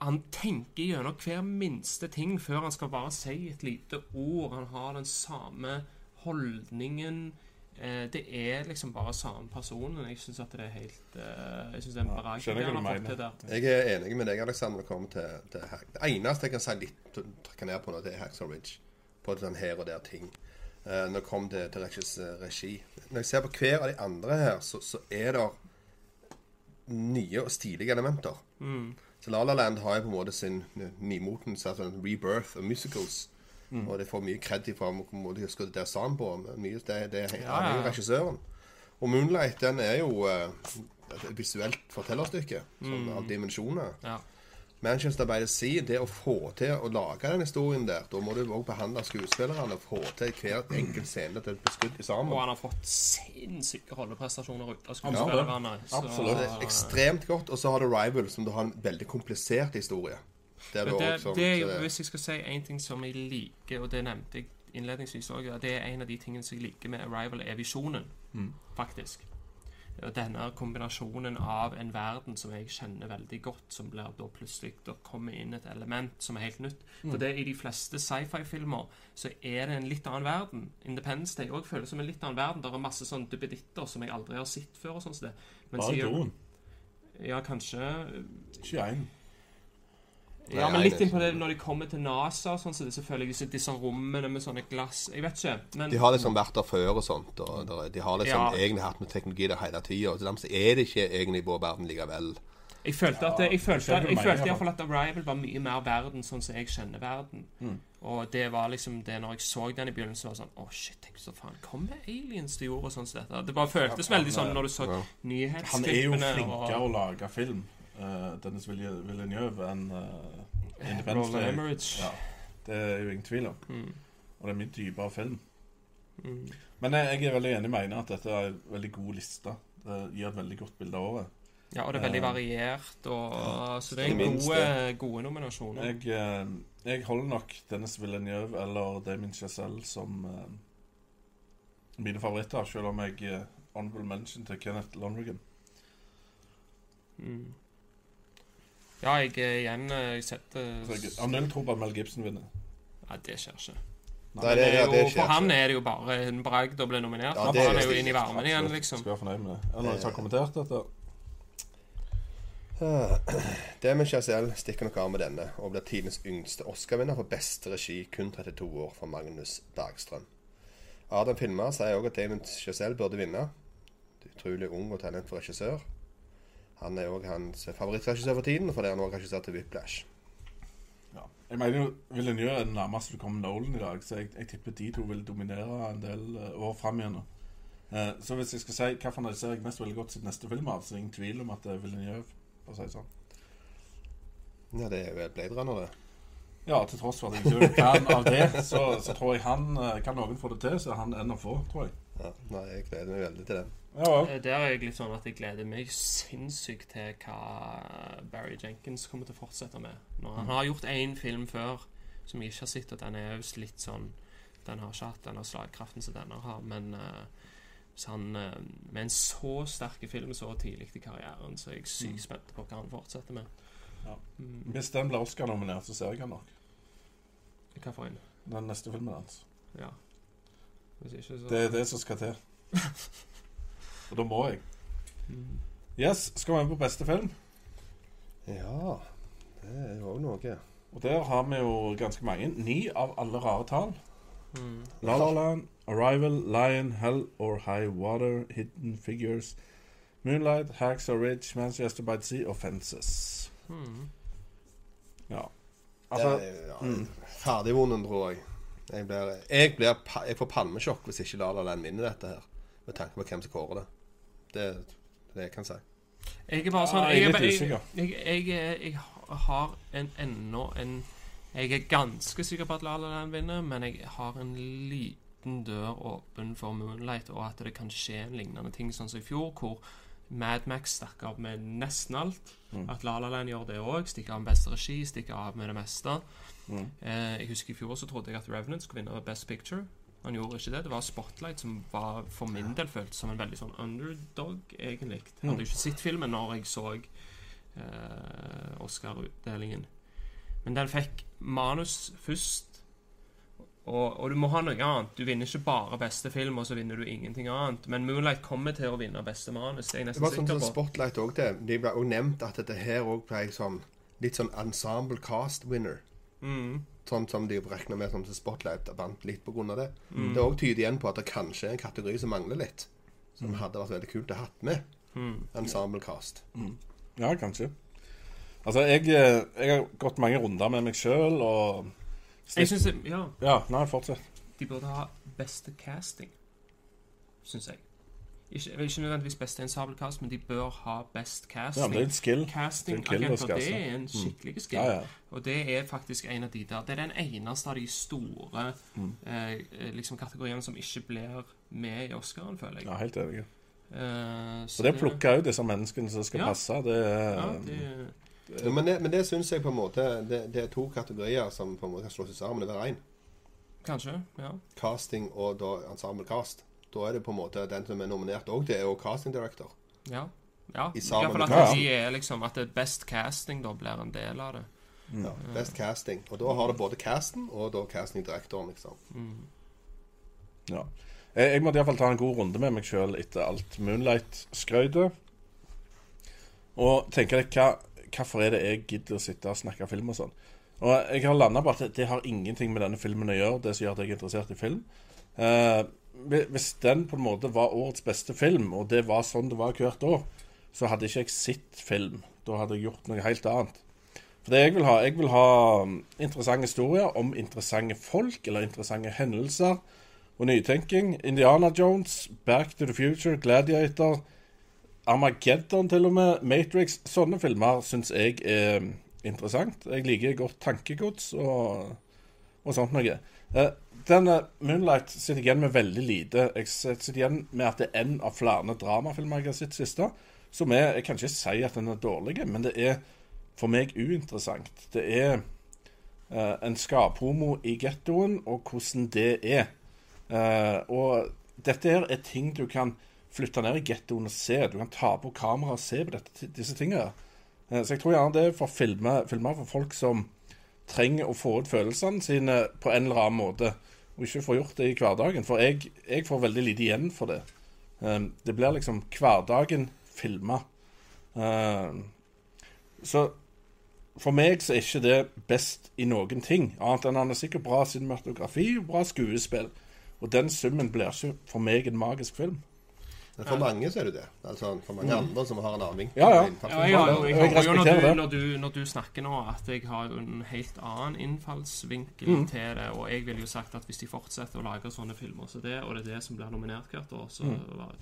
Han tenker gjennom hver minste ting før han skal bare si et lite ord. Han har den samme holdningen. Eh, det er liksom bare samme personen. Jeg syns at det er helt eh, Jeg synes det er en Ja, bragd det han har fått til der. Jeg er enig med deg, Alexander, når det kommer til, til hack. Det eneste jeg kan si litt trekke ned på nå, det er Hacksaw Ridge. På den her og der ting. Eh, når det kommer til, til regis, regi. Når jeg ser på hver av de andre her, så, så er det nye og stilige elementer. Mm. Så La La Land har jo på en måte sin nymotens altså en rebirth of musicals. Mm. Og det får mye cred fra hvor de har skutt der sammen på. Mye, det, det er Ja, ja, regissøren. Og Moonlight den er jo uh, et visuelt fortellerstykke som, av dimensjoner. Ja. Manchester by the Sea, det å få til å lage den historien der, da må du òg behandle skuespillerne og få til hver enkelt scene til et beskudd skutt sammen. Og han har fått sinnssyke rolleprestasjoner ut av Ja, skuespillerne. det- absolutt. Og det er ekstremt godt. Og så har du Rival, som du har en veldig komplisert historie. Det, også, det er jo, så det- hvis jeg skal si en ting som jeg liker, og det nevnte jeg innledningsvis òg, det er en av de tingene som jeg liker med Arrival, er visjonen, Mm. faktisk. Denne kombinasjonen av en verden som jeg kjenner veldig godt, som blir da plutselig Da kommer inn et element som er helt nytt. For det I de fleste sci-fi-filmer så er det en litt annen verden. Independence Day òg føles som en litt annen verden. Det er masse sånn duppeditter som jeg aldri har sett før. og sånn Bare doen. Ja, kanskje Ikke én. Ja, men litt inn på det når de kommer til NASA og sånn, så det selvfølgelig disse, disse rommene med sånne glass Jeg vet ikke, men De har liksom vært der før og sånt. Og de har liksom Ja. egentlig hatt med teknologi der hele tida. Så dermed er det ikke egentlig i vår verden likevel. jeg følte at jeg følte, jeg følte iallfall at Arrival var mye mer verden sånn som jeg kjenner verden. Mm. Og det var liksom det når jeg så den i begynnelsen, var sånn Å, shit, tenk så faen Kommer aliens til jorda og sånn som dette? Det bare føltes veldig sånn når du så Ja. Han er jo nyhetsklippene flinkere å lage film, uh, Dennis Villeneuve, enn uh, Independence Day. Ja, det er jo ingen tvil om. Mm. Og det er mye dypere film. Mm. Men jeg, jeg er veldig enig med Einar at dette er en veldig god liste. Det gir et veldig godt bilde av året. Ja, og det er veldig Ja. variert, og Så det er gode, gode nominasjoner. Jeg, eh, jeg holder nok Dennis Villeneuve eller Damien Chazelle som uh, mine favoritter, selv om jeg uh, honorable mention til Kenneth Lonergan. Mm. Ja, jeg er igjen eh, Jeg setter har null tro på at Mel Gibson vinner. Nei, det skjer ikke. Nei, Det det, er ja, jo, det skjer for han ikke. er det jo bare en bragd å bli nominert. Ja, for det han er jo det. inne i varmen igjen, liksom. Skal være fornøyd med det. Er det noen som har kommentert dette? Damien Chazelle stikker nok av med denne og blir tidens yngste Oscar-vinner for beste regi, kun 32 år, for Magnus Bergstrøm. Adam Filmer sier òg at Damon Chazelle burde vinne. Utrolig ung og talentfull regissør. Han er òg hans favorittregissør for tiden, fordi han òg regissør til Whiplash. Ja. Jeg mener jo Villeneuve er den nærmeste du kommer Nolan i dag, så jeg, jeg tipper de to vil dominere en del eh, år fram igjen. Eh, så hvis jeg skal si hvilken av disse jeg mest veldig godt sitt neste film av, så er det ingen tvil om at det er Villeneuve. For å si det sånn. Ja, det er vel Blade Runner, det. Ja, til tross for at jeg ikke fan av det, så, så tror jeg han eh, Kan noen få det til, så er han en å få, tror jeg. Ja, nei, jeg gleder meg veldig til den. Ja, vel. Eh, Der er jeg litt sånn at jeg gleder meg sinnssykt til hva Barry Jenkins kommer til å fortsette med. Når han har gjort én film før som jeg ikke har sett, og den er jo litt sånn Den har ikke hatt den slagkraften som denne har, men eh, han, eh, med en så sterk film så tidlig i karrieren, så er jeg sykt spent på hva han fortsetter med. Ja. Mm. Hvis den blir Oscar-nominert, så ser jeg han nok. Hva for en? Den neste filmen hans. Ja. Hvis ikke, så Det er det som skal til. Og da må jeg. Mm. Yes, skal vi inn på beste film? Ja, det er jo òg noe. Og der har vi jo ganske mange. Ni av alle rare tall. Mm. La La Land, Arrival, Lion, Hell or High Water, Hidden Figures, Moonlight, Hacks or Ridge, Manchester by the Sea og Fences. Mm. Ja. Altså, det er, ja, mm. Ferdigvonden, tror jeg. Jeg, blir, jeg, blir, jeg får palmesjokk hvis ikke La La Land vinner dette her. Med tanke på hvem som kårer det. Det er det jeg kan si. Jeg er bare sånn jeg jeg, jeg, jeg, jeg, jeg, jeg har en ennå en Jeg er ganske sikker på at La La Land vinner, men jeg har en liten dør åpen for Moonlight, og at det kan skje en lignende ting sånn som i fjor, hvor Mad Max stakk av med nesten alt. At La La Land gjør det òg. Stikker av med beste regi, stikker av med det meste. Eh, jeg husker I fjor så trodde jeg at Revenant skulle vinne Best Picture. Han gjorde ikke det. Det var Spotlight som var for min del føltes som en veldig sånn underdog, egentlig. Jeg hadde jo ikke sett filmen når jeg så eh, Oscar-utdelingen. Men den fikk manus først. Og, og du må ha noe annet. Du vinner ikke bare beste film, og så vinner du ingenting annet. Men Moonlight kommer til å vinne beste manus. Det Det var sånn som. Spotlight òg det. De ble også nevnt at dette her òg ble sånn litt sånn ensemble cast winner. Mm. Sånn som de regner med som Spotlight vant litt av det. Mm. Det òg tyder igjen på at det kanskje er en kategori som mangler litt. Som hadde vært veldig kult å hatt med. Mm. Ensemble cast. Ja, kanskje. Altså, jeg, eh, jeg har gått mange runder med meg sjøl og Jeg syns Ja, Ja, nei, fortsett. de burde ha beste casting, syns jeg. Ikke, ikke nødvendigvis best ensemble cast, men de bør ha best casting. Ja, men det er en skill. Casting-agenter, Skill å det er en skikkelig skill. Ja, ja. Og det er faktisk en av de der Det er den eneste av de store mm. eh, liksom kategoriene som ikke blir med i Oscaren, føler jeg. ja, helt enig. Eh, Så det det plukker ut disse menneskene som skal Ja. passe, det ja, det, Ja, men det, men det syns jeg på en måte det, det er to kategorier som på en måte kan seg sammen over én. Kanskje. Ja. Casting og da ensemble cast. Da er det på en måte den som er nominert òg. Det er jo casting director. ja. ja. I fall at de er liksom At det er best casting da blir en del av det. Ja, best casting. Og da har det både casten og da casting directoren, liksom. Ja. Jeg, jeg måtte iallfall ta en god runde med meg sjøl etter alt Moonlight-skrøytet. Og tenke litt hva, hvorfor er det jeg gidder å sitte og snakke film og sånn. Og jeg har landa på at det, det har ingenting med denne filmen å gjøre, det som gjør at jeg er interessert i film. Eh, hvi- hvis den på en måte var årets beste film, og det var sånn det var hvert år, så hadde ikke jeg sett film. Da hadde jeg gjort noe helt annet. For det jeg vil ha, jeg vil ha um, interessante historier om interessante folk eller interessante hendelser og nytenking. Indiana Jones, Back to the Future, Gladiator, Armageddon til og med, Matrix. Sånne filmer syns jeg er interessant. Jeg liker godt tankegods og, og sånt noe. Eh, denne Moonlight sitter igjen med veldig lite. Jeg sitter igjen med at det er en av flere dramafilmer jeg har sett siste. Som er Jeg kan ikke si at den er dårlig, men det er for meg uinteressant. Det er uh, en skaphomo i gettoen, og hvordan det er. Uh, og dette her er ting du kan flytte ned i gettoen og se. Du kan ta på kamera og se på dette, disse tingene. Uh, så jeg tror gjerne det er for filmer, filmer for folk som trenger å få ut følelsene sine på en eller annen måte, og ikke få gjort det i hverdagen. For jeg, jeg får veldig lite igjen for det. Um, det blir liksom hverdagen filma. så for meg så er ikke det best i noen ting, annet enn han er sikkert bra cinematografi og bra skuespill. Og den summen blir ikke for meg en magisk film. Men for mange så er det det. Altså for mange andre som har en vinkel. Ja, ja. Ja, jeg, respekterer du, det. når, du, når du snakker nå, at jeg har en helt annen innfallsvinkel Mm. til det. Og jeg ville jo sagt at hvis de fortsetter å lage sånne filmer som det, og det er det som blir nominert hvert år, så var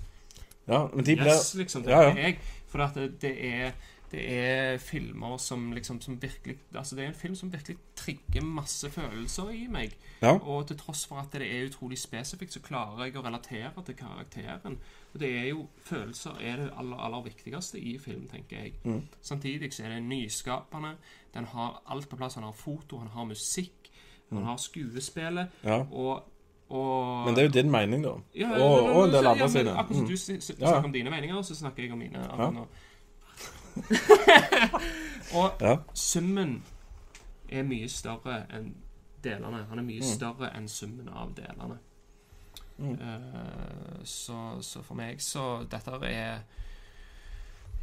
Ja, men Mm. de ble... Yes, liksom, Ja, tenker ja. jeg. For at det, det er det er filmer som liksom som virkelig Altså det er en film som virkelig trigger masse følelser i meg. Ja. Og til tross for at det er utrolig spesifikt, så klarer jeg å relatere til karakteren. Og det er jo Følelser er det aller, aller viktigste i film, tenker jeg. Mm. Samtidig så er det nyskapende. Den har alt på plass. Han har foto, han har musikk, han har skuespillet. Mm. Ja. Og, og Men det er jo din mening, da. ja, og, og en del andre sine. Akkurat som Mm. du Ja. snakker om dine meninger, så snakker jeg om mine. Ja. og Ja. summen er mye større enn delene. Han er mye Mm. større enn summen av delene. Mm. Eh, så, så for meg så Dette er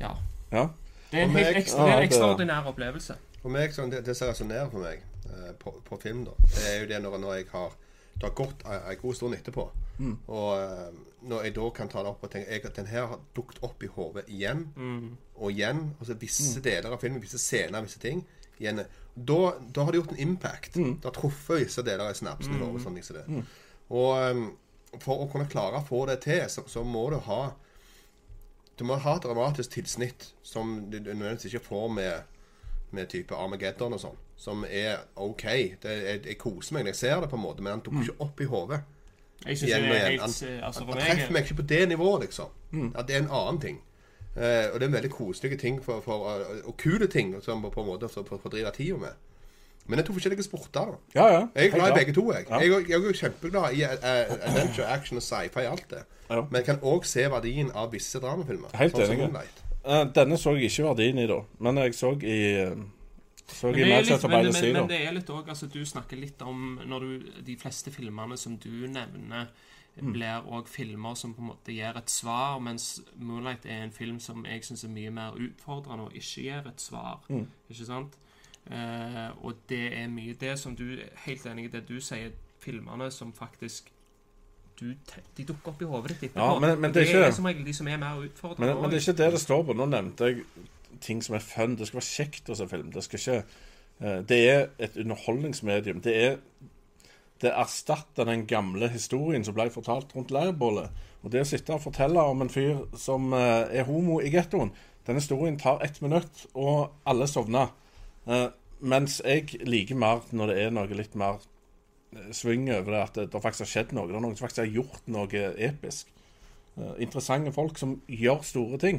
Ja. Ja. Det er en helt ekstra, ah, er Ja, ekstraordinær opplevelse. For meg, sånn, det, det resonnerer for meg uh, på, på film, da, det er jo det når, når jeg har Det har gått en, god stund etterpå. Mm. Og uh, når jeg da kan ta det opp og tenke jeg, at den her har dukket opp i hodet igjen Mm. og igjen. Altså Mm. visse deler av filmen, visse scener, visse ting. Igjen. Da, da har det gjort en impact. Mm. Det har truffet visse deler av snapsen i hodet. Sånn, liksom det. Og eh, for å kunne klare å få det til, så, så må du ha Du må ha et dramatisk tilsnitt som du nødvendigvis ikke får med, med type Armageddon og sånn. Som er OK. Det, jeg, jeg koser meg når jeg ser det, på en måte, men han dukker ikke opp i hodet. Jeg synes det er helt eh, Altså Han han treffer meg ikke på det nivået, liksom. At det er en annen ting. Eh, og det er en veldig koselige ting for, for, eh, og kule ting som på en måte for, for, fordrive tida med. Men det er to forskjellige sporter. da. Ja, ja. Jeg er glad i begge to. Jeg Ja. Jeg, er- jeg er jo kjempeglad i uh, adventure, action og sci-fi. alt det. Ja. Men jeg kan òg se verdien av visse dramafilmer. Helt sånn enig. Eh, Denne så jeg ikke verdien i, da. Men jeg så i Så Men det, er litt, men, men, men det er litt òg altså, Du snakker litt om når du, De fleste filmene som du nevner, Mm. blir òg filmer som på en måte gir et svar, mens 'Moonlight' er en film som jeg syns er mye mer utfordrende og ikke gir et svar. Mm. Ikke sant? Eh, og det er mye det som du Helt enig i det du sier, filmene som faktisk du, De dukker opp i hodet ditt etterpå. Ja, men- men det er ikke- er som regel de som er mer utfordrende. Men, men det er ikke det det står på. Nå nevnte jeg ting som er fun. Det skal være kjekt å se film. Det ikke eh, Det er et underholdningsmedium. Det er Det erstatter den gamle historien som ble fortalt rundt leirbålet. Og det å sitte og fortelle om en fyr som eh, er homo i gettoen Den historien tar ett minutt, og alle sovner. Eh, mens jeg liker mer når det er noe litt mer swing over det, at det, det faktisk har skjedd noe. Det er noen som faktisk har gjort noe episk. Uh, interessante folk som gjør store ting.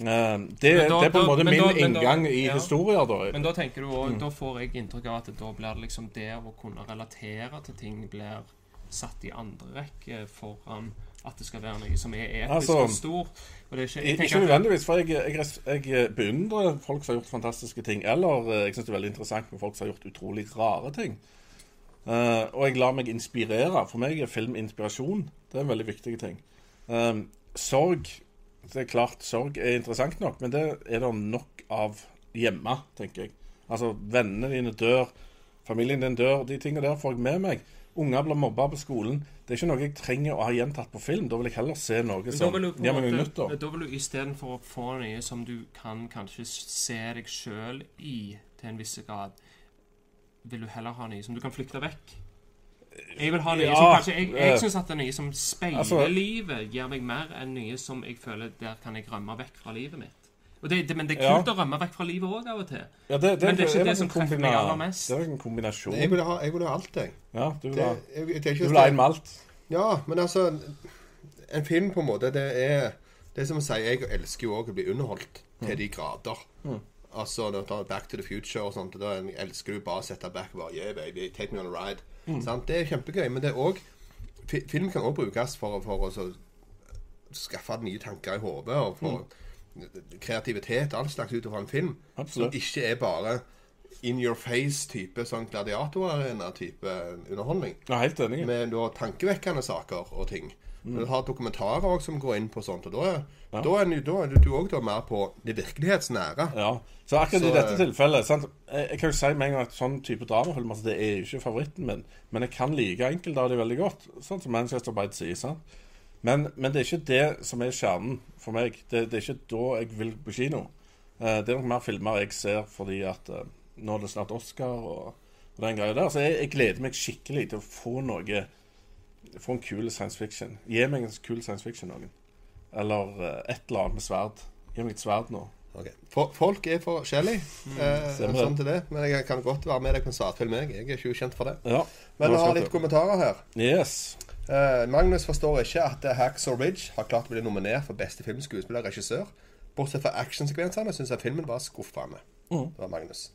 Uh, det, da- det er på en måte da, min da- inngang i ja. historier, da. Men da tenker du også, Mm. da får jeg inntrykk av at da blir det liksom det å kunne relatere til ting blir satt i andre rekke foran at det skal være noe som er episk Altså, og stor. Og det ikke, Ikke nødvendigvis, for jeg, jeg, jeg beundrer folk som har gjort fantastiske ting. Eller eh, jeg syns det er veldig interessant med folk som har gjort utrolig rare ting. Uh, og jeg lar meg inspirere. For meg er film inspirasjon. Det er en veldig viktig ting. Um, sorg Det er klart sorg er interessant nok, men det er det nok av hjemme, tenker jeg. Altså, vennene dine dør, familien din dør. De tingene der får jeg med meg. Unger blir mobba på skolen. Det er ikke noe jeg trenger å ha gjentatt på film. Da vil jeg heller se noe som gir meg nytt. da. Vil du istedenfor å få noe som du kan kanskje se deg sjøl i til en viss grad, vil du heller ha noe som du kan flykte vekk. Jeg vil ha noe Ja, som kanskje Jeg, eh, jeg syns at det er noe som speiler altså- livet, gir meg mer enn noe som jeg føler der kan jeg rømme vekk fra livet mitt. Og det, det, men det er Ja. kult å rømme vekk fra livet òg av og til. Ja, det, det, Men det er ikke det som en treffer meg aller mest. Det er nok en kombinasjon. Jeg vil ha, jeg vil ha alt, jeg. Ja, du vil Det, ha, jeg, det er du vil ha en med alt. Ja, men altså En film, på en måte, det er Det er som å si Jeg elsker jo òg å bli underholdt til de grader. Altså, når du tar Back to the Future og sånt, da elsker du bare å sette back og bare Yeah, baby, take me on a ride. Sant? Det er kjempegøy, men det er òg Film kan òg brukes for, for å så skaffe nye tanker i hodet og for kreativitet all slags ut fra en film. Absolutt. Som ikke er bare in your face-type sånn gladiatorarena-type underholdning er helt enig. med da tankevekkende saker og ting. Du har dokumentarer også som går inn på sånt, og da Mm. Ja. da er, du- da er du òg mer på det virkelighetsnære. Ja. Så akkurat Så, i dette eh, tilfellet sant? Jeg, jeg kan jo si med en gang at sånn type dramafilm altså, det er jo ikke favoritten min. Men jeg kan like enkelte av de veldig godt. Sånn som Manchester by the Sea. Men, men det er ikke det som er kjernen for meg. Det, det er ikke da jeg vil på kino. Eh, det er nok mer filmer jeg ser fordi at eh, nå er det snart Oscar og, og den greia der. Så jeg, jeg gleder meg skikkelig til å få noe Få en kul science fiction. Gi meg en kul science fiction noen. Eller eh, et eller annet med sverd. Gi meg et sverd nå. Okay. Folk er forskjellige, eh, stemmer sånn til det. Men jeg kan godt være med deg på en svartfilm, jeg. Jeg er ikke ukjent for det. Ja. Men vi har litt kommentarer her. Yes. Eh, Magnus forstår ikke at eh, Hacksaw Ridge har klart å bli nominert for beste filmskuespiller og regissør. Bortsett fra actionsekvensene syns jeg filmen var skuffende. Mm. Det var Magnus.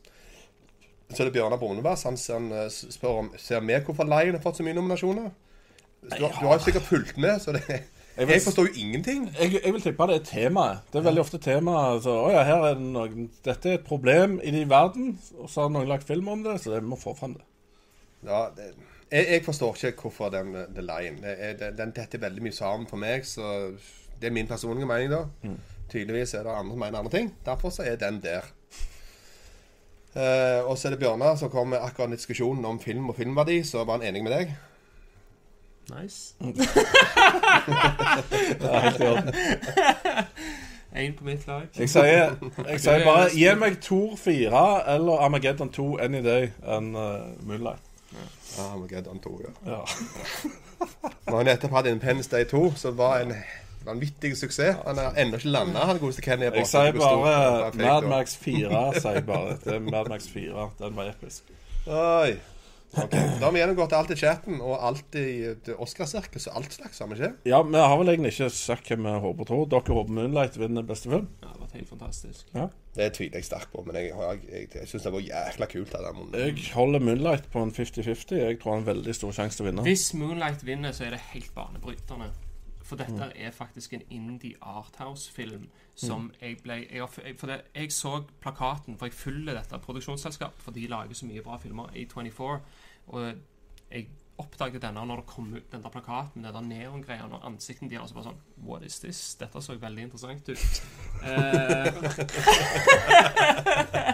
Så er det Bjørnar Brunebæs. Han, ser- han eh, spør om Ser vi hvorfor Lion har fått så mye nominasjoner. Du, du har jo sikkert fulgt med, så det Jeg Jeg forstår jo ingenting. Jeg, jeg vil tippe det er temaet. Det er veldig ofte temaet. Så, å ja, her er det noen, dette er et problem i de verden, og så har noen lagt film om det, så det må få fram det. Ja, det, jeg, jeg forstår ikke hvorfor den eh, The Lion Den, den tetter veldig mye sammen for meg, så det er min personlige mening, da. Tydeligvis er det andre som mener andre ting. Derfor så er den der. Eh, og så er det Bjørnar som kom med akkurat diskusjonen om film og filmverdi. Så var han enig med deg. Nice. Det er helt i orden. Én på mitt lag. Jeg sier, jeg sier bare gi meg Tor 4 eller Armageddon 2 any day enn uh, Moonlight. Ja, Armageddon 2, ja. Ja. han har nettopp hadde Independence Day 2, som var en vanvittig suksess. Han har ennå ikke landa, han godeste Kenny. Jeg sier bare Mad Max 4. sier jeg bare. Det er Mad Max 4. Den var episk. Oi. Ok, Da har vi gjennomgått alt i chatten og alt i Oscarsirkus og alt slags, har vi ikke? Ja, vi har vel egentlig ikke sagt hva vi håper og tror. Dere håper Moonlight vinner beste film? Ja, helt fantastisk. Det tviler jeg sterkt på, men jeg, jeg, jeg, jeg syns det var jækla kult. Jeg holder Moonlight på en 50-50. Jeg tror han har en veldig stor sjanse til å vinne. Hvis Moonlight vinner, så er det helt banebrytende. For dette er faktisk en indie arthouse-film som jeg ble jeg, jeg, For det, jeg så plakaten, for jeg følger dette produksjonsselskapet, for de lager så mye bra filmer, A24. Og jeg oppdaget denne når det kom ut den der plakaten med den der neongreia og ansiktene deres. altså bare sånn What is this? Dette så veldig interessant ut. Eh,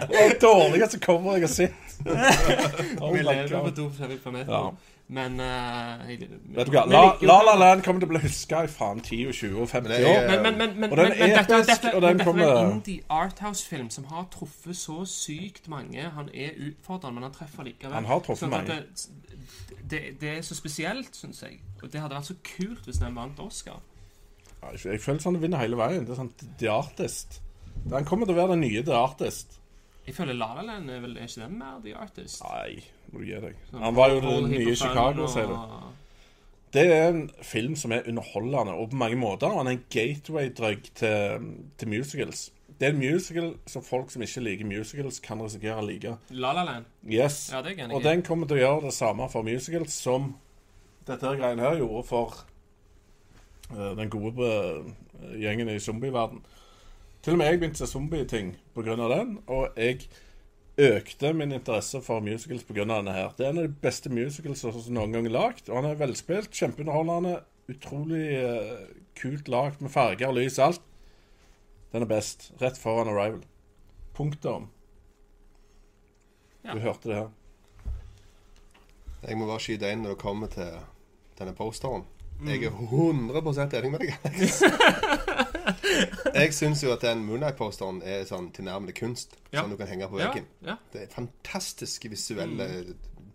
Det dårligste coveret jeg har sett. Oh vi my lever på to forskjellige planeter. Ja. Men uh, jeg- Vet du hva? La, La La. Land kommer til å bli huska i faen 10, og 20 og 50 år. Men, men, men, men, Og den er dette, episk, dette, og den kommer dette er en indie arthouse-film som har truffet så sykt mange. Han er utfordrende, men han treffer likevel. Han har truffet mange. Det, det, det er så spesielt, syns jeg. Og det hadde vært så kult hvis den vant Oscar. Ja, Jeg føler sånn det vinner hele veien. Det er sånn The Artist. Den kommer til å være den nye The Artist. Jeg føler La La Land er vel er ikke den mer The Artist? Nei, må du gi deg. Han var jo den nye Chicago, sier du. Det er en film som er underholdende, og på mange måter han er en gateway-drug til, til musicals. Det er en musical som folk som ikke liker musicals, kan risikere å like. La La Land. Yes. Ja, det er Og den kommer til å gjøre det samme for musicals som dette her greien her gjorde for uh, den gode eh, gjengen i zombieverden. Til og med jeg begynte å se zombieting pga. den, og jeg økte min interesse for musicals pga. denne her. Det er en av de beste musicals som noen gang er lagd, og han er velspilt, kjempeunderholdende, utrolig uh, kult lagd med farger, lys, alt. Den er best. Rett foran Arrival. Punktum. Ja. Du hørte det her. Jeg må bare skyte inn når det kommer til denne posteren. Mm. Jeg er 100 enig med deg. jeg syns jo at den Moonlight-posteren er sånn tilnærmelig kunst. Ja. Som du kan henge på Ja, veggen. ja. Det er fantastiske visuelle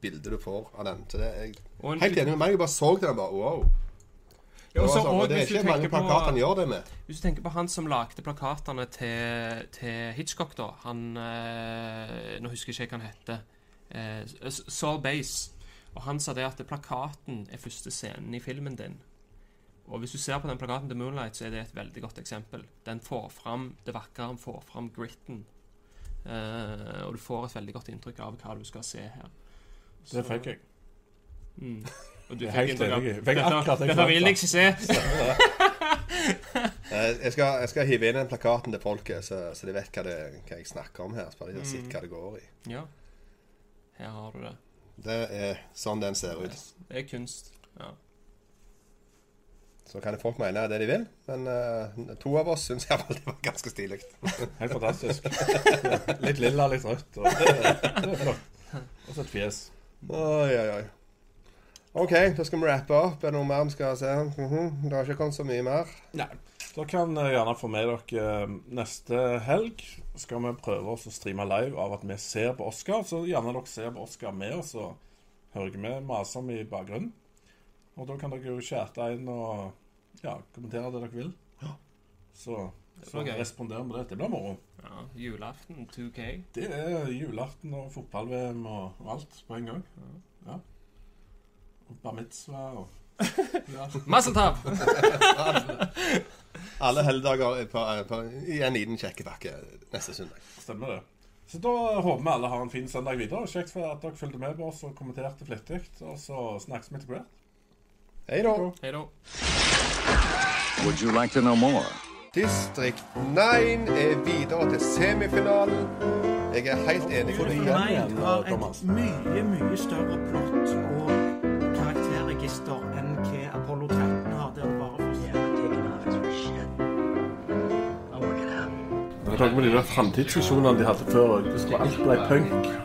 bilder du får av den. Så det er jeg en- helt enig med meg. Jeg bare så den og bare wow. Det, også- sånn, og og det er ikke mange plakater han gjør det med. Hvis du tenker på han som lagde plakatene til, til Hitchcock, da Han eh, Nå husker jeg ikke hva han heter. Eh, Saul Base. Og han sa det at plakaten er første scenen i filmen din. Og hvis du ser på den plakaten til Moonlight, så er det et veldig godt eksempel. Den får fram det vakre, den får fram gritten. Eh, og du får et veldig godt inntrykk av hva du skal se her. Det fikk jeg. Mm. Og du Jeg er fikk helt inntrykk av Dette, dette vil jeg ikke se! Eh, Jeg skal, jeg skal hive inn den plakaten til folket, så, så de vet hva, det, hva jeg snakker om her. Så bare de har Mm. sett hva det går i. Ja. Her har du det. Det er sånn den ser ut. Det er kunst. Ja. Så kan folk mene det de vil, men uh, to av oss syns iallfall det var ganske stilig. Helt fantastisk. Litt lilla, litt rødt. Og det, det er flott. Og så et fjes. Oi, oi, oi. OK, da skal vi rappe opp. Er det noe mer vi skal se? Mhm, Det har ikke kommet så mye mer. Nei. Da kan eh, gjerne få med dere eh, neste helg. Skal vi prøve oss å streame live av at vi ser på Oscar. Så gjerne dere ser på Oscar med oss og hører med maser om i bakgrunnen. Og da kan dere jo chatte inn og ja, kommentere det dere vil. Så, så responder vi på det. Det blir moro. ja. Julaften 2K. Det er julaften og fotball-VM og, og alt på en gang. Ja. Og bar mitzvah og ja. tap! Alle helligdager er på, er på, i en liten kjekkepakke neste søndag. Stemmer det. Så da håper vi alle har en fin søndag videre. Kjekt for at dere fulgte med på oss og kommenterte flittig. Og så snakkes vi etter hvert. Hei da. Hei da. Would you like to know more? Distrikt 9 er videre til semifinalen. Jeg er helt enig med deg. igjen, Nine har Thomas. et mye, mye større plott og karakterregister enn hva Apollo 13 har. Der bare Med tanke på de der framtidsvisjonene de hadde før, det skulle alt bli punk.